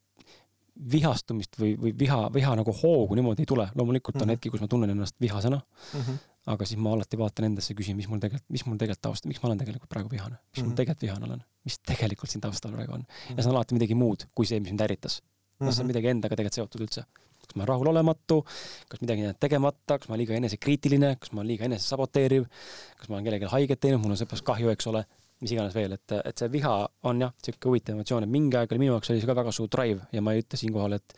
Speaker 2: vihastumist või, või viha, viha nagu hoogu niimoodi ei tule, loomulikult on mm -hmm. hetki, kus ma tunnen ennast vihasena mm. -hmm. aga siis ma alati vaatan endasse, küsin, mis mul tegelikult, mis mul tegelikult taust, miks ma olen tegelikult praegu vihane, mis mm -hmm. mul mhm. tegelikult vihane olen, mis tegelikult siin taustal praegu on mm. -hmm. ja see on alati midagi muud kui see, mis mind ärritas. kas see on mhm. midagi endaga tegelikult seotud üldse kas ma olen rahulolematu, kas midagi jäänud tegemata, kas ma olen liiga enesekriitiline, kas ma olen liiga enesesaboteeriv, kas ma olen kellelegi haiget teinud, mul on sõprast kahju, eks ole, mis iganes veel, et, et see viha on jah, niisugune huvitav emotsioon, et mingi aeg oli minu jaoks oli see ka väga suur drive ja ma ei ütle siinkohal, et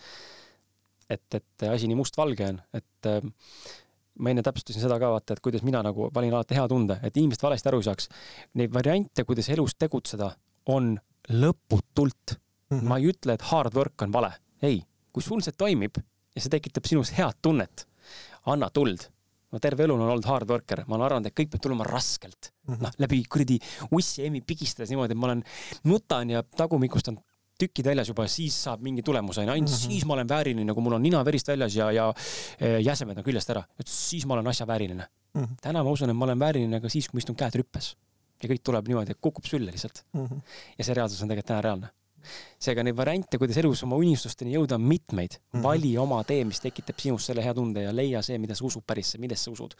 Speaker 2: et, et asi nii mustvalge on, et äh, ma enne täpsustasin seda ka vaata, et kuidas mina nagu valin alati hea tunde, et inimesed valesti aru ei saaks. Neid variante, kuidas elus tegutseda, on lõputult mm. -hmm. ma ei ütle, et hard work on vale, ei, kui sul see toimib, ja see tekitab sinus head tunnet. anna tuld. ma terve elu olen olnud hard worker, ma olen arvanud, et kõik peab tulema raskelt mm -hmm.. noh, läbi kuradi ussi emmi pigistades niimoodi, et ma olen, nutan ja tagumikust on tükid väljas juba, siis saab mingi tulemus onju, ainult mm -hmm. siis ma olen vääriline, kui mul on nina verist väljas ja, ja e, jäsemed on küljest ära, et siis ma olen asja vääriline mm. -hmm. täna ma usun, et ma olen vääriline ka siis, kui ma istun käed rüppes ja kõik tuleb niimoodi, kukub sülle lihtsalt mm. -hmm. ja see reaalsus on tegelikult täna reaalne seega neid variante, kuidas elus oma unistusteni jõuda, on mitmeid mm. -hmm. vali oma tee, mis tekitab sinus selle hea tunde ja leia see, mida sa usud pärisse, millest sa usud.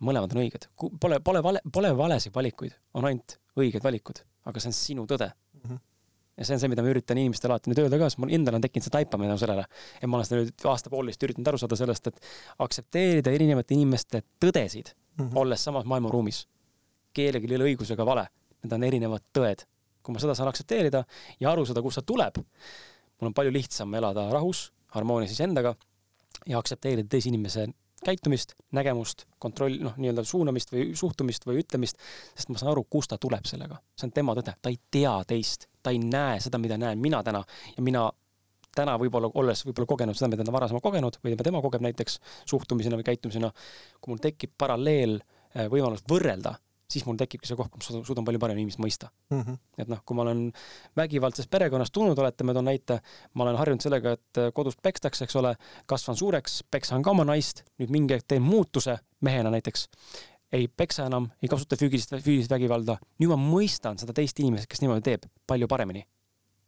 Speaker 2: mõlemad on õiged. Pole, pole vale, pole valesid valikuid, on ainult õiged valikud, aga see on sinu tõde mm. -hmm ja see on see, mida ma üritan inimestele alati nüüd öelda ka, sest mul endal on tekkinud see taipamine tänu sellele. et ma olen seda nüüd aasta-poolteist üritanud aru saada sellest, et aktsepteerida erinevate inimeste tõdesid mm, -hmm. olles samas maailmaruumis. kellelgi ei ole õigusega vale, need on erinevad tõed kui ma seda saan aktsepteerida ja aru saada, kust see tuleb, mul on palju lihtsam elada rahus, harmoonias iseendaga ja aktsepteerida teise inimese käitumist, nägemust, kontroll, noh, nii-öelda suunamist või suhtumist või ütlemist, sest ma saan aru, kust ta tuleb sellega. see on tema tõde, ta ei tea teist, ta ei näe seda, mida näen mina täna. Ja mina täna võib-olla, olles võib-olla kogenud seda, mida ta varasema kogenud või tema kogeb näiteks suhtumisena või käitumisena, kui mul tekib paralleel eh, võimalus võrrelda siis mul tekibki see koht, kus ma suudan palju paremini inimest mõista mm. -hmm. et noh, kui ma olen vägivaldsest perekonnast tulnud, oletame, toon näite, ma olen harjunud sellega, et kodus pekstakse, eks ole, kasvan suureks, peksan ka oma naist, nüüd mingi hetk teen muutuse mehena näiteks, ei peksa enam, ei kasuta füüsilist, füüsilist vägivalda, nüüd ma mõistan seda teist inimest, kes niimoodi teeb, palju paremini.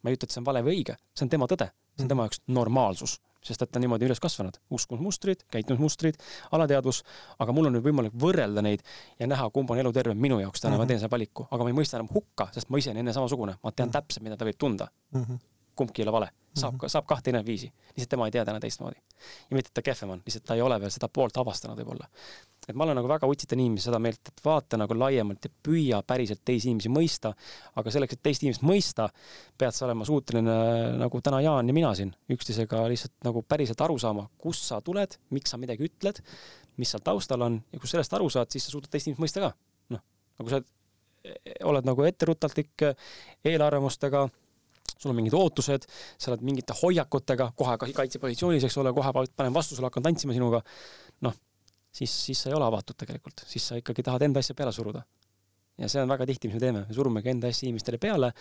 Speaker 2: ma ei ütle, et see on vale või õige, see on tema tõde, see on mhm. tema jaoks normaalsus sest et ta on niimoodi üles kasvanud, uskumusmustrid, käitumismustrid, alateadvus, aga mul on nüüd võimalik võrrelda neid ja näha, kumb on elu tervem minu jaoks täna mm, -hmm. ma teen selle valiku, aga ma ei mõista enam hukka, sest ma ise olen enne samasugune, ma tean mm -hmm. täpselt, mida ta võib tunda mm. -hmm. Kumbki ei ole vale, saab mm, -hmm. saab kahte erinevat viisi, lihtsalt tema ei tea täna teistmoodi. ja mitte, et ta kehvem on, lihtsalt ta ei ole veel seda poolt avastanud võib-olla et ma olen nagu väga utsitan inimesi seda meelt, et vaata nagu laiemalt ja püüa päriselt teisi inimesi mõista, aga selleks, et teist inimest mõista, pead sa olema suuteline nagu täna Jaan ja mina siin üksteisega lihtsalt nagu päriselt aru saama, kust sa tuled, miks sa midagi ütled, mis seal taustal on ja kui sellest aru saad, siis sa suudad teist inimest mõista ka. noh, nagu sa oled nagu etteruttalik eelarvamustega sul on mingid ootused, sa oled mingite hoiakutega, kohe kaitsepositsioonis, eks ole, kohe panen vastu sulle, hakkan tantsima sinuga. noh, siis, siis sa ei ole avatud tegelikult, siis sa ikkagi tahad enda asja peale suruda. ja see on väga tihti, mis me teeme, me surumegi enda asja inimestele peale,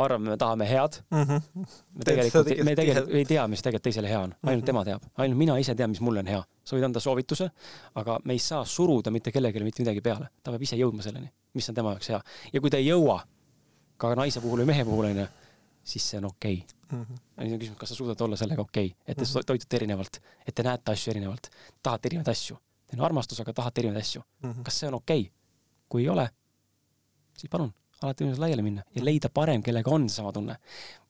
Speaker 2: arvame, me tahame head mm. -hmm. me tegelikult, me tegelikult ei tea, mis tegelikult teisele hea on, ainult mm -hmm. tema teab, ainult mina ise tean, mis mulle on hea. sa võid anda soovituse, aga me ei saa suruda mitte kellelegi mitte midagi peale, ta peab ise jõudma selleni, mis on tema jaoks hea. ja kui ta ei jõua, ka naise puhul või mehe puhul onju, siis see on okei okay.
Speaker 1: mm. -hmm.
Speaker 2: nüüd on küsimus, kas sa suudad olla sellega okei okay,, et te
Speaker 1: Mhm.
Speaker 2: toitute erinevalt, et te näete asju erinevalt, tahate erinevaid asju. Teil on armastus, aga tahate erinevaid asju.
Speaker 1: Mm -hmm.
Speaker 2: kas see on okei okay?? kui ei ole, siis palun, alati võime laiali minna ja leida parem, kellega on seesama tunne.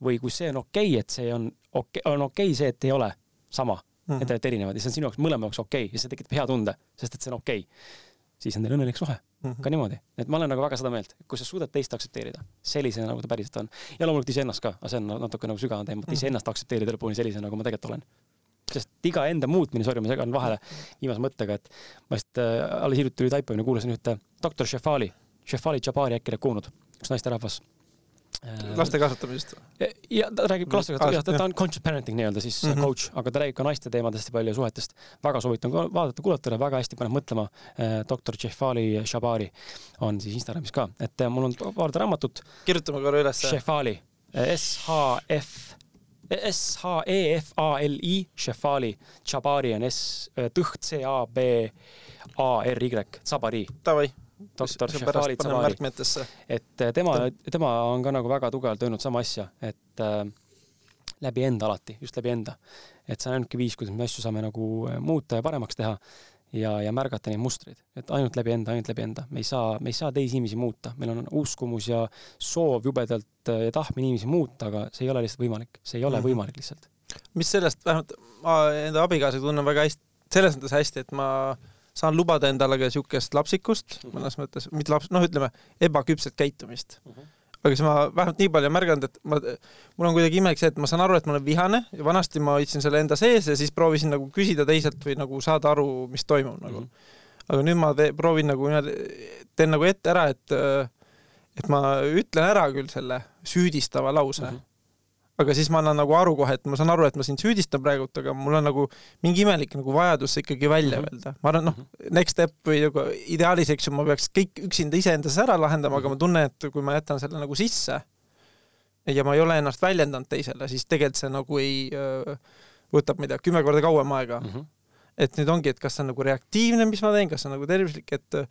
Speaker 2: või kui see on okei okay,, et see on okei okay,, on okei okay see, et ei ole sama mm, -hmm. et te olete erinevad ja see on sinu jaoks mõlema jaoks okei okay, ja see tekitab hea tunde, sest et see on okei okay. Siis on teil õnnelik suhe
Speaker 1: Mhm.
Speaker 2: ka niimoodi, et ma olen nagu väga seda meelt, kui sa suudad teist aktsepteerida sellisena, nagu ta päriselt on. ja loomulikult iseennast ka, aga see on natuke nagu sügavam teema, et iseennast aktsepteerida lõpuni sellisena, nagu ma tegelikult olen. sest iga enda muutmine, sorry, ma segan vahele viimase mõttega, et ma just äh, alles hiljuti tuli taipamine, kuulasin ühte doktor Shefali, Shefali Jabari äkki oled kuulnud, üks naisterahvas
Speaker 1: laste kasvatamisest.
Speaker 2: ja ta räägib ka lastega
Speaker 1: Ah,,
Speaker 2: ta, ta
Speaker 1: jah.
Speaker 2: on conscious parenting nii-öelda siis mm. -hmm. coach, aga ta räägib ka naiste teemadest ja palju suhetest. väga soovitan ka vaadata, kuulata, väga hästi paneb mõtlema. doktor Jefali Shabari on siis Instagramis ka, et äh, mul on paar raamatut.
Speaker 1: kirjutame korra ülesse.
Speaker 2: Shefali, S-H-F, S-H-E-F-A-L-I, Shefali, Shabari on S, tõht C-A-B-A-R-Y, Zabari,
Speaker 1: Davai.
Speaker 2: doktor
Speaker 1: pärast
Speaker 2: Shefali
Speaker 1: paneme
Speaker 2: Zabari.
Speaker 1: märkmetesse.
Speaker 2: et äh, tema, tema on ka nagu väga tugevalt öelnud sama asja, et äh, läbi enda alati, just läbi enda. et see on ainuke viis, kuidas me asju saame nagu äh, muuta ja paremaks teha ja, ja märgata neid mustreid, et ainult läbi enda, ainult läbi enda, me ei saa, me ei saa teisi inimesi muuta, meil on uskumus ja soov jubedalt äh, ja tahtmine inimesi muuta, aga see ei ole lihtsalt võimalik, see ei ole
Speaker 1: Mhm.
Speaker 2: võimalik lihtsalt.
Speaker 1: mis sellest, vähemalt ma enda abikaasaga tunnen väga hästi, selles mõttes hästi, et ma saan lubada endale ka siukest lapsikust
Speaker 2: Mhm.
Speaker 1: mõnes mõttes, mitte laps, noh, ütleme ebaküpset käitumist.
Speaker 2: Mhm.
Speaker 1: aga siis ma vähemalt nii palju märganud, et ma, mul on kuidagi imelik see, et ma saan aru, et ma olen vihane ja vanasti ma hoidsin selle enda sees ja siis proovisin nagu küsida teiselt või nagu saada aru, mis toimub nagu.
Speaker 2: Mhm.
Speaker 1: aga nüüd ma te, proovin nagu teen nagu ette ära, et et ma ütlen ära küll selle süüdistava lause mm,
Speaker 2: Mhm.
Speaker 1: -hmm. Aga siis ma annan nagu aru kohe, et ma saan aru, et ma sind süüdistan praegult, aga mul on nagu mingi imelik nagu vajadus see ikkagi välja
Speaker 2: Mhm.
Speaker 1: öelda. ma arvan, noh, next step või nagu ideaalis, eks ju, ma peaks kõik üksinda iseendas ära lahendama, aga ma tunnen, et kui ma jätan selle nagu sisse ja ma ei ole ennast väljendanud teisele, siis tegelikult see nagu ei, võtab, ma ei tea, kümme korda kauem aega
Speaker 2: Mhm.
Speaker 1: et nüüd ongi, et kas see on nagu reaktiivne, mis ma teen, kas see on nagu tervislik, et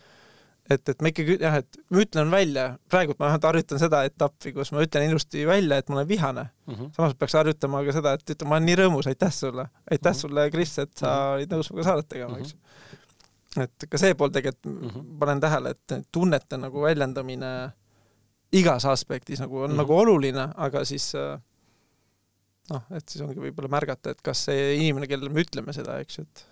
Speaker 1: et, et ma ikkagi jah, et ma ütlen välja, praegult ma vähemalt harjutan seda etappi, kus ma ütlen ilusti välja, et ma olen vihane.
Speaker 2: Mhm.
Speaker 1: samas peaks harjutama ka seda, et ütlema, ma olen nii rõõmus, aitäh sulle, aitäh
Speaker 2: Mhm.
Speaker 1: sulle, Kris, et sa olid nõus minuga saadet tegema, eks ju. et ka see pool tegelikult
Speaker 2: Mhm.
Speaker 1: panen tähele, et tunnete nagu väljendamine igas aspektis nagu on
Speaker 2: Mhm.
Speaker 1: nagu oluline, aga siis äh, noh, et siis ongi võib-olla märgata, et kas see inimene, kellele me ütleme seda, eks ju, et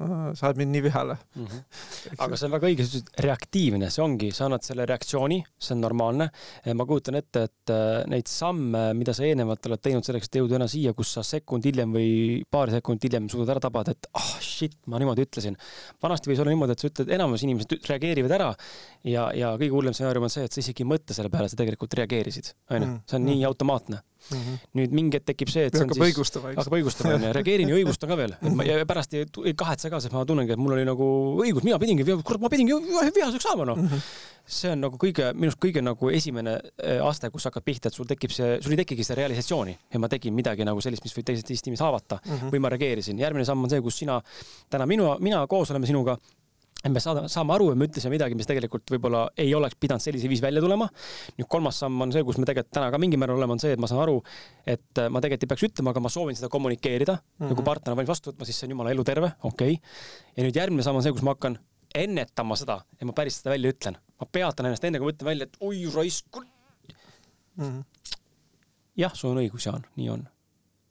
Speaker 1: äh, sa oled mind nii vihale.
Speaker 2: Mhm. <laughs> aga see on väga õige, sa ütlesid reaktiivne, see ongi, sa annad selle reaktsiooni, see on normaalne. ma kujutan ette, et äh, neid samme, mida sa eelnevalt oled teinud selleks, et jõuda täna siia, kus sa sekund hiljem või paar sekundit hiljem suudad ära tabada, et ah oh, shit, ma niimoodi ütlesin. vanasti võis olla niimoodi, et sa ütled, enamus inimesed reageerivad ära ja, ja kõige hullem stsenaarium on see, et sa isegi ei mõtle selle peale, sa tegelikult reageerisid, onju
Speaker 1: Mm..
Speaker 2: see on nii automaatne. Nüüd mingi hetk tekib see, et see on
Speaker 1: hakkab
Speaker 2: siis
Speaker 1: õigustama,
Speaker 2: hakkab õigustama onju, reageerin ja õigustan ka veel, et ma ja pärast ei, ei kahetse ka, sest ma tunnengi, et mul oli nagu õigus, mina pidingi, kurat, ma pidingi vihaseks saama noh.
Speaker 1: Mhm.
Speaker 2: see on nagu kõige, minu arust kõige nagu esimene äh, aste, kus hakkab pihta, et sul tekib see, sul ei tekigi seda realisatsiooni, et ma tegin midagi nagu sellist, mis võib teisest teist inimest haavata
Speaker 1: Mhm.
Speaker 2: või ma reageerisin. järgmine samm on see, kus sina, täna minu, mina koos oleme sinuga et me saada, saame aru, et me ütlesime midagi, mis tegelikult võib-olla ei oleks pidanud sellisel viisil välja tulema. nüüd kolmas samm on see, kus me tegelikult täna ka mingil määral oleme, on see, et ma saan aru, et ma tegelikult ei peaks ütlema, aga ma soovin seda kommunikeerida mm -hmm. ja kui partner on valmis vastu võtma, siis see on jumala eluterve, okei okay.. ja nüüd järgmine samm on see, kus ma hakkan ennetama seda, et ma päris seda välja ütlen. ma peatan ennast enne, kui ma ütlen välja, et oi raisk mm -hmm.. jah, sul on õigus, Jaan, nii on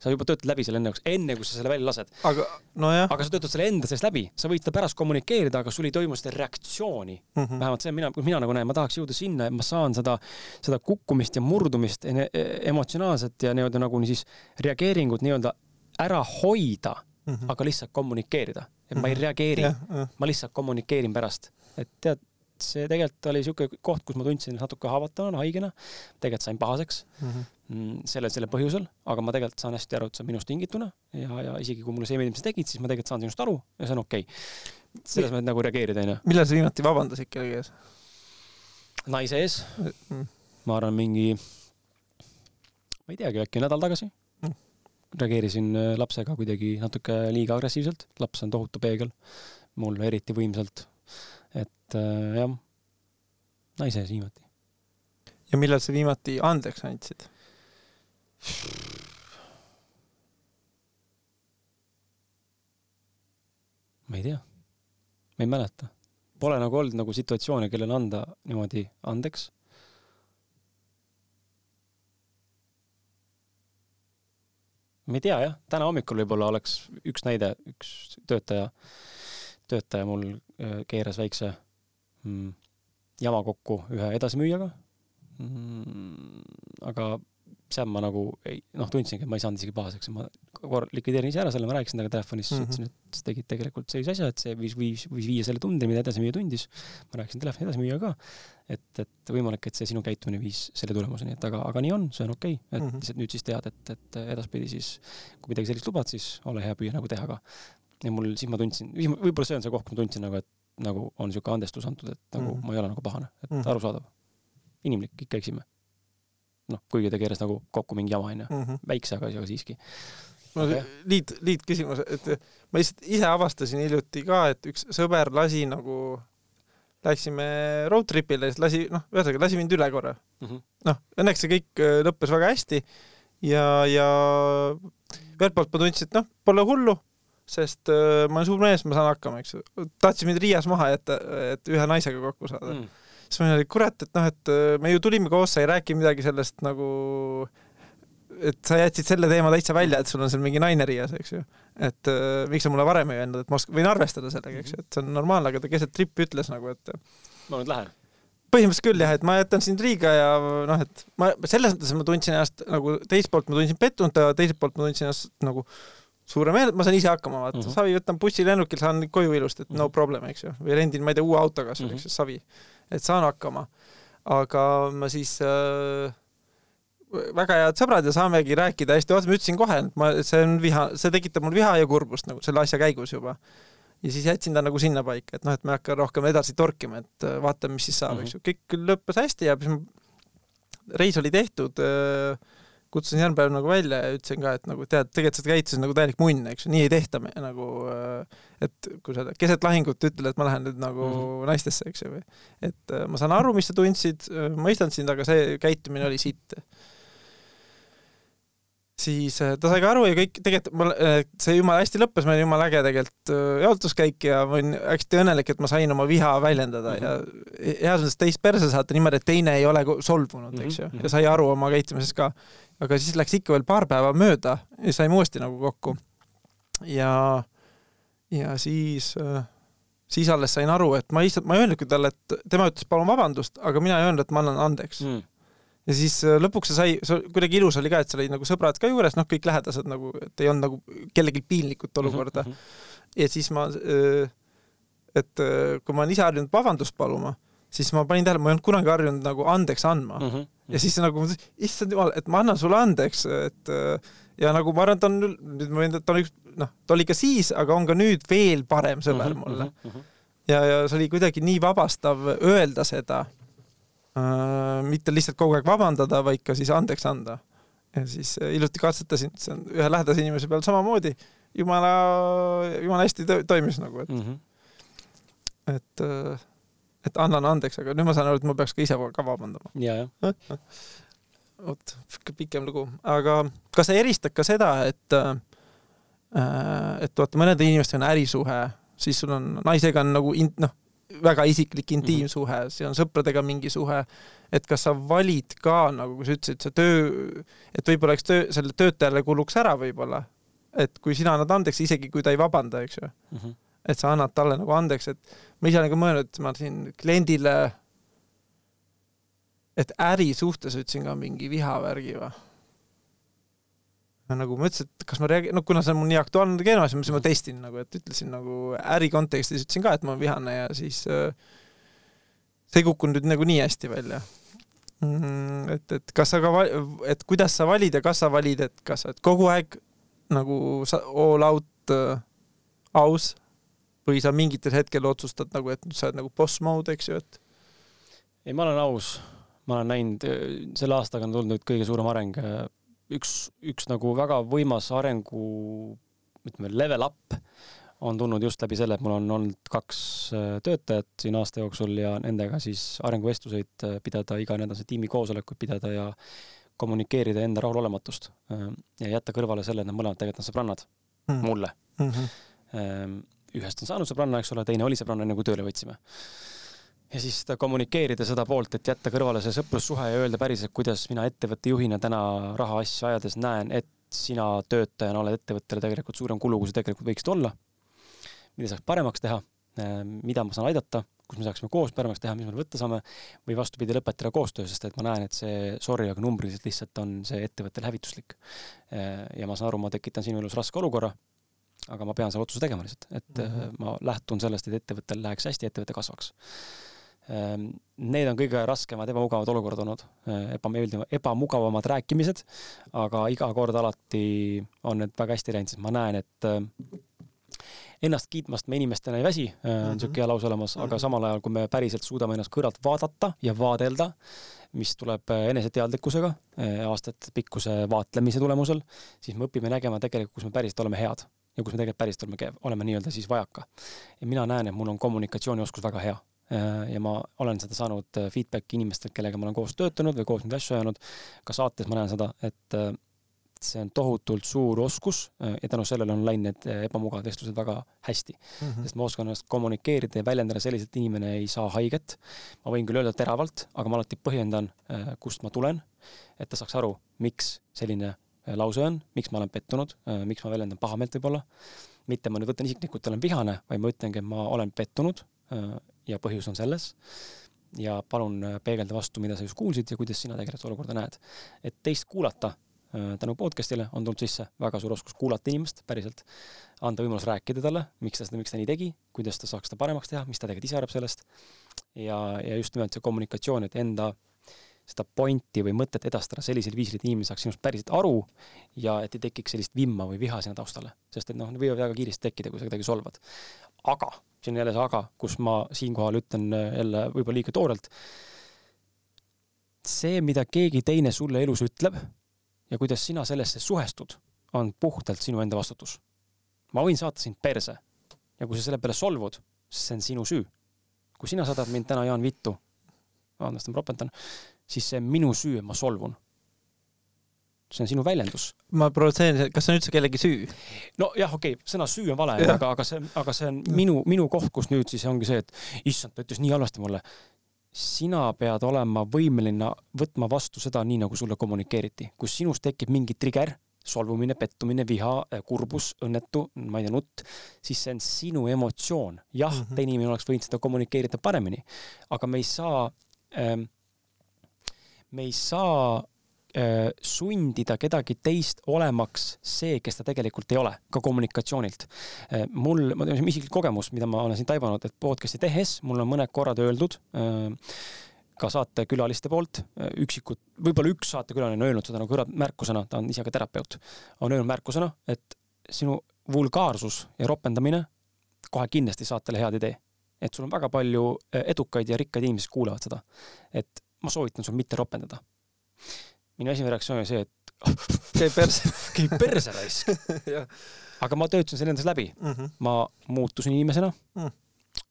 Speaker 2: sa juba töötad läbi selle enne, enne kui sa selle välja lased.
Speaker 1: aga nojah.
Speaker 2: aga sa töötad selle enda sees läbi, sa võid seda pärast kommunikeerida, aga sul ei toimu seda reaktsiooni mm. -hmm. vähemalt see, mina, mina nagu näen, ma tahaks jõuda sinna, et ma saan seda, seda kukkumist ja murdumist emotsionaalset ja nii-öelda nagu siis reageeringut nii-öelda ära hoida mm, -hmm. aga lihtsalt kommunikeerida. et ma ei reageeri mm, -hmm. ma lihtsalt kommunikeerin pärast. et tead, see tegelikult oli niisugune koht, kus ma tundsin natuke haavatavana, haigena. tegelikult sain pahaseks mm. -hmm sellel, sellel põhjusel, aga ma tegelikult saan hästi aru, et see on minust tingituna ja, ja isegi kui mulle see ei meeldi, mis sa tegid, siis ma tegelikult saan sinust aru ja see on okei okay.. selles mõttes nagu reageerida, onju.
Speaker 1: millal sa viimati vabandasid kellegi ees?
Speaker 2: naise ees mm.. ma arvan, mingi, ma ei teagi, äkki nädal tagasi mm. reageerisin lapsega kuidagi natuke liiga agressiivselt, laps on tohutu peegel, mul eriti võimsalt. Et äh, jah, naise ees viimati.
Speaker 1: ja millal sa viimati andeks andsid?
Speaker 2: ma ei tea, ma ei mäleta. Pole nagu olnud nagu situatsioone, kellele anda niimoodi andeks. ma ei tea jah, täna hommikul võib-olla oleks üks näide, üks töötaja, töötaja mul keeras väikse mm, jama kokku ühe edasimüüjaga mm,. aga seal ma nagu ei, noh, tundsingi, et ma ei saanud isegi pahaseks, ma korra likvideerin ise ära selle, ma rääkisin temaga telefonis mm, -hmm. ütlesin, et sa tegid tegelikult sellise asja, et see võis, võis, võis viia selle tundeni, mida edasimüüja tundis. ma rääkisin telefoni edasimüüjaga ka, et, et võimalik, et see sinu käitumine viis selle tulemuseni, et aga, aga nii on, see on okei okay., et mm -hmm. lihtsalt nüüd siis tead, et, et edaspidi siis, kui midagi sellist lubad, siis ole hea, püüa nagu teha ka. Ja mul, siis ma tundsin, võib-olla see on see koht, kus ma tundsin nagu, et nagu on niisugune andestus antud, et nagu mm -hmm. ma ei ole nagu pahane, et mm -hmm. arusaadav. inimlik, ikka eksime noh, kuigi ta keeras nagu kokku mingi jama, onju. Mhm. väikse, aga, aga siiski.
Speaker 1: no okay. liit, liitküsimus, et ma lihtsalt ise avastasin hiljuti ka, et üks sõber lasi nagu, läksime road trip'ile, siis lasi, noh, ühesõnaga lasi mind üle korra mm -hmm.. noh, õnneks see kõik äh, lõppes väga hästi ja, ja ühelt poolt ma tundsin, et noh, pole hullu, sest äh, ma olen suur mees, ma saan hakkama, eks ju. tahtsin mind Riias maha jätta, et ühe naisega kokku saada mm siis ma olin, kurat, et noh, et äh, me ju tulime koos, sa ei rääkinud midagi sellest nagu, et sa jätsid selle teema täitsa välja, et sul on seal mingi naine Riias, eks ju. et äh, miks sa mulle varem ei öelnud, et ma võin arvestada sellega, eks ju, et see on normaalne, aga ta keset trippi ütles nagu, et
Speaker 2: ma nüüd lähen
Speaker 1: põhimõtteliselt küll jah, et ma jätan sind Riiga ja noh, et ma selles mõttes ma tundsin ennast nagu teiselt poolt ma tundsin pettunud, teiselt poolt ma tundsin ennast nagu suure meele, et ma saan ise hakkama, vaata mm -hmm. savi võtan bussilennukil, saan koju ilusti, et no mhm. problem, eks ju, või rendin, ma ei tea, uue auto kas või mm, -hmm. eks ju, savi et saan hakkama. aga ma siis äh, väga head sõbrad ja saamegi rääkida hästi otse, ma ütlesin kohe, et ma, see on viha, see tekitab mul viha ja kurbust nagu selle asja käigus juba. ja siis jätsin ta nagu sinnapaika, et noh, et ma ei hakka rohkem edasi torkima, et äh, vaatame, mis siis saab mm, -hmm. eks ju, kõik lõppes hästi ja siis reis oli tehtud äh, kutsusin järgmine päev nagu välja ja ütlesin ka, et nagu tead, tegelikult sa käitusid nagu täielik munn, eks ju, nii ei tehta me nagu, äh, et kui sa keset lahingut ütled, et ma lähen nüüd nagu mm -hmm. naistesse, eks ju, või. et äh, ma saan aru, mis sa tundsid, äh, mõistan sind, aga see käitumine oli sitt siis äh, ta sai ka aru ja kõik tegelikult mul äh, see jumala hästi lõppes, meil jumala äge tegelikult äh, jaotuskäik ja ma olin hästi õnnelik, et ma sain oma viha väljendada mm -hmm. ja heas mõttes teist perse saata niimoodi, et teine ei ole solvunud mm, -hmm. eks ju, mhm. ja sai aru oma käitumises ka. aga siis läks ikka veel paar päeva mööda ja saime uuesti nagu kokku. ja, ja siis siis alles sain aru, et ma lihtsalt, ma ei öelnudki talle, et tema ütles palun vabandust, aga mina ei öelnud, et ma annan andeks mm ja siis äh, lõpuks see sai, kuidagi ilus oli ka, et seal olid nagu sõbrad ka juures, noh, kõik lähedased nagu, et ei olnud nagu kellelgi piinlikut mhm, olukorda mm. -hmm. ja siis ma, äh, et äh, kui ma olen ise harjunud vabandust paluma, siis ma panin tähele, ma ei olnud kunagi harjunud nagu andeks andma mm. -hmm. ja siis nagu, issand jumal, et ma annan sulle andeks, et ja nagu ma arvan, ta on, nüüd ma võin, ta on üks, noh, ta oli ka siis, aga on ka nüüd veel parem sõber mm -hmm, mulle mm. -hmm. ja, ja see oli kuidagi nii vabastav öelda seda mitte lihtsalt kogu aeg vabandada, vaid ka siis andeks anda. ja siis äh, ilusti katsetasin, see on ühe lähedase inimese peal samamoodi, jumala, jumala hästi toimis nagu, et mm, -hmm. et, äh, et annan andeks, aga nüüd ma saan aru, et ma peaks ka ise ka vabandama. vot, pikem lugu, aga kas sa eristad ka seda, et et vaata, mõnede inimestega on ärisuhe, siis sul on naisega on nagu in-, noh väga isiklik intiimsuhe, see on sõpradega mingi suhe, et kas sa valid ka nagu, sa ütlesid, see töö, et võib-olla eks töö, selle töötajale kuluks ära võib-olla, et kui sina annad andeks, isegi kui ta ei vabanda, eks ju. Mm, -hmm. et sa annad talle nagu andeks, et ma ise olen ka mõelnud, ma siin kliendile, et äri suhtes ütlesin ka mingi vihavärgi või nagu ma ütlesin, et kas ma reage-, no kuna see on mul nii aktuaalne teema, siis ma testin nagu, et ütlesin nagu äri kontekstis ütlesin ka, et ma olen vihane ja siis äh, see ei kukkunud nüüd nagu nii hästi välja mm,. et, et kas sa ka, et kuidas sa valid ja kas sa valid, et kas sa oled kogu aeg nagu sa all out äh, aus või sa mingitel hetkel otsustad nagu, et nüüd sa oled nagu boss mode, eks ju, et
Speaker 2: ei, ma olen aus, ma olen näinud, selle aastaga on tulnud kõige suurem areng üks, üks nagu väga võimas arengu, ütleme, level up on tulnud just läbi selle, et mul on olnud kaks äh, töötajat siin aasta jooksul ja nendega siis arenguvestluseid äh, pidada, iganädalase tiimi koosolekuid pidada ja kommunikeerida enda rahulolematust äh, ja jätta kõrvale selle, et nad mõlemad tegelikult on sõbrannad mm. mulle mm. -hmm. ühest on saanud sõbranna, eks ole, teine oli sõbranna, enne kui tööle võtsime. Ja siis seda kommunikeerida seda poolt, et jätta kõrvale see sõprussuhe ja öelda päriselt, kuidas mina ettevõtte juhina täna rahaasju ajades näen, et sina töötajana oled ettevõttele tegelikult suurem kulu, kui sa tegelikult võiksid olla. mida saaks paremaks teha, mida ma saan aidata kus me saaksime koos paremaks teha, mis me võtta saame, või vastupidi, lõpetada koostöö, sest et ma näen, et see, sorry, aga numbriliselt lihtsalt on see ettevõttel hävituslik. ja ma saan aru, ma tekitan sinu elus raske olukorra, aga ma pean selle otsuse tegema lihtsalt, et mm -hmm. ma lähtun sellest, et ettevõttel läheks hästi, ettevõte kasvaks. Need on kõige raskemad, ebamugavad olukorrad olnud, ebameeldivad, ebamugavamad rääkimised, aga iga kord alati on need väga hästi läinud, sest ma näen, et ennast kiitmast me inimestena ei väsi, äh, on niisugune mhm. hea lause olemas, aga mhm. samal ajal, kui me päriselt suudame ennast kõrvalt vaadata ja vaadelda, mis tuleb eneseteadlikkusega, äh, aastatepikkuse vaatlemise tulemusel, siis me õpime nägema tegelikult, kus me päriselt oleme head ja kus me tegelikult päriselt oleme, oleme nii-öelda siis vajaka. ja mina näen, et mul on kommunikatsioonioskus väga hea ja ma olen seda saanud feedback'i inimestelt, kellega ma olen koos töötanud või koos neid asju ajanud. ka saates ma näen seda, et see on tohutult suur oskus äh, ja tänu sellele on läinud need äh, ebamugavad vestlused väga hästi mm. -hmm. sest ma oskan ennast kommunikeerida ja väljendada selliselt, et inimene ei saa haiget. ma võin küll öelda teravalt, aga ma alati põhjendan, äh, kust ma tulen, et ta saaks aru, miks selline lause on, miks ma olen pettunud, miks ma väljendan pahameelt võib-olla. mitte ma nüüd võtan isiklikult, olen vihane, vaid ma ütlengi, et ma olen pettunud ja põhjus on selles ja palun peegelda vastu, mida sa just kuulsid ja kuidas sina tegelikult olukorda näed. et teist kuulata Äh, tänu podcast'ile on tulnud sisse väga suur oskus kuulata inimest päriselt, anda võimalus rääkida talle, miks ta seda, miks ta nii tegi, kuidas ta saaks seda paremaks teha, mis ta tegelikult ise arvab sellest. ja, ja just nimelt see kommunikatsioon, et enda seda pointi või mõtet edastada sellisel viisil, et inimene saaks sinust päriselt aru ja et ei tekiks sellist vimma või viha sinna taustale, sest et noh, need võivad väga kiiresti tekkida, kui sa kedagi solvad. aga, siin jälle see aga, kus ma siinkohal ütlen jälle võib-olla liiga toorelt. see, mida keegi teine sulle elus ütleb ja kuidas sina sellesse suhestud, on puhtalt sinu enda vastutus. ma võin saata sind perse ja kui sa selle peale solvud, siis see on sinu süü. kui sina saadad mind täna, Jaan, vittu, vabandust, ma ropendan, siis see on minu süü, et ma solvun. See on sinu väljendus.
Speaker 1: ma provotseerin, kas see on üldse kellegi süü?
Speaker 2: nojah, okei okay,, sõna süü on vale, aga, aga see, aga see on minu, minu koht, kus nüüd siis ongi see, et issand, ta ütles nii halvasti mulle sina pead olema võimeline võtma vastu seda nii, nagu sulle kommunikeeriti, kus sinus tekib mingi trigger, solvumine, pettumine, viha, kurbus, õnnetu, ma ei tea, nutt, siis see on sinu emotsioon. jah mm, -hmm. teine inimene oleks võinud seda kommunikeerida paremini, aga me ei saa ähm,, me ei saa sundida kedagi teist olemaks see, kes ta tegelikult ei ole, ka kommunikatsioonilt. Äh, mul, ma tean, isiklik kogemus, mida ma olen siin taibanud, et podcast'i tehes mul on mõned korrad öeldud äh, ka saatekülaliste poolt, üksikud, võib-olla üks saatekülaline on öelnud seda nagu märkusena, ta on ise ka terapeut, on öelnud märkusena, et sinu vulgaarsus ja ropendamine kohe kindlasti saatele head ei tee. et sul on väga palju edukaid ja rikkaid inimesi kuulavad seda. et ma soovitan sul mitte ropendada minu esimene reaktsioon oli see, et <laughs>
Speaker 1: käib perse <laughs>
Speaker 2: käib perse raisk aga ma töötasin selle endas läbi mm. -hmm. ma muutusin inimesena mm.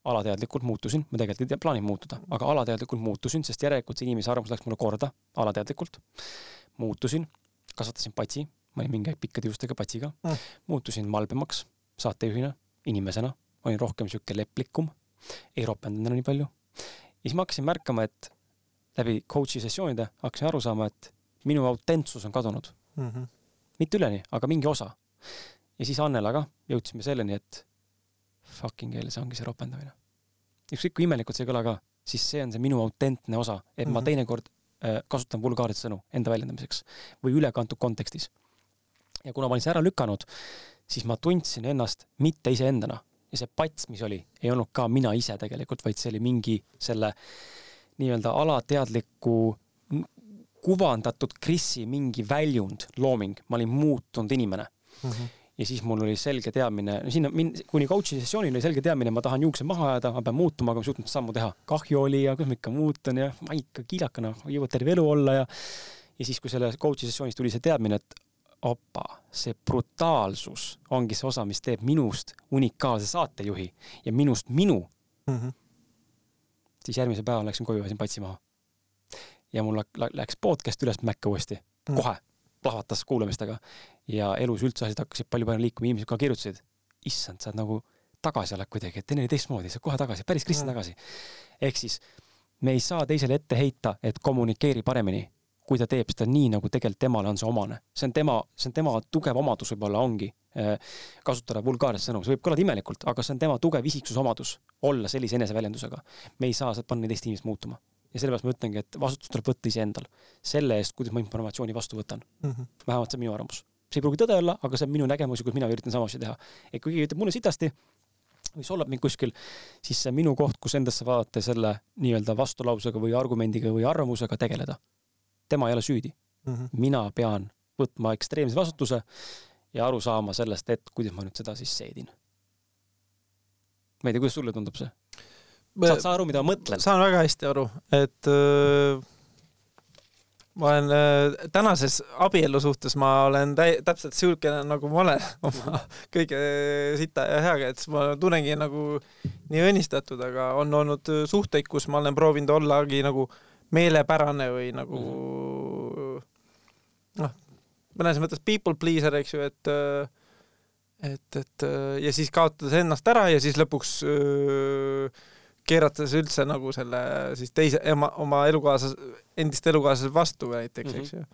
Speaker 2: alateadlikult muutusin, ma tegelikult ei plaaninud muutuda, aga alateadlikult muutusin, sest järelikult see inimese arvamus läks mulle korda, alateadlikult. muutusin, kasvatasin patsi, ma olin mingi aeg pikkade juustega patsiga mm., muutusin malbemaks saatejuhina, inimesena, olin rohkem sihuke leplikum, ei ropendanud enam nii palju. ja siis ma hakkasin märkama, et läbi coach'i sessioonide hakkasin aru saama, et minu autentsus on kadunud mm. -hmm. mitte üleni, aga mingi osa. ja siis Annelaga jõudsime selleni, et fucking hell, see ongi see ropendamine. ükskõik kui imelikult see ei kõla ka, siis see on see minu autentne osa, et mm -hmm. ma mhm. teinekord äh, kasutan vulgaarseid sõnu enda väljendamiseks või ülekantud kontekstis. ja kuna ma olin selle ära lükanud, siis ma tundsin ennast mitte iseendana ja see pats, mis oli, ei olnud ka mina ise tegelikult, vaid see oli mingi selle nii-öelda alateadliku kuvandatud Krisi mingi väljund, looming, ma olin muutunud inimene mm. -hmm ja siis mul oli selge teadmine, no sinna min-, kuni coach'i sessioonil oli selge teadmine, ma tahan juukse maha ajada, ma pean muutuma, aga ma ei suutnud sammu teha. kahju oli ja kuidas ma ikka muutun ja ma ikka kiilakana jõuan terve elu olla ja ja siis, kui selle coach'i sessioonis tuli see teadmine, et opa, see brutaalsus ongi see osa, mis teeb minust unikaalse saatejuhi ja minust minu mm. -hmm. siis järgmisel päeval läksin koju, ajasin patsi maha ja mul läks podcast üles Mäkke uuesti mm. kohe plahvatas kuulamistega ja elus üldse asjad hakkasid palju paremini liikuma, inimesed ka kirjutasid, issand, sa oled nagu tagasi oled kuidagi, et teine oli teistmoodi, sa oled kohe tagasi, päris kristjan mm. tagasi. ehk siis me ei saa teisele ette heita, et kommunikeeri paremini, kui ta teeb seda nii, nagu tegelikult temale on see omane. see on tema, see on tema tugev omadus võib-olla ongi, eh, kasutada vulgaarset sõnu, see võib kõlada imelikult, aga see on tema tugev isiksusomadus, olla sellise eneseväljendusega. me ei saa panna teist inimest muutuma. Ja sellepärast ma ütlengi, et vastutus tuleb võtta iseendal. selle eest, kuidas ma informatsiooni vastu võtan mm. -hmm. vähemalt see on minu arvamus. see ei pruugi tõde olla, aga see on minu nägemus ja kuidas mina üritan sama asja teha. et kui keegi ütleb mulle sitasti, või solvab mind kuskil, siis see on minu koht, kus endasse vaadata selle nii-öelda vastulausega või argumendiga või arvamusega tegeleda. tema ei ole süüdi mm. -hmm. mina pean võtma ekstreemse vastutuse ja aru saama sellest, et kuidas ma nüüd seda siis seedin. ma ei tea, kuidas sulle tundub see? Saad sa aru, mida ma mõtlen?
Speaker 1: saan väga hästi aru, et öö ma olen äh, tänases abielu suhtes, ma olen täi-, täpselt siukene, nagu ma olen <laughs> oma kõige sita ja heaga, et ma tunnengi nagu nii õnnistatud, aga on olnud suhteid, kus ma olen proovinud ollagi nagu meelepärane või nagu noh, mõnes mõttes people pleaser, eks ju, et et, et ja siis kaotades ennast ära ja siis lõpuks öö, keerates üldse nagu selle siis teise ema, oma elukaaslase, endist elukaaslase vastu näiteks mm, -hmm. eks ju.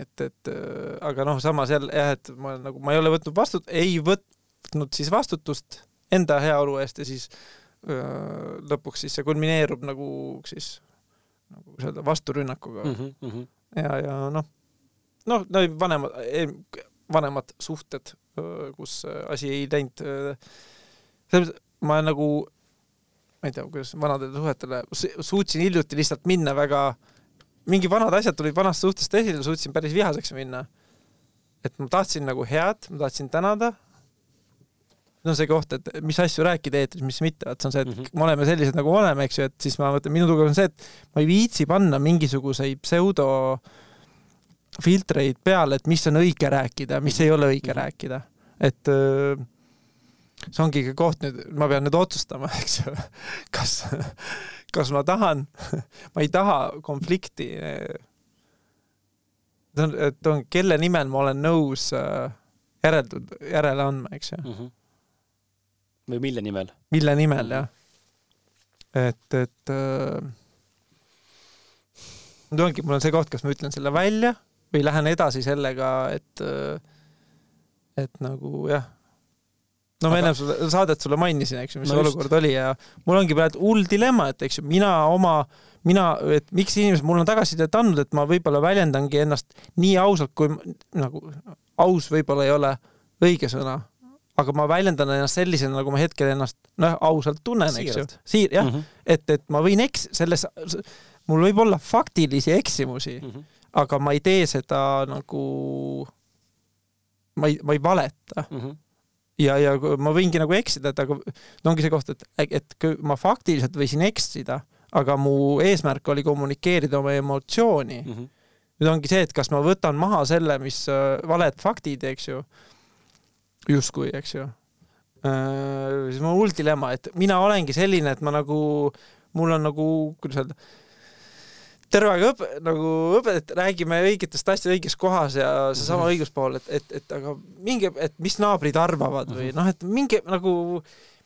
Speaker 1: et, et äh, aga noh, samas jälle jah, et ma nagu, ma ei ole võtnud vastut-, ei võtnud siis vastutust enda heaolu eest ja siis öö, äh, lõpuks siis see kulmineerub nagu siis nagu öelda vasturünnakuga mm. -hmm. ja, ja noh, noh, no vanemad, vanemad suhted, kus asi ei läinud, selles mõttes ma nagu ma ei tea, kuidas vanadele suhetele, suutsin hiljuti lihtsalt minna väga, mingi vanad asjad tulid vanast suhtest esile, suutsin päris vihaseks minna. et ma tahtsin nagu head, ma tahtsin tänada. no see koht, et mis asju rääkida eetris, mis mitte, vaat see on see, et mm -hmm. me oleme sellised, nagu me oleme, eks ju, et siis ma mõtlen, minu tugev on see, et ma ei viitsi panna mingisuguseid pseudo filtreid peale, et mis on õige rääkida, mis ei ole õige mm -hmm. rääkida. et öö, see ongi koht nüüd, ma pean nüüd otsustama, <laughs> eks ju, kas, kas ma tahan, <laughs> ma ei taha konflikti. see on, et on, kelle nimel ma olen nõus äh, järeldud, järele andma, eks ju mm. -hmm.
Speaker 2: või mille nimel?
Speaker 1: mille nimel mm, -hmm. jah. et, et äh, nüüd ongi, mul on see koht, kas ma ütlen selle välja või lähen edasi sellega, et, äh, et nagu jah no ma enne sulle, saadet sulle mainisin, eks ju, mis no see olukord oli ja mul ongi praegu hull dilemma, et eks ju, mina oma, mina, et miks inimesed mulle on tagasisidet andnud, et ma võib-olla väljendangi ennast nii ausalt, kui nagu aus võib-olla ei ole õige sõna, aga ma väljendan ennast sellisena, nagu ma hetkel ennast noh, ausalt tunnen, eks ju. siir-, jah mm, -hmm. et, et ma võin eks-, selles, mul võib olla faktilisi eksimusi mm, -hmm. aga ma ei tee seda nagu, ma ei, ma ei valeta mm. -hmm ja, ja ma võingi nagu eksida, et aga no ongi see koht, et, et ma faktiliselt võisin eksida, aga mu eesmärk oli kommunikeerida oma emotsiooni mm. -hmm. nüüd ongi see, et kas ma võtan maha selle, mis äh, valed faktid, eks ju, justkui, eks ju äh,. siis mul on hull dilemma, et mina olengi selline, et ma nagu, mul on nagu, kuidas öelda terve aeg õpe-, nagu õpetajad, räägime õigetest asjadest õiges kohas ja seesama mhm. õiguspool, et, et, et aga mingi, et mis naabrid arvavad või mhm. noh, et mingi nagu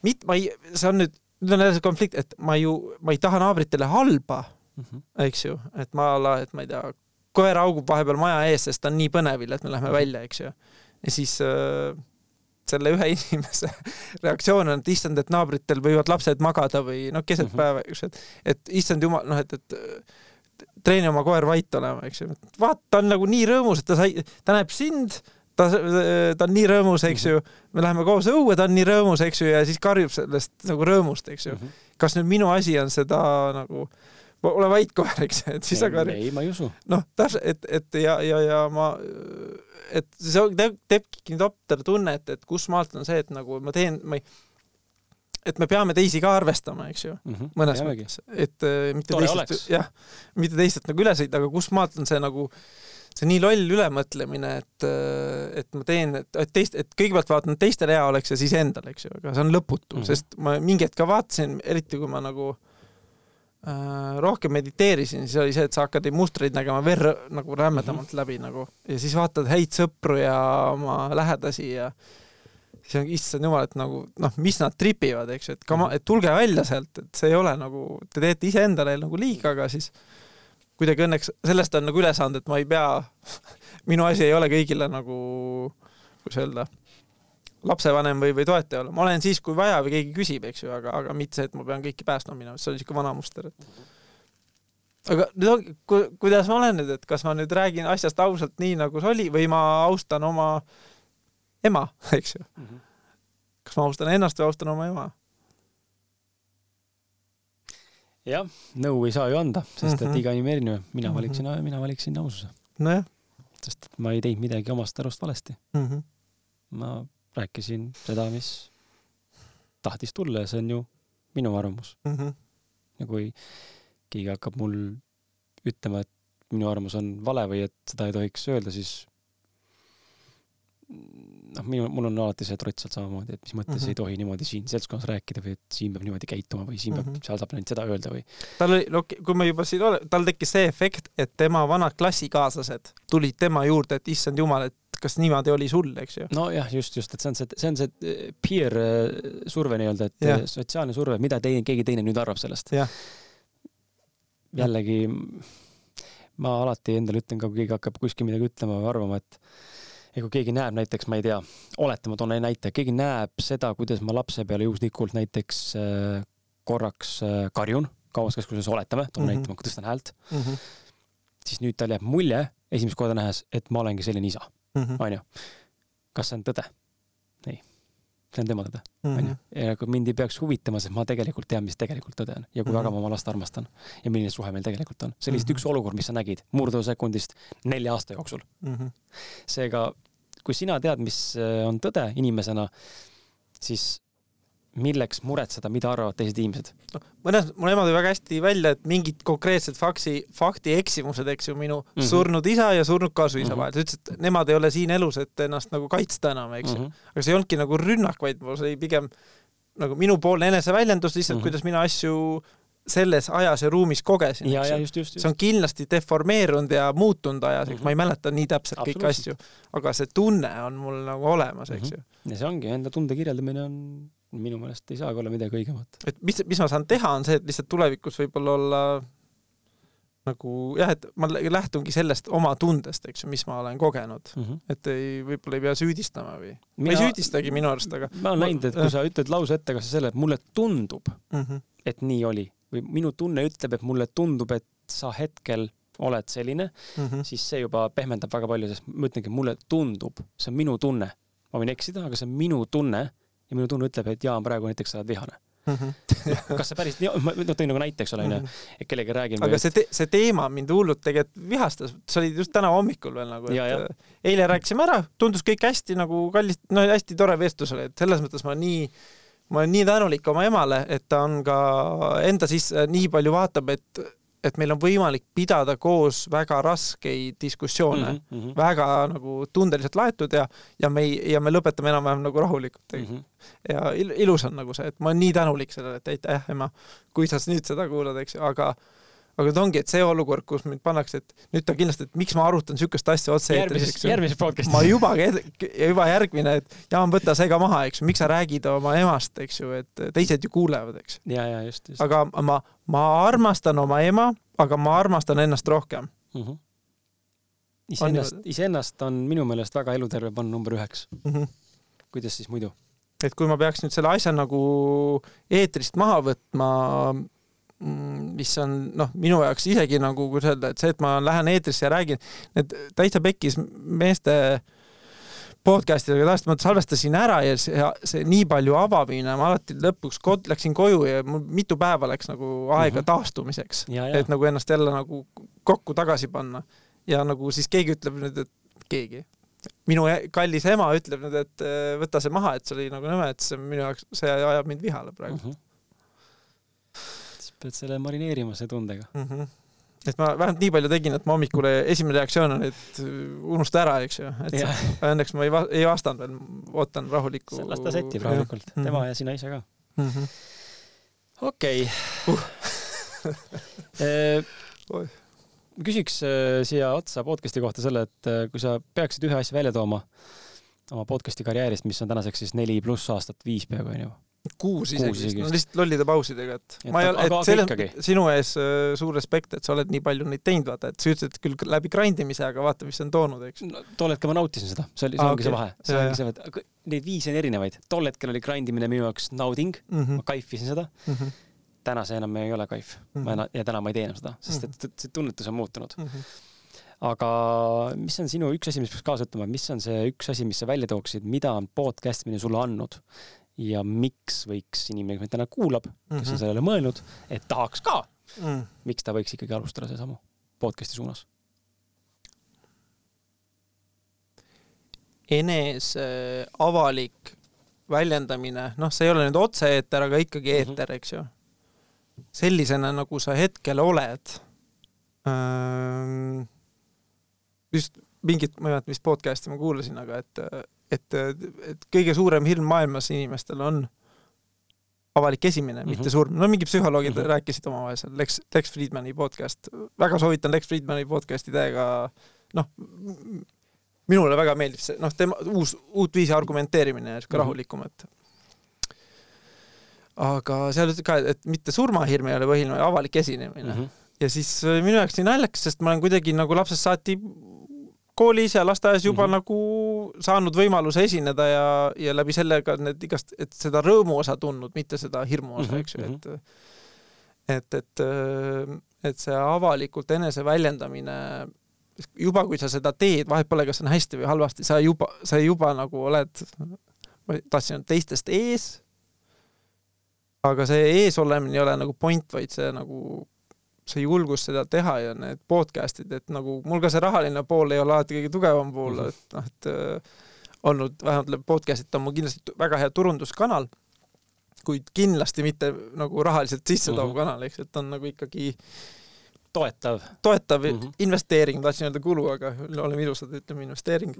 Speaker 1: mit-, ma ei, see on nüüd, nüüd on jälle see konflikt, et ma ju, ma ei taha naabritele halba mm, -hmm. eks ju, et ma ala, et ma ei tea, koer haugub vahepeal maja ees, sest ta on nii põnevil, et me lähme mhm. välja, eks ju. ja siis äh, selle ühe <laughs> inimese reaktsioon on, et issand, et naabritel võivad lapsed magada või noh, keset mm -hmm. päeva, eks ju, et, et issand jumal, noh, et, et treeni oma koer vait olema, eks ju. vaata, ta on nagu nii rõõmus, et ta sai, ta näeb sind, ta, ta on nii rõõmus, eks ju. me läheme koos õue, ta on nii rõõmus, eks ju, ja siis karjub sellest nagu rõõmust, eks ju. Mhm. kas nüüd minu asi on seda nagu ole vait koer, eks, et siis
Speaker 2: sa karjud. ei, ma ei usu.
Speaker 1: noh, täpselt, et, et ja, ja, ja ma, et see teeb, teebki nii totter tunne, et, et kus maalt on see, et nagu ma teen, ma ei et me peame teisi ka arvestama, eks ju mm, -hmm. mõnes Jämegi. mõttes, et äh, mitte Tore teistelt, jah, mitte teistelt nagu üle sõita, aga kust maalt on see nagu see nii loll ülemõtlemine, et, äh, et ma teen, et teist, et kõigepealt vaatan, et teistel hea oleks ja siis endal, eks ju, aga see on lõputu mm, -hmm. sest ma mingi hetk ka vaatasin, eriti kui ma nagu äh, rohkem mediteerisin, siis oli see, et sa hakkad neid mustreid nägema ver- nagu rämedamalt mm -hmm. läbi nagu ja siis vaatad häid sõpru ja oma lähedasi ja siis on, issand jumal, et nagu noh, mis nad tripivad, eks ju, et kama, et tulge välja sealt, et see ei ole nagu, te teete iseendale nagu liiga, aga siis kuidagi õnneks sellest on nagu üle saanud, et ma ei pea <laughs> minu asi ei ole kõigile nagu, kuidas öelda lapsevanem või, või toetaja olla, ma olen siis, kui vaja või keegi küsib, eks ju, aga, aga mitte see, et ma pean kõiki päästma minema, see on niisugune vana muster, et aga nüüd on, ku-, kuidas ma olen nüüd, et kas ma nüüd räägin asjast ausalt nii, nagu see oli, või ma austan oma ema, <laughs> eks ju mm. -hmm. kas ma austan ennast või austan oma ema?
Speaker 2: jah, nõu ei saa ju anda, sest et mm -hmm. iga inimene erinev. mina valiksin mm, -hmm. mina valiksin aususe.
Speaker 1: nojah.
Speaker 2: sest ma ei teinud midagi omast arust valesti mm. -hmm. ma rääkisin seda, mis tahtis tulla ja see on ju minu arvamus mm. -hmm. ja kui keegi hakkab mul ütlema, et minu arvamus on vale või et seda ei tohiks öelda, siis noh, minu, mul on alati see trots sealt samamoodi, et mis mõttes mm -hmm. ei tohi niimoodi siin seltskonnas rääkida või et siin peab niimoodi käituma või siin mm -hmm. peab, seal saab ainult seda öelda või.
Speaker 1: tal oli, no kui me juba siin oleme, tal tekkis see efekt, et tema vanad klassikaaslased tulid tema juurde, et issand jumal, et kas niimoodi oli sul, eks ju?
Speaker 2: nojah, just, just, et see on see, see on see eh, peer eh, surve nii-öelda, et ja. sotsiaalne surve, mida teine, keegi teine nüüd arvab sellest. jällegi, ma alati endale ütlen ka, kui keegi hakkab kuskil midagi ütlema või arvama, et ja kui keegi näeb näiteks, ma ei tea, oletame, toon näite, keegi näeb seda, kuidas ma lapse peale juhuslikult näiteks eh, korraks karjun kaubanduskeskuses, oletame, toon mm -hmm. näite, ma tõstan häält mm, -hmm. siis nüüd tal jääb mulje esimest korda nähes, et ma olengi selline isa Mhm. onju. kas see on tõde? ei, see on tema tõde, mhm. onju. ja kui mind ei peaks huvitama, sest ma tegelikult tean, mis tegelikult tõde on ja kui mm -hmm. väga ma oma last armastan ja milline suhe meil tegelikult on. see oli lihtsalt mm -hmm. üks olukord, mis sa nägid murdusekundist nelja aasta jooksul mm. -hmm. seega, kui sina tead, mis äh, on tõde inimesena, siis milleks muretseda, mida arvavad teised inimesed?
Speaker 1: noh, mõnes, mu ema tõi väga hästi välja, et mingid konkreetsed faksi, fakti eksimused, eks ju, minu mm -hmm. surnud isa ja surnud kasuisa mm -hmm. vahel, ta ütles, et nemad ei ole siin elus, et ennast nagu kaitsta enam, eks ju mm -hmm.. aga see ei olnudki nagu rünnak, vaid see oli pigem nagu minupoolne eneseväljendus lihtsalt mm, -hmm. kuidas mina asju selles ajas ja ruumis kogesin. see on kindlasti deformeerunud ja muutunud ajas, eks mm -hmm. ma ei mäleta nii täpselt kõiki asju, aga see tunne on mul nagu olemas, eks mm -hmm.
Speaker 2: ju. ja see ongi, enda tunde kirjeldamine on minu meelest ei saagi olla midagi õigemat.
Speaker 1: et mis, mis ma saan teha, on see, et lihtsalt tulevikus võib-olla olla nagu jah, et ma lähtungi sellest oma tundest, eks ju, mis ma olen kogenud mm. -hmm. et ei, võib-olla ei pea süüdistama või mina, ma ei süüdistagi minu arust, aga
Speaker 2: ma olen näinud, et kui sa ütled lause ette kas selle, et mulle tundub mm, -hmm. et nii oli või minu tunne ütleb, et mulle tundub, et sa hetkel oled selline mm, -hmm. siis see juba pehmendab väga palju, sest ma ütlengi, mulle tundub, see on minu tunne. ma võin eksida, aga see on minu tunne ja minu tunne ütleb, et Jaan, praegu näiteks sa oled vihane mm. -hmm. <laughs> kas see päris ma no, tõin nagu näite, eks ole, onju, mhm. et kellegagi räägin.
Speaker 1: aga see te, see teema mind hullult tegelikult vihastas, see oli just täna hommikul veel nagu, et ja, ja. Eile rääkisime ära, tundus kõik hästi nagu kallis, no hästi tore vestlus oli, et selles mõttes ma nii ma olen nii tänulik oma emale, et ta on ka enda sisse nii palju vaatab, et et meil on võimalik pidada koos väga raskeid diskussioone mm, -hmm. väga nagu tundeliselt laetud ja, ja me ei, ja me lõpetame enam-vähem nagu rahulikult mm. -hmm. ja il, ilus on nagu see, et ma olen nii tänulik sellele, et aitäh, ema, kui sa nüüd seda kuulad, eks ju, aga aga ta ongi, et see olukord, kus mind pannakse, et nüüd ta kindlasti, et miks ma arutan niisugust asja otse
Speaker 2: ju. järgmises podcast'is.
Speaker 1: ma juba, juba järgmine, et Jaan, võta see ka maha, eks ju, miks sa räägid oma emast, eks ju, et teised ju kuulevad, eks.
Speaker 2: ja, ja just, just.
Speaker 1: aga ma, ma armastan oma ema, aga ma armastan ennast rohkem mm. -hmm.
Speaker 2: iseennast, iseennast on minu meelest väga eluterve panna number üheks mm. -hmm. kuidas siis muidu?
Speaker 1: et kui ma peaks nüüd selle asja nagu eetrist maha võtma, Mm, mis on noh, minu jaoks isegi nagu, kuidas öelda, et see, et ma lähen eetrisse ja räägin, need täitsa pekkis meeste podcast idega tavaliselt ma salvestasin ära ja see, see nii palju avamine, ma alati lõpuks kod, läksin koju ja mul mitu päeva läks nagu aega mm -hmm. taastumiseks, et nagu ennast jälle nagu kokku tagasi panna. ja nagu siis keegi ütleb nüüd, et keegi, minu kallis ema ütleb nüüd, et võta see maha, et see oli nagu nõme, et see minu jaoks, see ajab mind vihale praegu mm. -hmm
Speaker 2: pead selle marineerima selle tundega mm.
Speaker 1: -hmm et ma vähemalt nii palju tegin, et ma hommikul esimene reaktsioon on, et unusta ära, eks ju, et ja. õnneks ma ei, va ei vastanud veel, ootan rahulikku.
Speaker 2: las ta sättib rahulikult, tema mm -hmm. ja sina ise ka mm -hmm.. okei okay. uh <laughs> ma küsiks äh, siia otsa podcast'i kohta selle, et äh, kui sa peaksid ühe asja välja tooma oma podcast'i karjäärist, mis on tänaseks siis neli pluss aastat, viis peaaegu onju.
Speaker 1: Kuus isegi, no lihtsalt lollide pausidega, et, et ma ei ole, et selles sinu ees äh, suur respekt, et sa oled nii palju neid teinud, vaata, et sa ütlesid küll läbi grind imise, aga vaata, mis see on toonud, eks no,.
Speaker 2: tol hetkel ma nautisin seda, see oli, see ah, ongi okay. see vahe, see ongi see, et neid viise on erinevaid, tol hetkel oli grind imine minu jaoks nauding mm, -hmm. ma kaifisin seda mm. -hmm täna see enam ei ole kaif mm. -hmm. ma enam, ja täna ma ei tee enam seda, sest et see tunnetus on muutunud mm. -hmm. aga mis on sinu üks asi, mis peaks kaasa ütlema, mis on see üks asi, mis sa välja tooksid, mida on podcast imine sulle andnud ja miks võiks inimene, kes meid täna kuulab mm, -hmm. kes on mhm. sellele mõelnud, et tahaks ka mm, -hmm. miks ta võiks ikkagi alustada seesamu podcast'i suunas?
Speaker 1: enese avalik väljendamine, noh, see ei ole nüüd otse-eeter, aga ikkagi mhm. eeter, eks ju sellisena, nagu sa hetkel oled ähm,. just mingit, ma ei mäleta, mis podcast'i ma kuulasin, aga et, et, et kõige suurem hirm maailmas inimestel on avalik esimene mm, -hmm. mitte surm. no mingi psühholoogid mm -hmm. rääkisid omavahel seal, Lex, Lex Friedmani podcast, väga soovitan Lex Friedmani podcast'i täiega, noh, minule väga meeldib see, noh, tema uus, uut viisi argumenteerimine, sihuke mm -hmm. rahulikum, et aga seal ütles ka, et mitte surmahirm ei ole põhiline, avalik esinemine mm. -hmm. ja siis minu jaoks nii naljakas, sest ma olen kuidagi nagu lapsest saati koolis ja lasteaias juba mm -hmm. nagu saanud võimaluse esineda ja, ja läbi selle ka need igast, et seda rõõmu osa tundnud, mitte seda hirmu osa mm, -hmm. eks ju, et et, et, et see avalikult eneseväljendamine, juba kui sa seda teed, vahet pole, kas on hästi või halvasti, sa juba, sa juba nagu oled, ma tahtsin öelda teistest ees aga see eesolemine ei ole nagu point, vaid see nagu see julgus seda teha ja need podcast'id, et nagu mul ka see rahaline pool ei ole alati kõige tugevam pool, mhm. et noh, et äh, olnud vähemalt podcast'id on mul kindlasti väga hea turunduskanal, kuid kindlasti mitte nagu rahaliselt sisse toov mm -hmm. kanal, eks, et on nagu ikkagi
Speaker 2: toetav,
Speaker 1: toetav mm -hmm. investeering, tahtsin öelda kulu, aga oleme ilusad, ütleme investeering,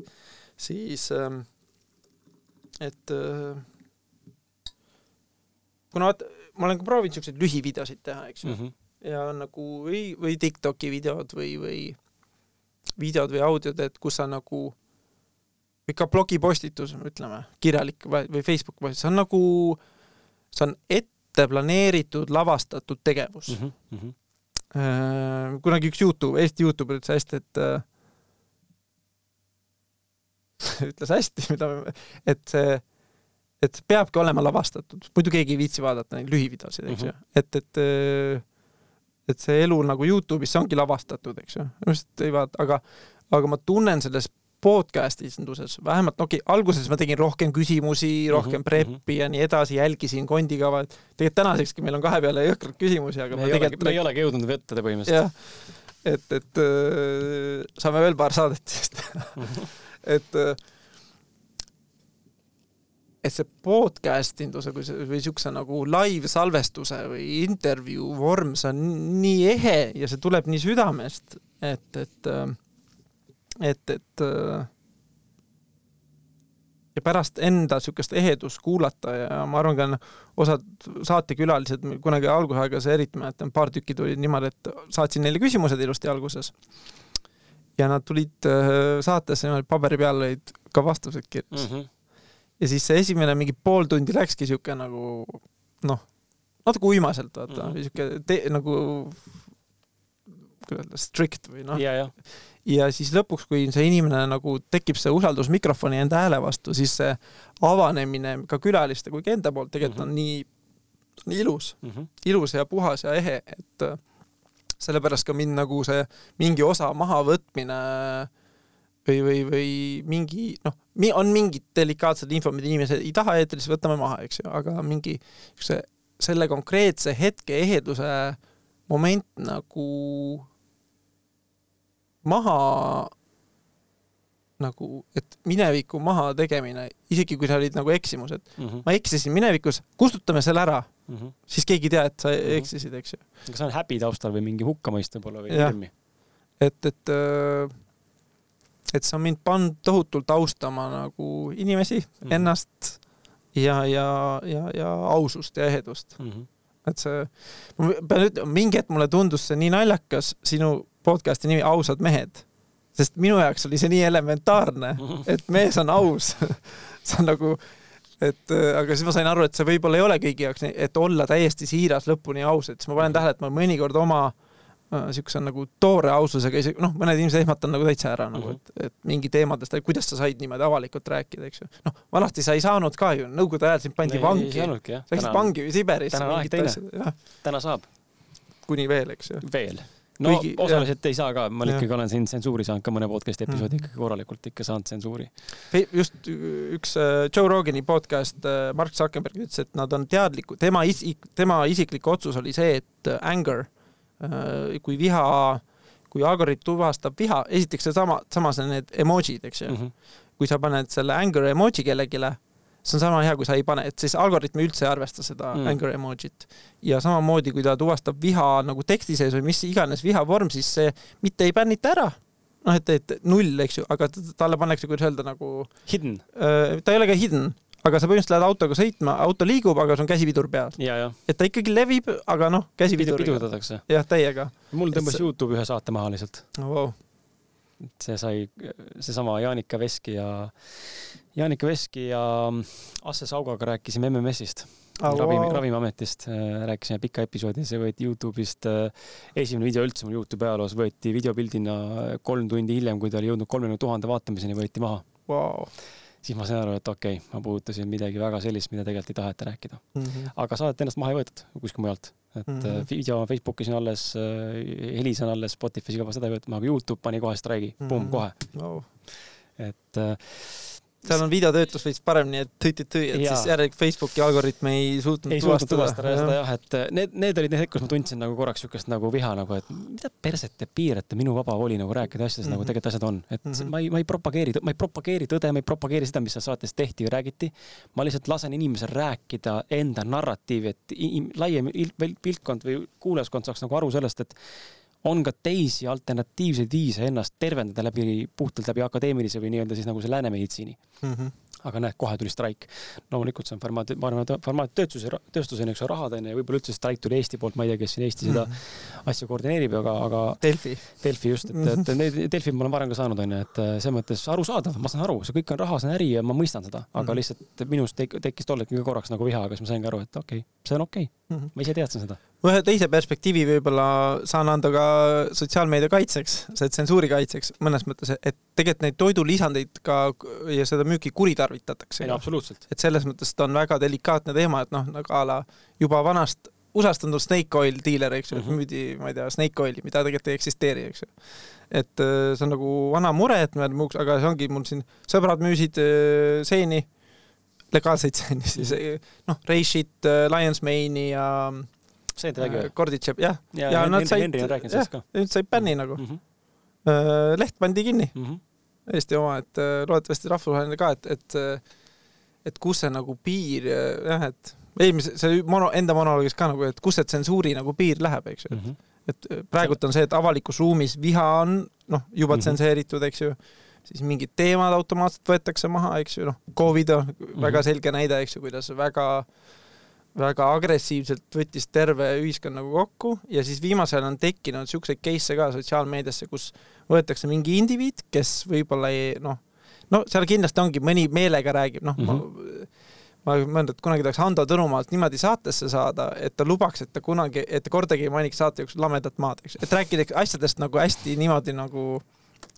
Speaker 1: siis ähm, et äh, kuna vaata, ma olen ka proovinud siukseid lühivideosid teha, eks ju mm. -hmm. Ja nagu või, või Tiktoki videod või, või videod või audiod, et kus sa nagu või ka blogipostitus, ütleme, kirjalik või Facebook postitus, see on nagu, see on ette planeeritud, lavastatud tegevus mm. -hmm. kunagi üks Youtube, Eesti Youtuber ütles hästi, et äh, <laughs> ütles hästi, mida, et see et peabki olema lavastatud, muidu keegi ei viitsi vaadata neid lühivideosid, eks ju mm -hmm., et, et äh, et see elu nagu Youtube'is, see ongi lavastatud, eks ju, just ei vaata, aga, aga ma tunnen selles podcast'i esinduses, vähemalt okei okay,, alguses ma tegin rohkem küsimusi, rohkem mm -hmm. prep'i ja nii edasi, jälgisin kondikava, et tegelikult tänasekski meil on kahe peale jõhkralt küsimusi, aga
Speaker 2: me, me tegelikult me ei olegi jõudnud võtta põhimõtteliselt.
Speaker 1: et, et äh, saame veel paar saadet siis teha mm. -hmm. <laughs> et äh, et see podcast induse kui see või siukse nagu live salvestuse või intervjuu vorm, see on nii ehe ja see tuleb nii südamest, et, et, et, et ja pärast enda siukest ehedust kuulata ja ma arvan ka osad saatekülalised, kunagi algusaegas eriti mäletan, paar tükki tulid niimoodi, et saatsin neile küsimused ilusti alguses. ja nad tulid äh, saatesse niimoodi, paberi peal olid ka vastused kirjas mm. -hmm ja siis see esimene mingi pool tundi läkski siuke nagu noh, natuke uimaselt vaata mm -hmm., siuke nagu kuidas öelda, strict või noh. ja siis lõpuks, kui see inimene nagu tekib see usaldus mikrofoni enda hääle vastu, siis see avanemine ka külaliste kui ka enda poolt tegelikult mm -hmm. on nii, nii ilus mm, -hmm. ilus ja puhas ja ehe, et äh, sellepärast ka mind nagu see mingi osa mahavõtmine või, või, või mingi noh, on mingid delikaatsed info, mida inimesed ei taha eetris, võtame maha, eks ju, aga mingi see, selle konkreetse hetke eheduse moment nagu maha nagu, et mineviku maha tegemine, isegi kui sa olid nagu eksimused mm, -hmm. ma eksisin minevikus, kustutame selle ära mm, -hmm. siis keegi ei tea, et sa mm -hmm. eksisid, eks ju.
Speaker 2: kas see on häbi taustal või mingi hukkamõist võib-olla või hirmi?
Speaker 1: et, et äh, et see on mind pannud tohutult austama nagu inimesi mm, -hmm. ennast ja, ja, ja, ja ausust ja ehedust mm. -hmm. et see, ma pean ütlema, mingi hetk mulle tundus see nii naljakas, sinu podcast'i nimi Ausad mehed. sest minu jaoks oli see nii elementaarne, et mees on aus <laughs> see on nagu, et aga siis ma sain aru, et see võib-olla ei ole kõigi jaoks nii, et olla täiesti siiras lõpuni aus, et siis ma panen tähele, et ma mõnikord oma niisuguse nagu toore aususega isegi noh, mõned inimesed ehmatan nagu täitsa ära nagu, et, et mingi teemadest, kuidas sa said niimoodi avalikult rääkida, eks ju. noh, vanasti sa ei saanud ka ju, nõukogude ajal sind pandi vangi. sa läksid vangi või Siberisse.
Speaker 2: täna on aeg teine. täna saab.
Speaker 1: kuni veel, eks ju.
Speaker 2: veel no Kuigi, osaliselt ei saa ka, ma ikkagi olen siin tsensuuri saanud ka mõne podcast'i episoodi mm. ikkagi korralikult ikka saanud tsensuuri.
Speaker 1: just üks äh, Joe Rogani podcast, äh, Mark Zuckerberg ütles, et nad on teadlikud, tema isik, tema isiklik otsus oli see, et äh, anger Äh, kui viha, kui algoritm tuvastab viha, esiteks seesama, samas on need emotsid, eks ju mm. -hmm. kui sa paned selle anger emoji kellelegi, see on sama hea, kui sa ei pane, et siis algoritm üldse ei arvesta seda mm. anger emojit. ja samamoodi, kui ta tuvastab viha nagu teksti sees või mis iganes vihavorm, siis see mitte ei bännita ära, noh, et, et null, eks ju, aga talle pannakse, kuidas öelda, nagu
Speaker 2: hidden.
Speaker 1: Äh, ta ei ole ka hidden, aga sa põhimõtteliselt lähed autoga sõitma, auto liigub, aga sul on käsipidur peal. et ta ikkagi levib, aga noh, käsipiduriga.
Speaker 2: pidurdatakse.
Speaker 1: jah, täiega.
Speaker 2: mul tõmbas see... Youtube ühe saate maha lihtsalt
Speaker 1: oh,. Wow.
Speaker 2: see sai, seesama Jaanika Veski ja, Jaanika Veski ja Asse Saugaga rääkisime MMS-ist oh,. ravimi wow., Ravimiametist äh, rääkisime pika episoodi, see võeti Youtube'ist, äh, esimene video üldse mul Youtube'i ajaloos võeti videopildina kolm tundi hiljem, kui ta oli jõudnud kolmekümne tuhande vaatamiseni, võeti maha
Speaker 1: wow
Speaker 2: siis ma sain aru, et okei okay,, ma puudutasin midagi väga sellist, mida tegelikult ei taheta rääkida mm. -hmm. aga saadet ennast maha ei võetud kuskil mujalt, et mm -hmm. video on Facebookis on alles, äh, helis on alles, Spotify's juba seda ei võetud maha, aga Youtube pani kohe streigi mm, -hmm. pumm, kohe
Speaker 1: oh..
Speaker 2: et äh,
Speaker 1: seal on videotöötlus veits paremini, et tõi-tõi, et ja. siis järelikult Facebooki algoritm ei suutnud
Speaker 2: ei tuvastada. tuvastada seda jah, et äh, need, need olid need hetked, kus ma tundsin nagu korraks siukest nagu viha nagu, et mida perset te piirate minu vaba voli nagu rääkida asjadest mm -hmm. nagu mhm. tegelikult asjad on, et mm -hmm. ma ei, ma ei propageeri, ma ei propageeri tõde, ma ei propageeri seda, mis seal saates tehti või räägiti. ma lihtsalt lasen inimesel rääkida enda narratiivi, et laiem piltkond või kuulajaskond saaks nagu aru sellest, et on ka teisi alternatiivseid viise ennast tervendada läbi, puhtalt läbi akadeemilise või nii-öelda siis nagu see lääne meditsiini mm. -hmm aga näed, kohe tuli streik. loomulikult see on formaat, ma arvan, et formaattööstuse, tööstuseni, eks ole, rahad on ja võib-olla üldse streik tuli Eesti poolt, ma ei tea, kes siin Eesti seda mm -hmm. asja koordineerib, aga, aga.
Speaker 1: Delfi.
Speaker 2: Delfi just, et, et mhm. neid Delfi ma olen varem ka saanud, onju, et selles mõttes arusaadav, ma saan aru, see kõik on raha, see on äri ja ma mõistan seda, aga mm -hmm. lihtsalt minus tek, tekkis tol hetkel korraks nagu viha, aga siis ma saingi aru, et okei okay,, see on okei okay. mm. -hmm. ma ise teadsin seda
Speaker 1: ühe teise perspektiivi võib-olla saan anda ka sotsiaalmeedia kaitseks, see tsensuuri kaitseks mõnes mõttes, et tegelikult neid toidulisandeid ka ja seda müüki kuritarvitatakse.
Speaker 2: absoluutselt.
Speaker 1: et selles mõttes ta on väga delikaatne teema, et noh, nagu a la juba vanast USA-st on tulnud Snake Oil diiler, eks ju mm -hmm., müüdi, ma ei tea, Snake Oili, mida tegelikult ei eksisteeri, eks ju. et äh, see on nagu vana mure, et me muuks, aga see ongi mul siin, sõbrad müüsid äh, seeni, legaalseid seeni siis, mhm. noh, Reichit, äh, Lions Mane'i ja
Speaker 2: said räägi või?
Speaker 1: Korditšev, jah.
Speaker 2: ja, ja nad said, jah,
Speaker 1: nüüd said bänni nagu mm. -hmm. leht pandi kinni mm. -hmm. Eesti oma, et äh, loodetavasti rahvusvaheline ka, et, et, et kus see nagu piir jah, et eelmise, see mono, enda monoloogis ka nagu, et kus see tsensuuri nagu piir läheb, eks ju mm. -hmm. et praegult on see, et avalikus ruumis viha on noh, juba mm -hmm. tsenseeritud, eks ju siis mingid teemad automaatselt võetakse maha, eks ju, noh, Covid on mm -hmm. väga selge näide, eks ju, kuidas väga äh, väga agressiivselt võttis terve ühiskond nagu kokku ja siis viimasel on tekkinud siukseid case'e ka sotsiaalmeediasse, kus võetakse mingi indiviid, kes võib-olla ei noh, no seal kindlasti ongi mõni meelega räägib, noh mm -hmm. ma ma mõtlen, et kunagi tahaks Hando Tõnumaalt niimoodi saatesse saada, et ta lubaks, et ta kunagi, et ta kordagi ei mainiks saate jooksul lamedat maad, eks, et rääkida asjadest nagu hästi niimoodi nagu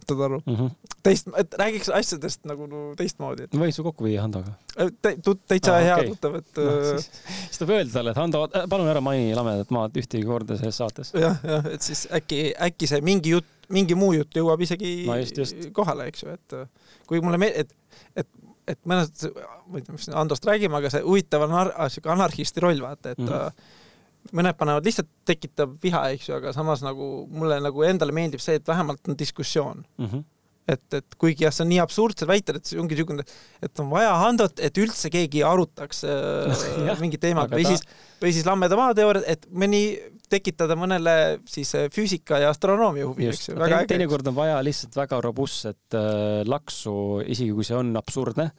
Speaker 1: saad aru mm? -hmm. teist, et räägiks asjadest nagu no, teistmoodi et....
Speaker 2: ma võin su kokku viia Handoga
Speaker 1: äh, Te,. täitsa ah, hea okay. tuttav, et no,.
Speaker 2: Äh, siis, siis tuleb öelda talle, et Hando, äh, palun ära maini lamedat maad ühtegi korda selles saates.
Speaker 1: jah, jah, et siis äkki, äkki see mingi jutt, mingi muu jutt jõuab isegi
Speaker 2: no, just, just.
Speaker 1: kohale, eks ju, et kui mulle meeldib, et, et et mõnes mõttes, ma ei tea, mis Handost räägime, aga see huvitav anar-, siuke anarhisti roll, vaata, et mm -hmm mõned panevad lihtsalt, tekitab viha, eks ju, aga samas nagu mulle nagu endale meeldib see, et vähemalt on diskussioon mm. -hmm. Et, et kuigi jah, see on nii absurdsed väited, et see ongi niisugune, et on vaja Handot, et üldse keegi arutaks äh, <laughs> mingit teemat või ta... siis, või siis lammeda maateooriat, et mõni tekitada mõnele siis äh, füüsika ja astronoomia huvi, eks
Speaker 2: ju. teinekord on vaja lihtsalt väga robustset äh, laksu, isegi kui see on absurdne,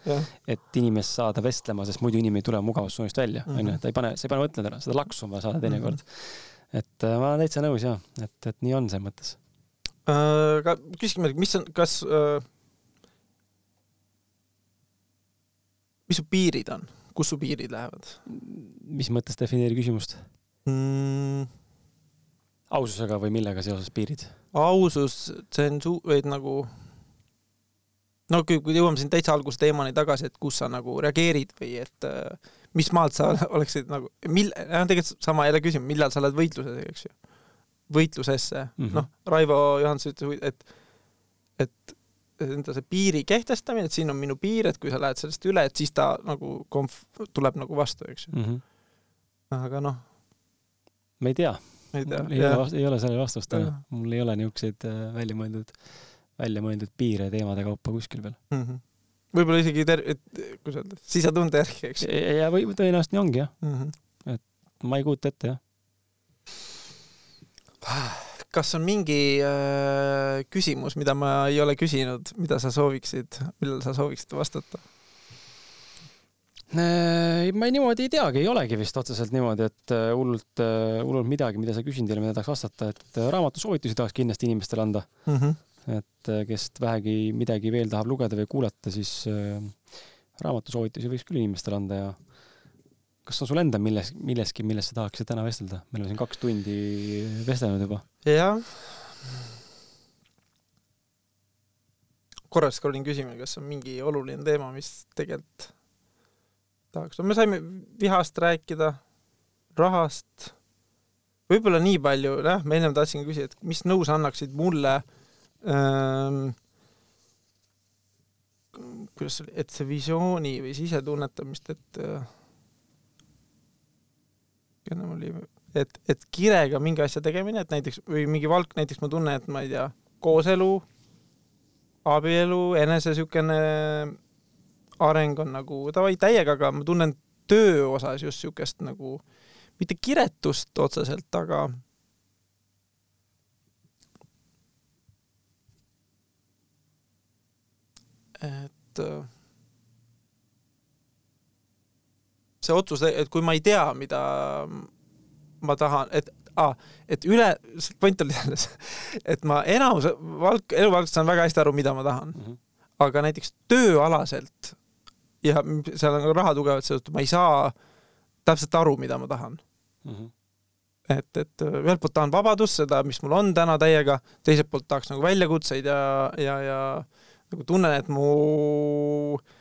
Speaker 2: et inimest saada vestlema, sest muidu inimene ei tule mugavustsoonist välja, onju, mhm. ta ei pane, sa ei pane mõtlema täna, seda laksu on vaja saada teinekord mm. -hmm. et äh, ma olen täitsa nõus ja, et, et nii on selles mõttes
Speaker 1: aga küsikime, mis on, kas, mis su piirid on, kus su piirid lähevad?
Speaker 2: mis mõttes defineeri küsimust mm.? aususega või millega seoses piirid?
Speaker 1: ausus, tsensuur, või nagu no kui, kui jõuame siin täitsa alguse teemani tagasi, et kus sa nagu reageerid või et mis maalt sa <laughs> oleksid nagu, mil-, tegelikult sama jälle küsimus, millal sa oled võitluses, eks ju võitlusesse mm -hmm., noh, Raivo Johanson ütles, et, et enda see piiri kehtestamine, et siin on minu piir, et kui sa lähed sellest üle, et siis ta nagu konf-, tuleb nagu vastu, eks ju mm.
Speaker 2: -hmm.
Speaker 1: aga noh.
Speaker 2: ma ei tea.
Speaker 1: ei tea.
Speaker 2: ei ole, ei ole sellele vastust täna. mul ei ole niisuguseid äh, välja mõeldud, välja mõeldud piire teemade kaupa kuskil veel
Speaker 1: mm. -hmm. võib-olla isegi ter-, et kuidas öelda, sisetunde järgi, eks
Speaker 2: ja või tõenäoliselt nii ongi jah mm. -hmm. et ma ei kujuta ette jah
Speaker 1: kas on mingi äh, küsimus, mida ma ei ole küsinud, mida sa sooviksid, millal sa sooviksid vastata?
Speaker 2: Äh, ma ei, niimoodi ei teagi, ei olegi vist otseselt niimoodi, et äh, hullult, äh, hullult midagi, mida sa küsid ja mida tahaks vastata, et raamatusoovitusi tahaks kindlasti inimestele anda mm. -hmm. et kes vähegi midagi veel tahab lugeda või kuulata, siis raamatusoovitusi võiks küll inimestele anda ja kas on sul endal milles, milleski, millest sa tahaksid täna vestelda? me oleme siin kaks tundi vestelnud juba.
Speaker 1: jah. korra scrollin küsima, kas on mingi oluline teema, mis tegelikult tahaks, me saime vihast rääkida, rahast, võib-olla nii palju, jah, ma ennem tahtsin küsida, et mis nõu sa annaksid mulle ähm, kuidas et see visiooni või sisetunnetamist, et äh, ennem oli, et, et kirega mingi asja tegemine, et näiteks või mingi valk, näiteks ma tunnen, et ma ei tea, kooselu, abielu, enese niisugune areng on nagu davai täiega, aga ma tunnen töö osas just niisugust nagu mitte kiretust otseselt, aga et see otsus, et kui ma ei tea, mida ma tahan, et ah, et üle, point oli selles, et ma enamus valk, eluvaldkonnas saan väga hästi aru, mida ma tahan mm. -hmm. aga näiteks tööalaselt ja seal on ka raha tugevalt seotud, ma ei saa täpselt aru, mida ma tahan mm. -hmm. et, et ühelt poolt tahan vabadust, seda, mis mul on täna täiega, teiselt poolt tahaks nagu väljakutseid ja, ja, ja nagu tunnen, et mu äh,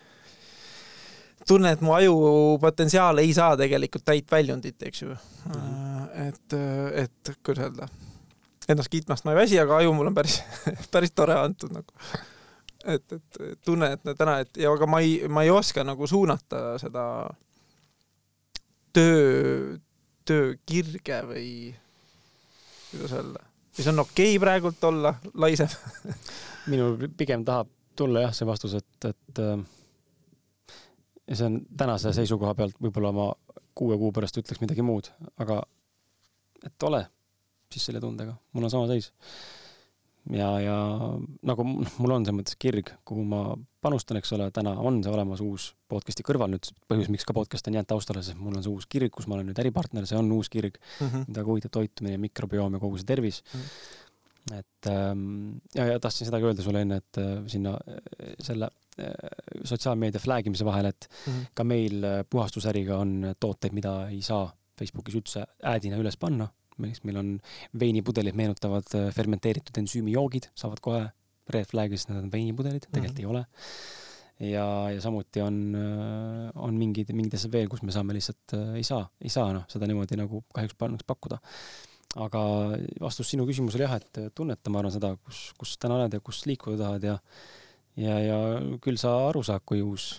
Speaker 1: tunnen, et mu aju potentsiaal ei saa tegelikult täit väljundit, eks ju mm. -hmm. et, et kuidas öelda, ennast kiitmast ma ei väsi, aga aju mul on päris <laughs> päris tore antud nagu. et, et tunnen, et täna, et ja aga ma ei, ma ei oska nagu suunata seda töö, töökirge või kuidas öelda, mis on okei okay praegult olla laisem
Speaker 2: minul pigem tahab tulla jah, see vastus, et, et äh, ja see on tänase seisukoha pealt, võib-olla ma kuue kuu pärast ütleks midagi muud, aga et ole siis selle tundega, mul on sama seis. ja, ja nagu mul on selles mõttes kirg, kuhu ma panustan, eks ole, täna on see olemas uus podcast'i kõrval nüüd, põhjus, miks ka podcast on jäänud taustale, sest mul on see uus kirg, kus ma olen nüüd äripartner, see on uus kirg mm, -hmm. mida huvitab toitumine, mikrobioom ja kogu see tervis mm. -hmm et ähm, ja, ja tahtsin seda ka öelda sulle enne, et äh, sinna äh, selle äh, sotsiaalmeedia flag imise vahele, et mm -hmm. ka meil puhastusäriga on tooteid, mida ei saa Facebookis üldse ad'ina üles panna. meil on veinipudelid meenutavad fermenteeritud ensüümijoogid, saavad kohe red flag'i, sest need on veinipudelid, tegelikult mm -hmm. ei ole. ja, ja samuti on, on mingid, mingid asjad veel, kus me saame lihtsalt, ei saa, ei saa noh, seda niimoodi nagu kahjuks pakkuda aga vastus sinu küsimusele jah, et tunneta, ma arvan seda, kus, kus täna oled ja kus liikuda tahad ja ja, ja küll sa aru saad, kui uus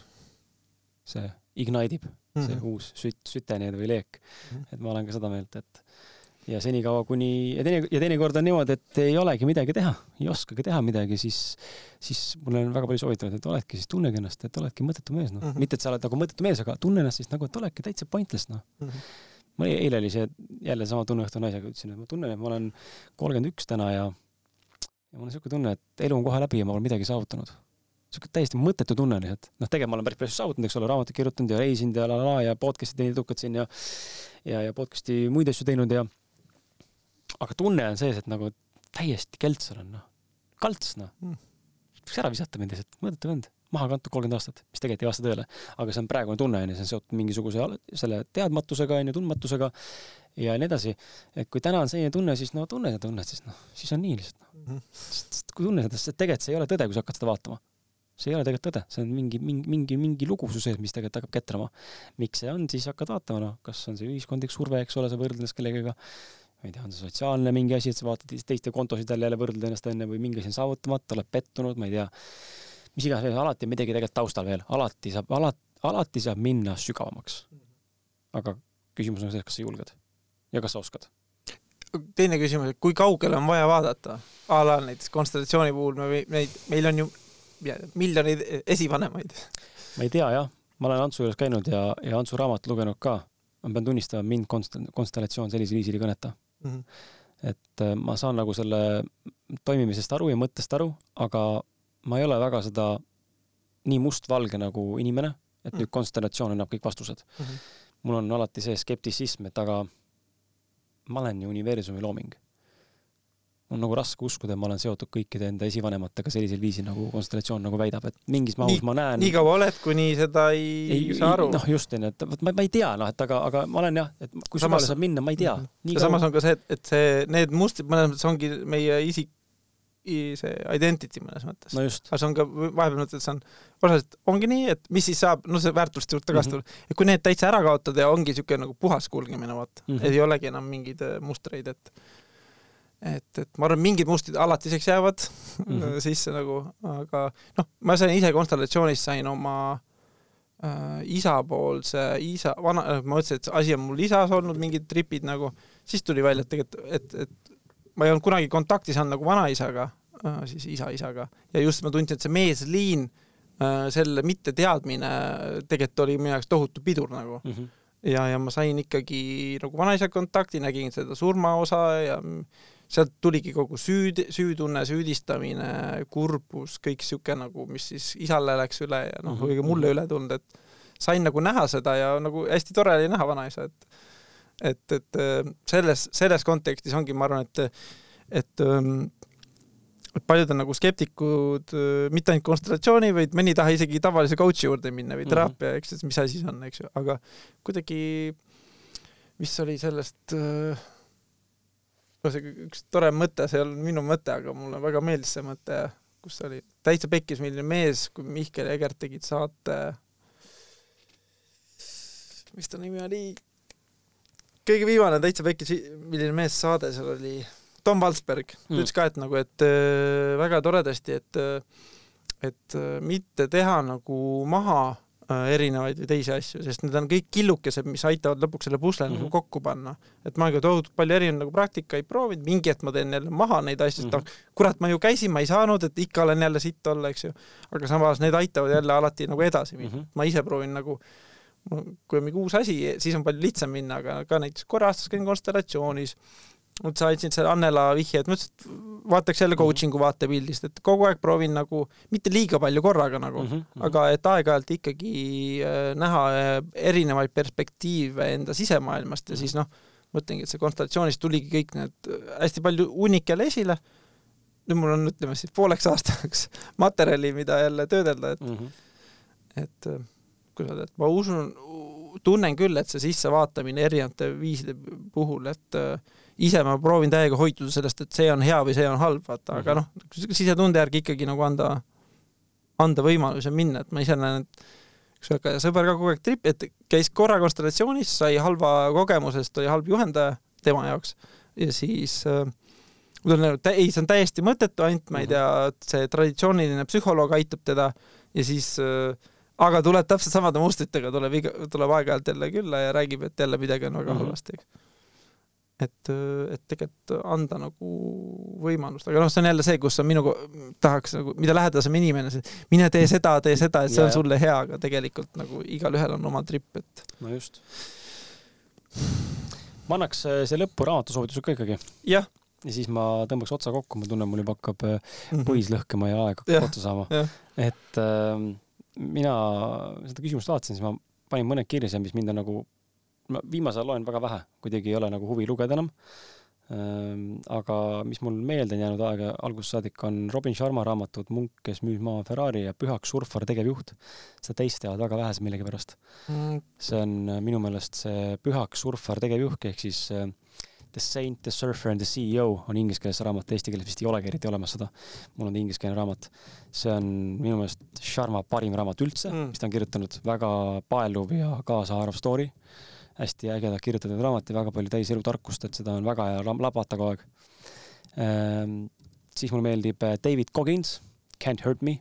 Speaker 2: see ignite ib mm, -hmm. see mhm. uus sütt, süte nii-öelda või leek mm. -hmm. et ma olen ka seda meelt, et ja senikaua, kuni ja teine ja teinekord on niimoodi, et ei olegi midagi teha, ei oskagi teha midagi, siis, siis mulle on väga palju soovitanud, et oledki siis tunnegi ennast, et oledki mõttetu mees, noh mm -hmm., mitte et sa oled nagu mõttetu mees, aga tunne ennast siis nagu, et oledki täitsa pointless, noh mm. -hmm. Mul eile oli see jälle sama tunne õhtu naisega, ütlesin, et ma tunnen, et ma olen kolmkümmend üks täna ja, ja mul on niisugune tunne, et elu on kohe läbi ja ma olen midagi saavutanud sihuke täiesti mõttetu tunne lihtsalt. noh, tegelikult ma olen päris palju saavutanud, eks ole, raamatuid kirjutanud ja reisinud ja la la la ja podcast'i teinud edukalt siin ja ja, ja podcast'i muid asju teinud ja aga tunne on sees, et nagu täiesti kelts olen, noh. kalts, noh mm.. võiks ära visata mind lihtsalt, mõõdetu vend, maha kantud kolmkümmend aastat, mis tegelikult ei vasta tõele. aga see on praegune tunne, onju, see on seotud mingisuguse selle teadmatusega, onju, tundmatusega ja nii edasi. et kui täna on selline tunne, siis no tunne seda tunnet, siis noh, siis on nii lihtsalt no.. -hmm. kui tunne seda, sest tegelikult see ei ole tõde, kui sa hakkad seda vaatama see ei ole tegelikult tõde, see on mingi, mingi, mingi, mingi lugu su sees, mis tegelikult hakkab ketrama. miks see on, siis hakkad vaatama, noh, kas on see ühiskondlik surve, eks ole, sa võrdles kellegagi, ma ei tea, on see sotsiaalne mingi asi, et sa vaatad teiste kontosid jälle, jälle võrdled ennast onju või mingi asi on saavutamata, oled pettunud, ma ei tea. Mis iganes, alati on midagi tegelikult taustal veel, alati saab, alati, alati saab minna sügavamaks. aga küsimus on selles, kas sa julged ja kas sa oskad.
Speaker 1: teine küsimus, et kui kaugele on vaja vaadata? a la näiteks konstellatsiooni puhul me, neid, meil on ju miljoneid esivanemaid.
Speaker 2: ma ei tea jah, ma olen Antsu juures käinud ja, ja Antsu raamatut lugenud ka. ma pean tunnistama, mind konstellatsioon sellisel viisil ei kõneta mm. -hmm. et äh, ma saan nagu selle toimimisest aru ja mõttest aru, aga ma ei ole väga seda nii mustvalge nagu inimene, et mm nüüd konstellatsioon annab kõik vastused mm. -hmm. mul on alati see skeptitsism, et aga ma olen ju universumi looming on nagu raske uskuda, et ma olen seotud kõikide enda esivanematega sellisel viisil, nagu konstellatsioon nagu väidab, et mingis mahus ma näen.
Speaker 1: nii kaua oled, kuni seda ei, ei saa aru.
Speaker 2: noh, just onju, et vot ma, ma ei tea, noh, et aga, aga ma olen jah, et kui sügavale saab minna, ma ei tea.
Speaker 1: ja samas on ka see, et, et see, need mustrid mõnes mõttes ongi meie isik, see identity mõnes mõttes
Speaker 2: no.
Speaker 1: aga see on ka vahepeal mõtled, see on, osaliselt ongi nii, et mis siis saab, no see väärtuste juurde tagasi tulla mm -hmm., et kui need täitsa ära kaotada ja ongi niisugune nagu puhas kulgemine, vaata mm, -hmm. ei olegi enam mingeid äh, mustreid, et et, et ma arvan, mingid mustrid alatiseks jäävad mm -hmm. sisse nagu, aga noh, ma sain ise konstellatsioonist sain oma äh, isapoolse isa, vana, äh, ma mõtlesin, et asi on mul isas olnud mingid tripid nagu, siis tuli välja, et tegelikult, et, et ma ei olnud kunagi kontaktis olnud nagu vanaisaga äh,, siis isa-isaga ja just ma tundsin, et see meesliin äh,, selle mitteteadmine tegelikult oli minu jaoks tohutu pidur nagu mm. -hmm. ja, ja ma sain ikkagi nagu vanaisaga kontakti, nägin seda surmaosa ja sealt tuligi kogu süüd, süütunne, süüdistamine, kurbus, kõik sihuke nagu, mis siis isale läks üle ja noh, või ka mhm, mulle üle tulnud, et sain nagu näha seda ja nagu hästi tore oli näha vanaisa, et et, et äh, selles, selles kontekstis ongi, ma arvan, et, et ähm, et paljud on nagu skeptikud äh, mitte ainult konstellatsiooni, vaid mõni ei taha isegi tavalise coach'i juurde minna või mhm. teraapia, eks, et mis asi see on, eks ju, aga kuidagi, mis oli sellest äh, no see üks tore mõte, see ei olnud minu mõte, aga mulle väga meeldis see mõte, kus oli. Täitsa pekkis, milline mees, kui Mihkel ja Egert tegid saate, mis ta nimi oli, kõige viimane täitsa pekkis, milline mees saade seal oli, Tom Valsberg mm., ta ütles ka, et nagu, et äh, väga toredasti, et et äh, mitte teha nagu maha Äh, erinevaid või teisi asju, sest need on kõik killukesed, mis aitavad lõpuks selle pusle mm -hmm. nagu mhm. kokku panna. et ma ka tohutult palju erinevaid nagu praktikaid proovinud, mingi hetk ma teen jälle maha neid asju, mm -hmm. kurat, ma ju käisin, ma ei saanud, et ikka olen jälle sitt olla, eks ju. aga samas need aitavad jälle alati nagu edasi minna mm. -hmm. ma ise proovin nagu kui on mingi uus asi, siis on palju lihtsam minna, aga ka näiteks korra aastas käin konstellatsioonis vot sa andsid selle Annela vihje, et mõtlesin, et vaataks jälle mhm. coaching'u vaatepildist, et kogu aeg proovin nagu, mitte liiga palju korraga nagu mm, -hmm. aga et aeg-ajalt ikkagi äh, näha äh, erinevaid perspektiive enda sisemaailmast ja -hmm. siis noh, mõtlengi, et see konstellatsioonist tuligi kõik need äh, hästi palju hunnik jälle esile. nüüd mul on, ütleme siis pooleks aastaks <laughs> materjali, mida jälle töödelda, et mm, -hmm. et kuidas öelda, et ma usun, tunnen küll, et see sissevaatamine erinevate viiside puhul, et äh, ise ma proovin täiega hoiduda sellest, et see on hea või see on halb, vaata, aga mhm. noh, sisetunde järgi ikkagi nagu anda, anda võimaluse minna, et ma ise näen, et üks väga sõber ka kogu aeg trip, et käis korra konstellatsioonis, sai halva kogemuse, sest oli halb juhendaja tema jaoks ja siis äh, ei, see on täiesti mõttetu, ainult ma ei mhm. tea, see traditsiooniline psühholoog aitab teda ja siis äh, aga tuleb täpselt samade mustritega, tuleb iga, tuleb aeg-ajalt jälle külla ja räägib, et jälle midagi on väga mm -hmm. halvasti, eks et, et tegelikult anda nagu võimalust, aga noh, see on jälle see, kus on minu, tahaks nagu, mida lähedasem inimene, mine tee seda, tee seda, et see on sulle hea, aga tegelikult nagu igalühel on oma trip, et.
Speaker 2: no just. ma annaks äh, see lõppu raamatusoovitused ka ikkagi.
Speaker 1: jah.
Speaker 2: ja siis ma tõmbaks otsa kokku, ma tunnen, mul juba hakkab mm -hmm. põis lõhkema ja aeg hakkab otsa saama. et äh, mina seda küsimust vaatasin, siis ma panin mõned kirja mis mind on nagu ma viimasel ajal loen väga vähe, kuidagi ei ole nagu huvi lugeda enam. Ehm, aga mis mul meelde on jäänud aega algusest saadik, on Robin Sharma raamatud Munk, kes müüs maha Ferrari ja Pühaks surfar tegevjuht. seda teist teavad väga vähesed millegipärast mm.. see on äh, minu meelest see Pühaks surfar tegevjuht ehk siis äh, The Saint, The Surfer and the CEO on inglise keeles raamat, eesti keeles vist ei olegi eriti olemas seda. mul on ingliskeelne raamat. see on minu meelest Sharma parim raamat üldse mm., mis ta on kirjutanud, väga paeluv ja kaasaarv story hästi ägedalt kirjutatud raamat ja väga palju täis elutarkust, et seda on väga hea labata kogu aeg ehm,. siis mulle meeldib äh, David Coggins, Can't hurt me.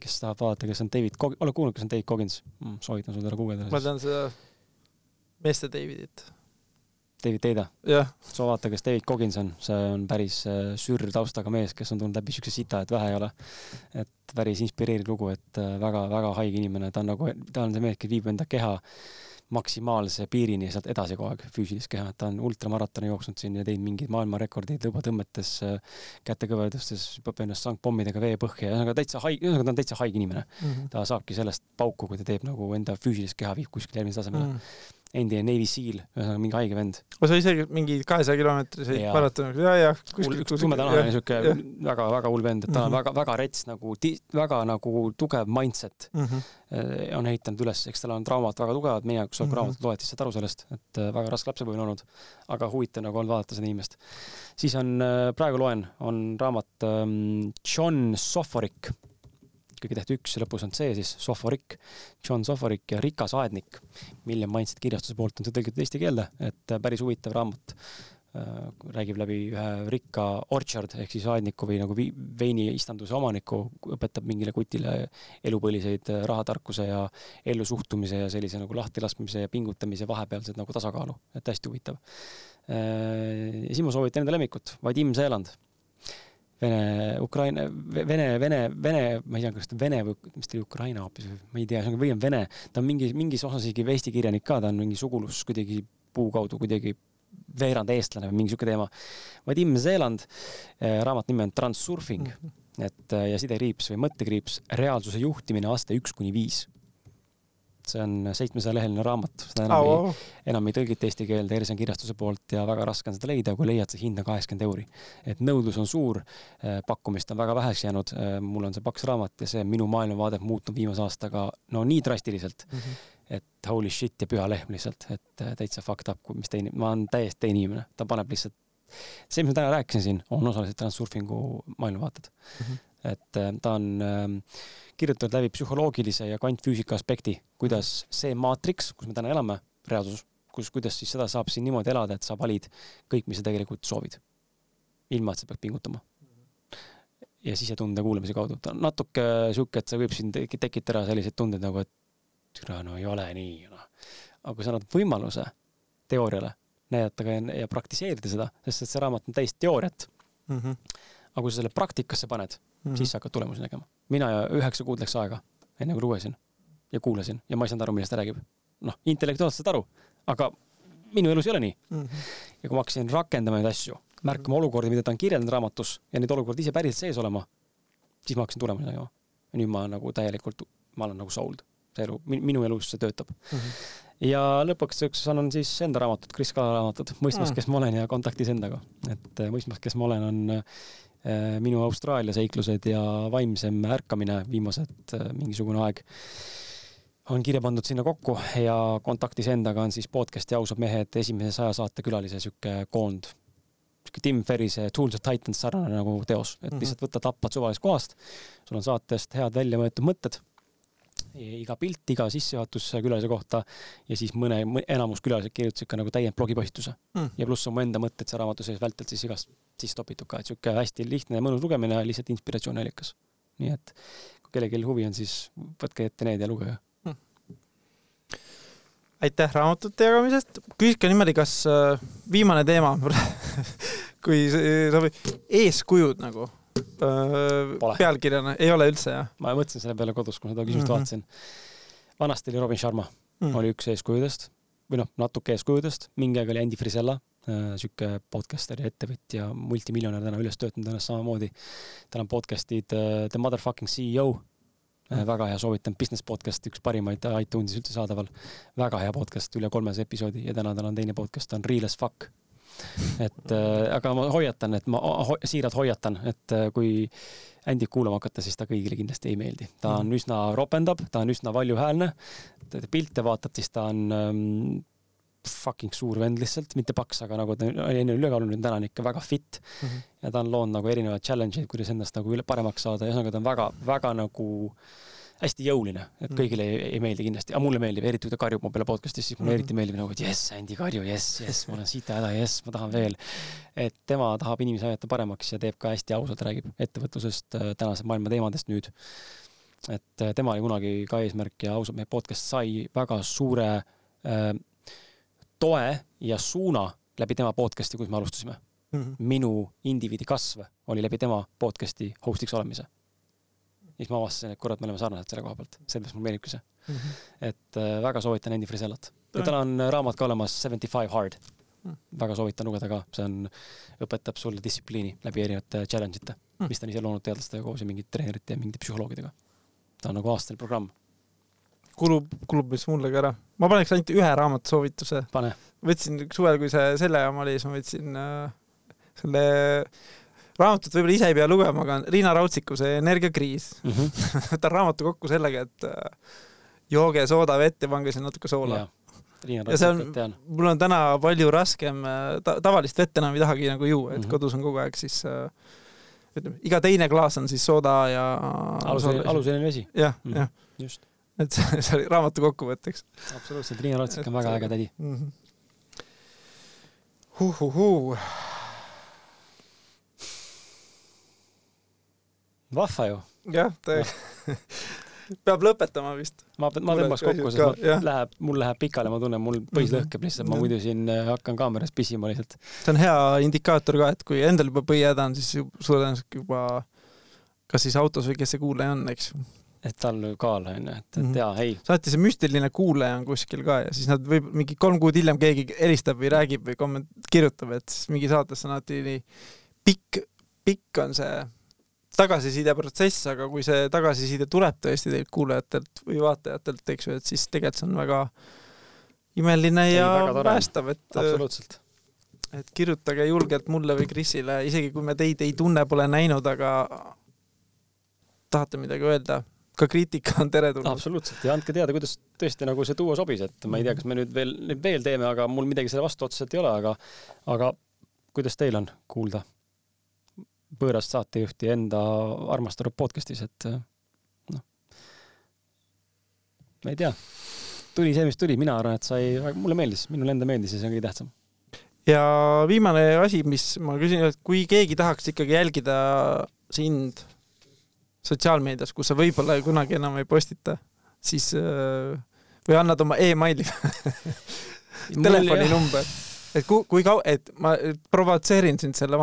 Speaker 2: kes tahab vaadata, kes on David Coggins, oled kuulnud, kes on David Coggins mm,? soovitan sul teda guugeldada.
Speaker 1: ma tean seda meeste Davidit.
Speaker 2: David Teida
Speaker 1: yeah.?
Speaker 2: soo vaata, kes David Coggins on, see on päris äh, sürr taustaga mees, kes on tulnud läbi siukse sita, et vähe ei ole. et päris inspireeriv lugu, et väga-väga äh, haige inimene, ta on nagu, ta on see mees, kes viib enda keha maksimaalse piirini ja sealt edasi kogu aeg füüsilist keha, et ta on ultramaratoni jooksnud siin ja teinud mingeid maailmarekordeid lõbatõmmetes, kätekõverdustes, hüppab ennast sangpommidega veepõhja, ühesõnaga täitsa haige, ühesõnaga ta on täitsa haige inimene mm. -hmm. ta saabki sellest pauku, kui ta teeb nagu enda füüsilist keha viib kuskile järgmisele tasemele mm. -hmm endine Navy Seal, ühesõnaga mingi haige vend.
Speaker 1: sa isegi mingi kahesaja kilomeetriseid maratone, ja, ja
Speaker 2: kuskil. üks tumedanahane siuke väga-väga hull vend, et ta on väga-väga mhm. rets nagu, väga nagu tugev mindset mm. -hmm. on ehitanud üles, eks tal on traumad väga tugevad, meie jaoks mm -hmm. raamatut loed, siis saad aru sellest, et äh, väga raske lapsepõlve on olnud. aga huvitav nagu on vaadata seda inimest. siis on, äh, praegu loen, on raamat um, John Soforic ikkagi tehti üks lõpus on C siis, Soforik, John Soforik ja Rikas aednik. Million Mindset kirjastuse poolt on see tõlgitud eesti keelde, et äh, päris huvitav raamat äh,. räägib läbi ühe rikka orchard ehk siis aedniku või nagu veiniistanduse omaniku, õpetab mingile kutile elupõliseid äh, rahatarkuse ja ellusuhtumise ja sellise nagu lahtilaskmise ja pingutamise vahepealset nagu tasakaalu, et hästi huvitav ja siis ma soovitan enda lemmikut, Vadim Seeland Vene, Ukraina, Vene, Vene, Vene, ma ei tea, kas ta Vene või mis ta oli, Ukraina hoopis või ma ei tea, või on Vene. ta on mingi, mingis osas isegi eesti kirjanik ka, ta on mingi sugulus kuidagi puu kaudu kuidagi veerand eestlane või mingi sihuke teema. Vadim Zeeland, eh, raamat nimi on Transurfing mm, -hmm. et ja sidekriips või mõttekriips, reaalsuse juhtimine aste üks kuni viis see on seitsmesaja leheline raamat, seda enam oh, ei, enam ei tõlgita eesti keelde Ersen kirjastuse poolt ja väga raske on seda leida, kui leiad, see hind on kaheksakümmend euri. et nõudlus on suur, eh, pakkumist on väga väheks jäänud, eh, mul on see paks raamat ja see minu maailmavaade muutub viimase aastaga no nii drastiliselt mm, -hmm. et holy shit ja püha lehm lihtsalt, et eh, täitsa fucked up, mis teine, ma olen täiesti inimene, ta paneb lihtsalt see, mis ma täna rääkisin siin, on osaliselt transurfingu maailmavaated mm. -hmm. Et ta on äh, kirjutanud läbi psühholoogilise ja kvantfüüsika aspekti, kuidas see maatriks, kus me täna elame, reaalsus, kus, kuidas siis seda saab siin niimoodi elada, et sa valid kõik, mis sa tegelikult soovid. ilma, et sa pead pingutama. ja sisetunde kuulamise kaudu, ta on natuke sihuke, et see võib siin tekitada selliseid tundeid nagu, et türa, no ei ole nii, noh. aga kui sa annad võimaluse teooriale näidata ka ja praktiseerida seda, sest et see raamat on täis teooriat mm. -hmm. aga kui sa selle praktikasse paned mm, -hmm. siis sa hakkad tulemusi nägema. mina ja üheksa kuud läks aega, enne kui lugesin ja kuulasin ja ma ei saanud aru, millest ta räägib. noh, intellektuaalselt saad aru, aga minu elus ei ole nii mm. -hmm. ja kui ma hakkasin rakendama neid asju, märkama olukordi, mida ta on kirjeldanud raamatus ja neid olukordi ise päriselt sees olema, siis ma hakkasin tulemusi nägema. ja nüüd ma nagu täielikult, ma olen nagu sold, see elu, minu elus see töötab mm. -hmm ja lõpuks üks annan siis enda raamatut, Kris Kala raamatut, Mõistmas, mm. kes ma olen ja Kontaktis endaga. et Mõistmas, kes ma olen, on minu Austraalia seiklused ja vaimsem ärkamine viimased äh, mingisugune aeg on kirja pandud sinna kokku ja kontaktis endaga on siis podcast'i Ausad mehed esimese saja saate külalise sihuke koond. sihuke Tim Ferrise Tools of Titans sarnane nagu teos, et -hmm. lihtsalt võtad tappad suvalisest kohast, sul on saatest head välja võetud mõtted iga pilt, iga sissejuhatus külalise kohta ja siis mõne, enamus külalised kirjutasid ka nagu täiend blogipostituse. Mm.. ja pluss oma enda mõtted seal raamatu sees vältelt siis igast sisse topitud ka, et sihuke hästi lihtne ja mõnus lugemine, lihtsalt inspiratsiooniallikas. nii et kui kellelgi huvi on, siis võtke ette need ja lugege. Mm..
Speaker 1: aitäh raamatute jagamisest. küsiks ka niimoodi, kas äh, viimane teema <laughs> kui sobib, eeskujud nagu äh, pealkirjana ei ole üldse jah?
Speaker 2: ma mõtlesin selle peale kodus, kui ma seda küsimust mm -hmm. vaatasin. vanasti oli Robin Sharma mm, -hmm. oli üks eeskujudest või noh, natuke eeskujudest, mingi aeg oli Andy Frisella äh,, sihuke podcaster ja ettevõtja, multimiljonär täna üles töötanud ennast samamoodi. tal on podcast'id uh, The Motherfucking CEO mm., väga hea, soovitan, Business podcast, üks parimaid iTunesis üldse saadaval. väga hea podcast, üle kolmesaja episoodi ja täna tal on teine podcast, on Real as fuck et äh, aga ma hoiatan, et ma ho siiralt hoiatan, et äh, kui Andyt kuulama hakata, siis ta kõigile kindlasti ei meeldi. ta on mm. üsna ropendab, ta on üsna valjuhäälne. pilte vaatad, siis ta on ähm, fucking suur vend lihtsalt, mitte paks, aga nagu ta oli enne ülekaaluline, täna on ikka väga fit mm. -hmm. ja ta on loonud nagu erinevaid challenge'id, kuidas endast nagu üle paremaks saada ja ühesõnaga ta on väga-väga nagu äh, hästi jõuline, et mm. kõigile ei, ei meeldi kindlasti, aga mulle meeldib, eriti kui ta karjub mu peale podcast'is, siis mulle mm. eriti meeldib nagu, et jess, Andy Karju, jess, jess, mul on sita häda, jess, ma tahan veel. et tema tahab inimesi aidata paremaks ja teeb ka hästi ausalt, räägib ettevõtlusest, äh, tänase maailma teemadest nüüd. et äh, tema oli kunagi ka eesmärk ja ausalt, meie podcast sai väga suure äh, toe ja suuna läbi tema podcast'i, kus me alustasime mm. -hmm. minu indiviidi kasv oli läbi tema podcast'i host'iks olemise siis ma avastasin, et kurat, me oleme sarnased selle koha pealt, sellepärast mulle meeldibki see mm. -hmm. et äh, väga soovitan Andy Frisellat. ja tal on äh, raamat ka olemas Seventy Five Hard mm. väga soovitan lugeda ka, see on, õpetab sulle distsipliini läbi erinevate challenge ite mm, mis ta on ise loonud teadlastega koos ja mingite treenerite ja mingite psühholoogidega. ta on nagu aastane programm.
Speaker 1: kulub, kulub vist mulle ka ära. ma paneks ainult ühe raamatu soovituse. võtsin suvel, kui see selle jama oli, siis ma võtsin äh, selle raamatut võib-olla ise ei pea lugema, aga Riina Rautsiku see Energiakriis mm. -hmm. <laughs> võtan raamatu kokku sellega, et äh, jooge soodavett ja pange sinna natuke soola. ja see on, mul on täna palju raskem äh, ta,, tavalist vett enam ei tahagi nagu juua, et mm -hmm. kodus on kogu aeg siis äh, ütleme, iga teine klaas on siis sooda ja
Speaker 2: aluseline, aluseline vesi.
Speaker 1: jah mm, -hmm. jah.
Speaker 2: just.
Speaker 1: et <laughs> see, oli raamatu kokkuvõtteks.
Speaker 2: absoluutselt, Riina Rautsik on väga äge tädi mm. -hmm.
Speaker 1: Huhuhuu
Speaker 2: vahva ju.
Speaker 1: jah, ta <laughs> peab lõpetama vist.
Speaker 2: ma, ma tõmbaks kokku, sest ma, läheb, mul läheb pikale, ma tunnen, mul põis mhm. lõhkeb lihtsalt, ma muidu siin äh, hakkan kaameras pissima lihtsalt.
Speaker 1: see on hea indikaator ka, et kui endal juba põhihäda on, siis suure tõenäosusega juba kas siis autos või kes see kuulaja on, eks
Speaker 2: et tal kaal on ju, et, et -hmm. jaa, ei.
Speaker 1: saati see müstiline kuulaja on kuskil ka ja siis nad võib mingi kolm kuud hiljem keegi helistab või räägib või komment-, kirjutab, et siis mingi saates on alati nii pikk, pikk on see tagasisideprotsess, aga kui see tagasiside tuleb tõesti teilt kuulajatelt või vaatajatelt, eks ju, et siis tegelikult see on väga imeline ja Ei, päästav, et
Speaker 2: absoluutselt.
Speaker 1: et kirjutage julgelt mulle või Krisile, isegi kui me teid ei tunne, pole näinud, aga tahate midagi öelda, ka kriitika on teretulnud.
Speaker 2: absoluutselt ja andke teada, kuidas tõesti nagu see duo sobis, et ma ei tea, kas me nüüd veel, nüüd veel teeme, aga mul midagi selle vastu otseselt ei ole, aga, aga kuidas teil on kuulda? Võõrast saatejuhti enda armastatud podcast'is, et äh, noh, ma ei tea, tuli see, mis tuli, mina arvan, et sai, mulle meeldis, minule enda meeldis ja see on kõige tähtsam.
Speaker 1: ja viimane asi, mis ma küsin, et kui keegi tahaks ikkagi jälgida sind sotsiaalmeedias, kus sa võib-olla kunagi enam ei postita, siis äh, või annad oma emaili <laughs> telefoninumber, et kui, kui kaua, et ma provotseerin sind selle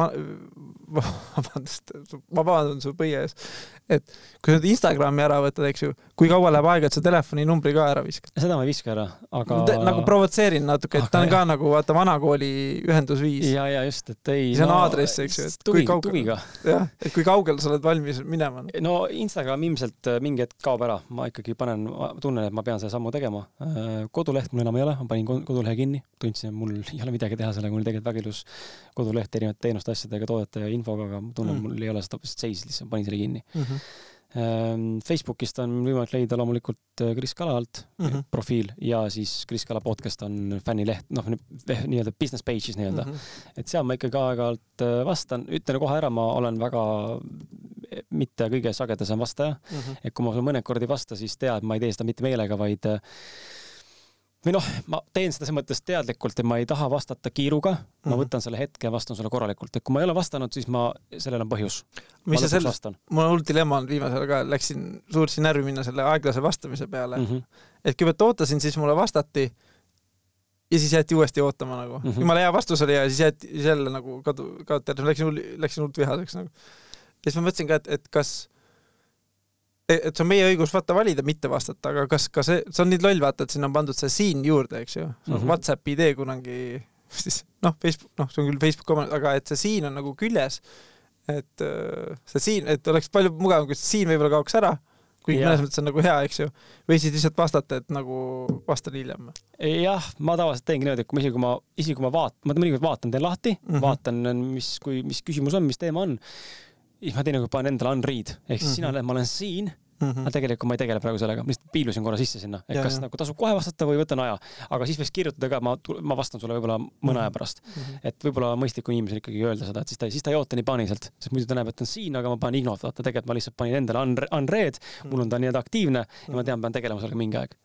Speaker 1: <laughs> vabandust, ma vabandan su põie ees, et kui sa Instagrami ära võtad, eks ju, kui kaua läheb aega, et sa telefoninumbri ka ära viskad?
Speaker 2: seda ma ei viska ära, aga
Speaker 1: Te, nagu provotseerin natuke, et aga ta on ka jah. nagu vaata vanakooli ühendusviis.
Speaker 2: ja, ja just, et ei.
Speaker 1: see on no, aadress, eks ju, et tuvi, kui kaugel, jah, et kui kaugel sa oled valmis minema?
Speaker 2: no Instagram ilmselt äh, mingi hetk kaob ära, ma ikkagi panen, tunnen, et ma pean selle sammu tegema. Äh, koduleht mul enam ei ole, ma panin kodulehe kinni, tundsin, et mul <laughs> ei ole midagi teha sellega, mul tegelikult väga ilus koduleht erinevate teenuste, asjadega, toodete ja infoga, aga ma tunnen mm., mul ei ole seda seis lihtsalt, panin selle kinni mm. -hmm. Facebookist on võimalik leida loomulikult äh, Kris Kala alt mm -hmm. profiil ja siis Kris Kala podcast on fännileht, noh, nii-öelda business page'is nii-öelda mm. -hmm. et seal ma ikkagi aeg-ajalt äh, vastan, ütlen kohe ära, ma olen väga mitte kõige sagedasem vastaja mm. -hmm. et kui ma mõned kordi ei vasta, siis tea, et ma ei tee seda mitte meelega, vaid või noh, ma teen seda selles mõttes teadlikult, et ma ei taha vastata kiiruga mm, -hmm. ma võtan selle hetke ja vastan sulle korralikult, et kui ma ei ole vastanud, siis ma, sellel on põhjus.
Speaker 1: mis sa sellest, mul on hull dilemma olnud viimasel ajal ka, läksin, suutsin närvi minna selle aeglase vastamise peale mm. -hmm. et kõigepealt ootasin, siis mulle vastati ja siis jäeti uuesti ootama nagu mm. -hmm. jumala hea vastus oli ja siis jäeti jälle nagu kadu, kaotati, läksin hull, läksin hullult vihaseks nagu. ja siis ma mõtlesin ka, et, et kas, et see on meie õigus vaata valida, mitte vastata, aga kas ka see, see on nii loll vaata, et sinna on pandud see siin juurde, eks ju mm. -hmm. Whatsappi idee kunagi, siis noh, Facebook, noh, see on küll Facebook oma, aga et see siin on nagu küljes. et äh, see siin, et oleks palju mugavam, kui siin võib-olla kaoks ära kuigi mõnes mõttes on nagu hea, eks ju. või siis lihtsalt vastata, et nagu vastan hiljem.
Speaker 2: jah, ma tavaliselt teengi niimoodi, et kui ma isegi kui ma, isegi kui ma vaatan, ma mõnikord vaatan, teen lahti mm. -hmm. vaatan, mis, kui, mis küsimus on, mis teema on. Siis ma teinekord panen endale unread ehk siis mm
Speaker 1: Mhm.
Speaker 2: -hmm. sina näed, ma olen siin
Speaker 1: Mm
Speaker 2: aga tegelikult ma ei tegele praegu sellega, ma lihtsalt piilusin korra sisse sinna, et
Speaker 1: Ja,
Speaker 2: kas
Speaker 1: ja.
Speaker 2: nagu tasub kohe vastata või võtan aja. aga siis võiks kirjutada ka, ma, ma vastan sulle võib-olla mõne aja pärast.
Speaker 1: -hmm.
Speaker 2: et võib-olla mõistlikum inimesel ikkagi öelda seda, et siis ta, siis ta ei oota nii paaniliselt, sest muidu ta näeb, et ta on siin, aga ma panen ignot, vaata tegelikult ma lihtsalt panin endale unre- unread, mul on ta nii-öelda aktiivne ja ma tean, pean tegelema sellega mingi aeg.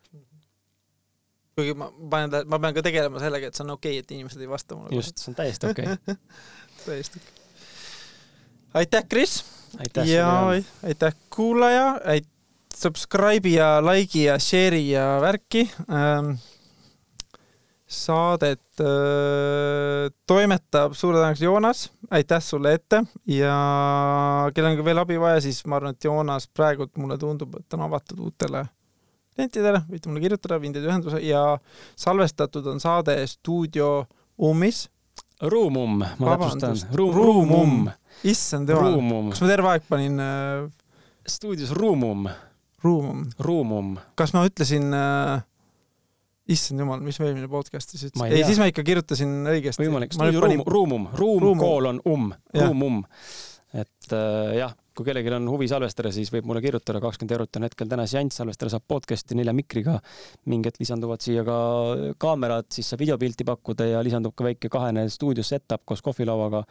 Speaker 1: kuigi ma panen, ma pean ka tegelema sellega, et see on okei okay,, et inimesed ei vasta mulle.
Speaker 2: just, see on täiesti okei okay. <laughs>
Speaker 1: täiesti okei okay.. Aitäh, Kris!
Speaker 2: aitäh
Speaker 1: ja aitäh, kuulaja, aitäh subscribe'i ja like'i ja share'i ja värki ähm,. saadet äh, toimetab suure tõenäosusega Joonas, aitäh sulle ette ja kellel on veel abi vaja, siis ma arvan, et Joonas praegult mulle tundub, et on avatud uutele klientidele, võite mulle kirjutada, viin teid ühenduse ja salvestatud on saade Stuudio Ummis.
Speaker 2: Ruumum, ma täpsustan.
Speaker 1: Ruumum.
Speaker 2: Ruumum.
Speaker 1: issand jumal,
Speaker 2: Ruumum.
Speaker 1: kas ma terve aeg panin äh,
Speaker 2: stuudios Ruumum,
Speaker 1: Ruumum?
Speaker 2: Ruumum.
Speaker 1: kas ma ütlesin äh, issand jumal, mis ma eelmine podcast'is ütlesin?
Speaker 2: ei
Speaker 1: ei, siis ma ikka kirjutasin õigesti.
Speaker 2: võimalik, stuudio
Speaker 1: panin
Speaker 2: Ruumum, Ruumum, Ruum
Speaker 1: Ruumum.
Speaker 2: kool on um. Ruumum. et äh, jah, kui kellelgi on huvi salvestada, siis võib mulle kirjutada, kakskümmend eurot on hetkel täna seanss, salvestada saab podcast'i nelja mikriga. mingi hetk lisanduvad siia ka kaamerad, siis saab videopilti pakkuda ja lisandub ka väike kahene stuudio setup koos kohvilauaga.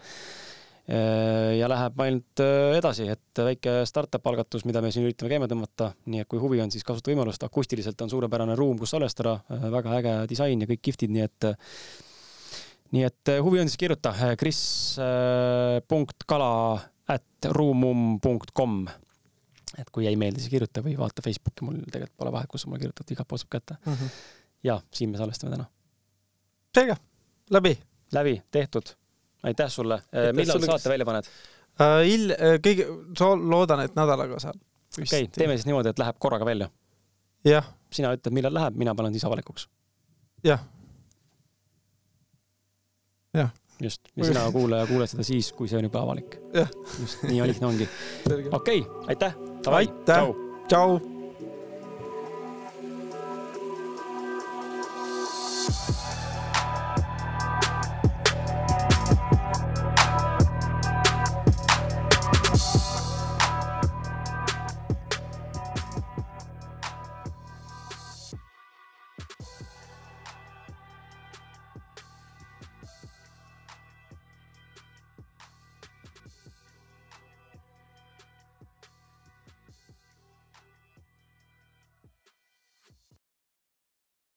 Speaker 2: Ja läheb ainult äh, edasi, et väike startup algatus, mida me siin üritame käima tõmmata, nii et kui huvi on, siis kasuta võimalust, akustiliselt on suurepärane ruum, kus salvestada, väga äge disain ja kõik kihvtid, nii et nii et äh, huvi on, siis kirjuta kris äh, punkt kala at ruumum.com. et kui jäi meelde, siis kirjuta või vaata Facebooki, mul tegelikult pole vahet, kus mulle kirjutad, igalt poolt saab kätte.
Speaker 1: mm. -hmm.
Speaker 2: ja siin me salvestame täna.
Speaker 1: selge, läbi
Speaker 2: läbi, tehtud. Aitäh sulle.
Speaker 1: Aitäh
Speaker 2: millal
Speaker 1: sulle,
Speaker 2: saate välja paned?
Speaker 1: uh,. Il- uh,, kõige, loodan, et nädalaga saab.
Speaker 2: okei okay,, teeme siis niimoodi, et läheb korraga välja.
Speaker 1: jah,
Speaker 2: sina ütled, millal läheb, mina panen siis avalikuks.
Speaker 1: jah. jah,
Speaker 2: just, ja sina kuulaja kuuled seda siis, kui see on juba avalik. Just, nii lihtne ongi. <laughs> okei okay,, aitäh.
Speaker 1: Aitäh. tšau.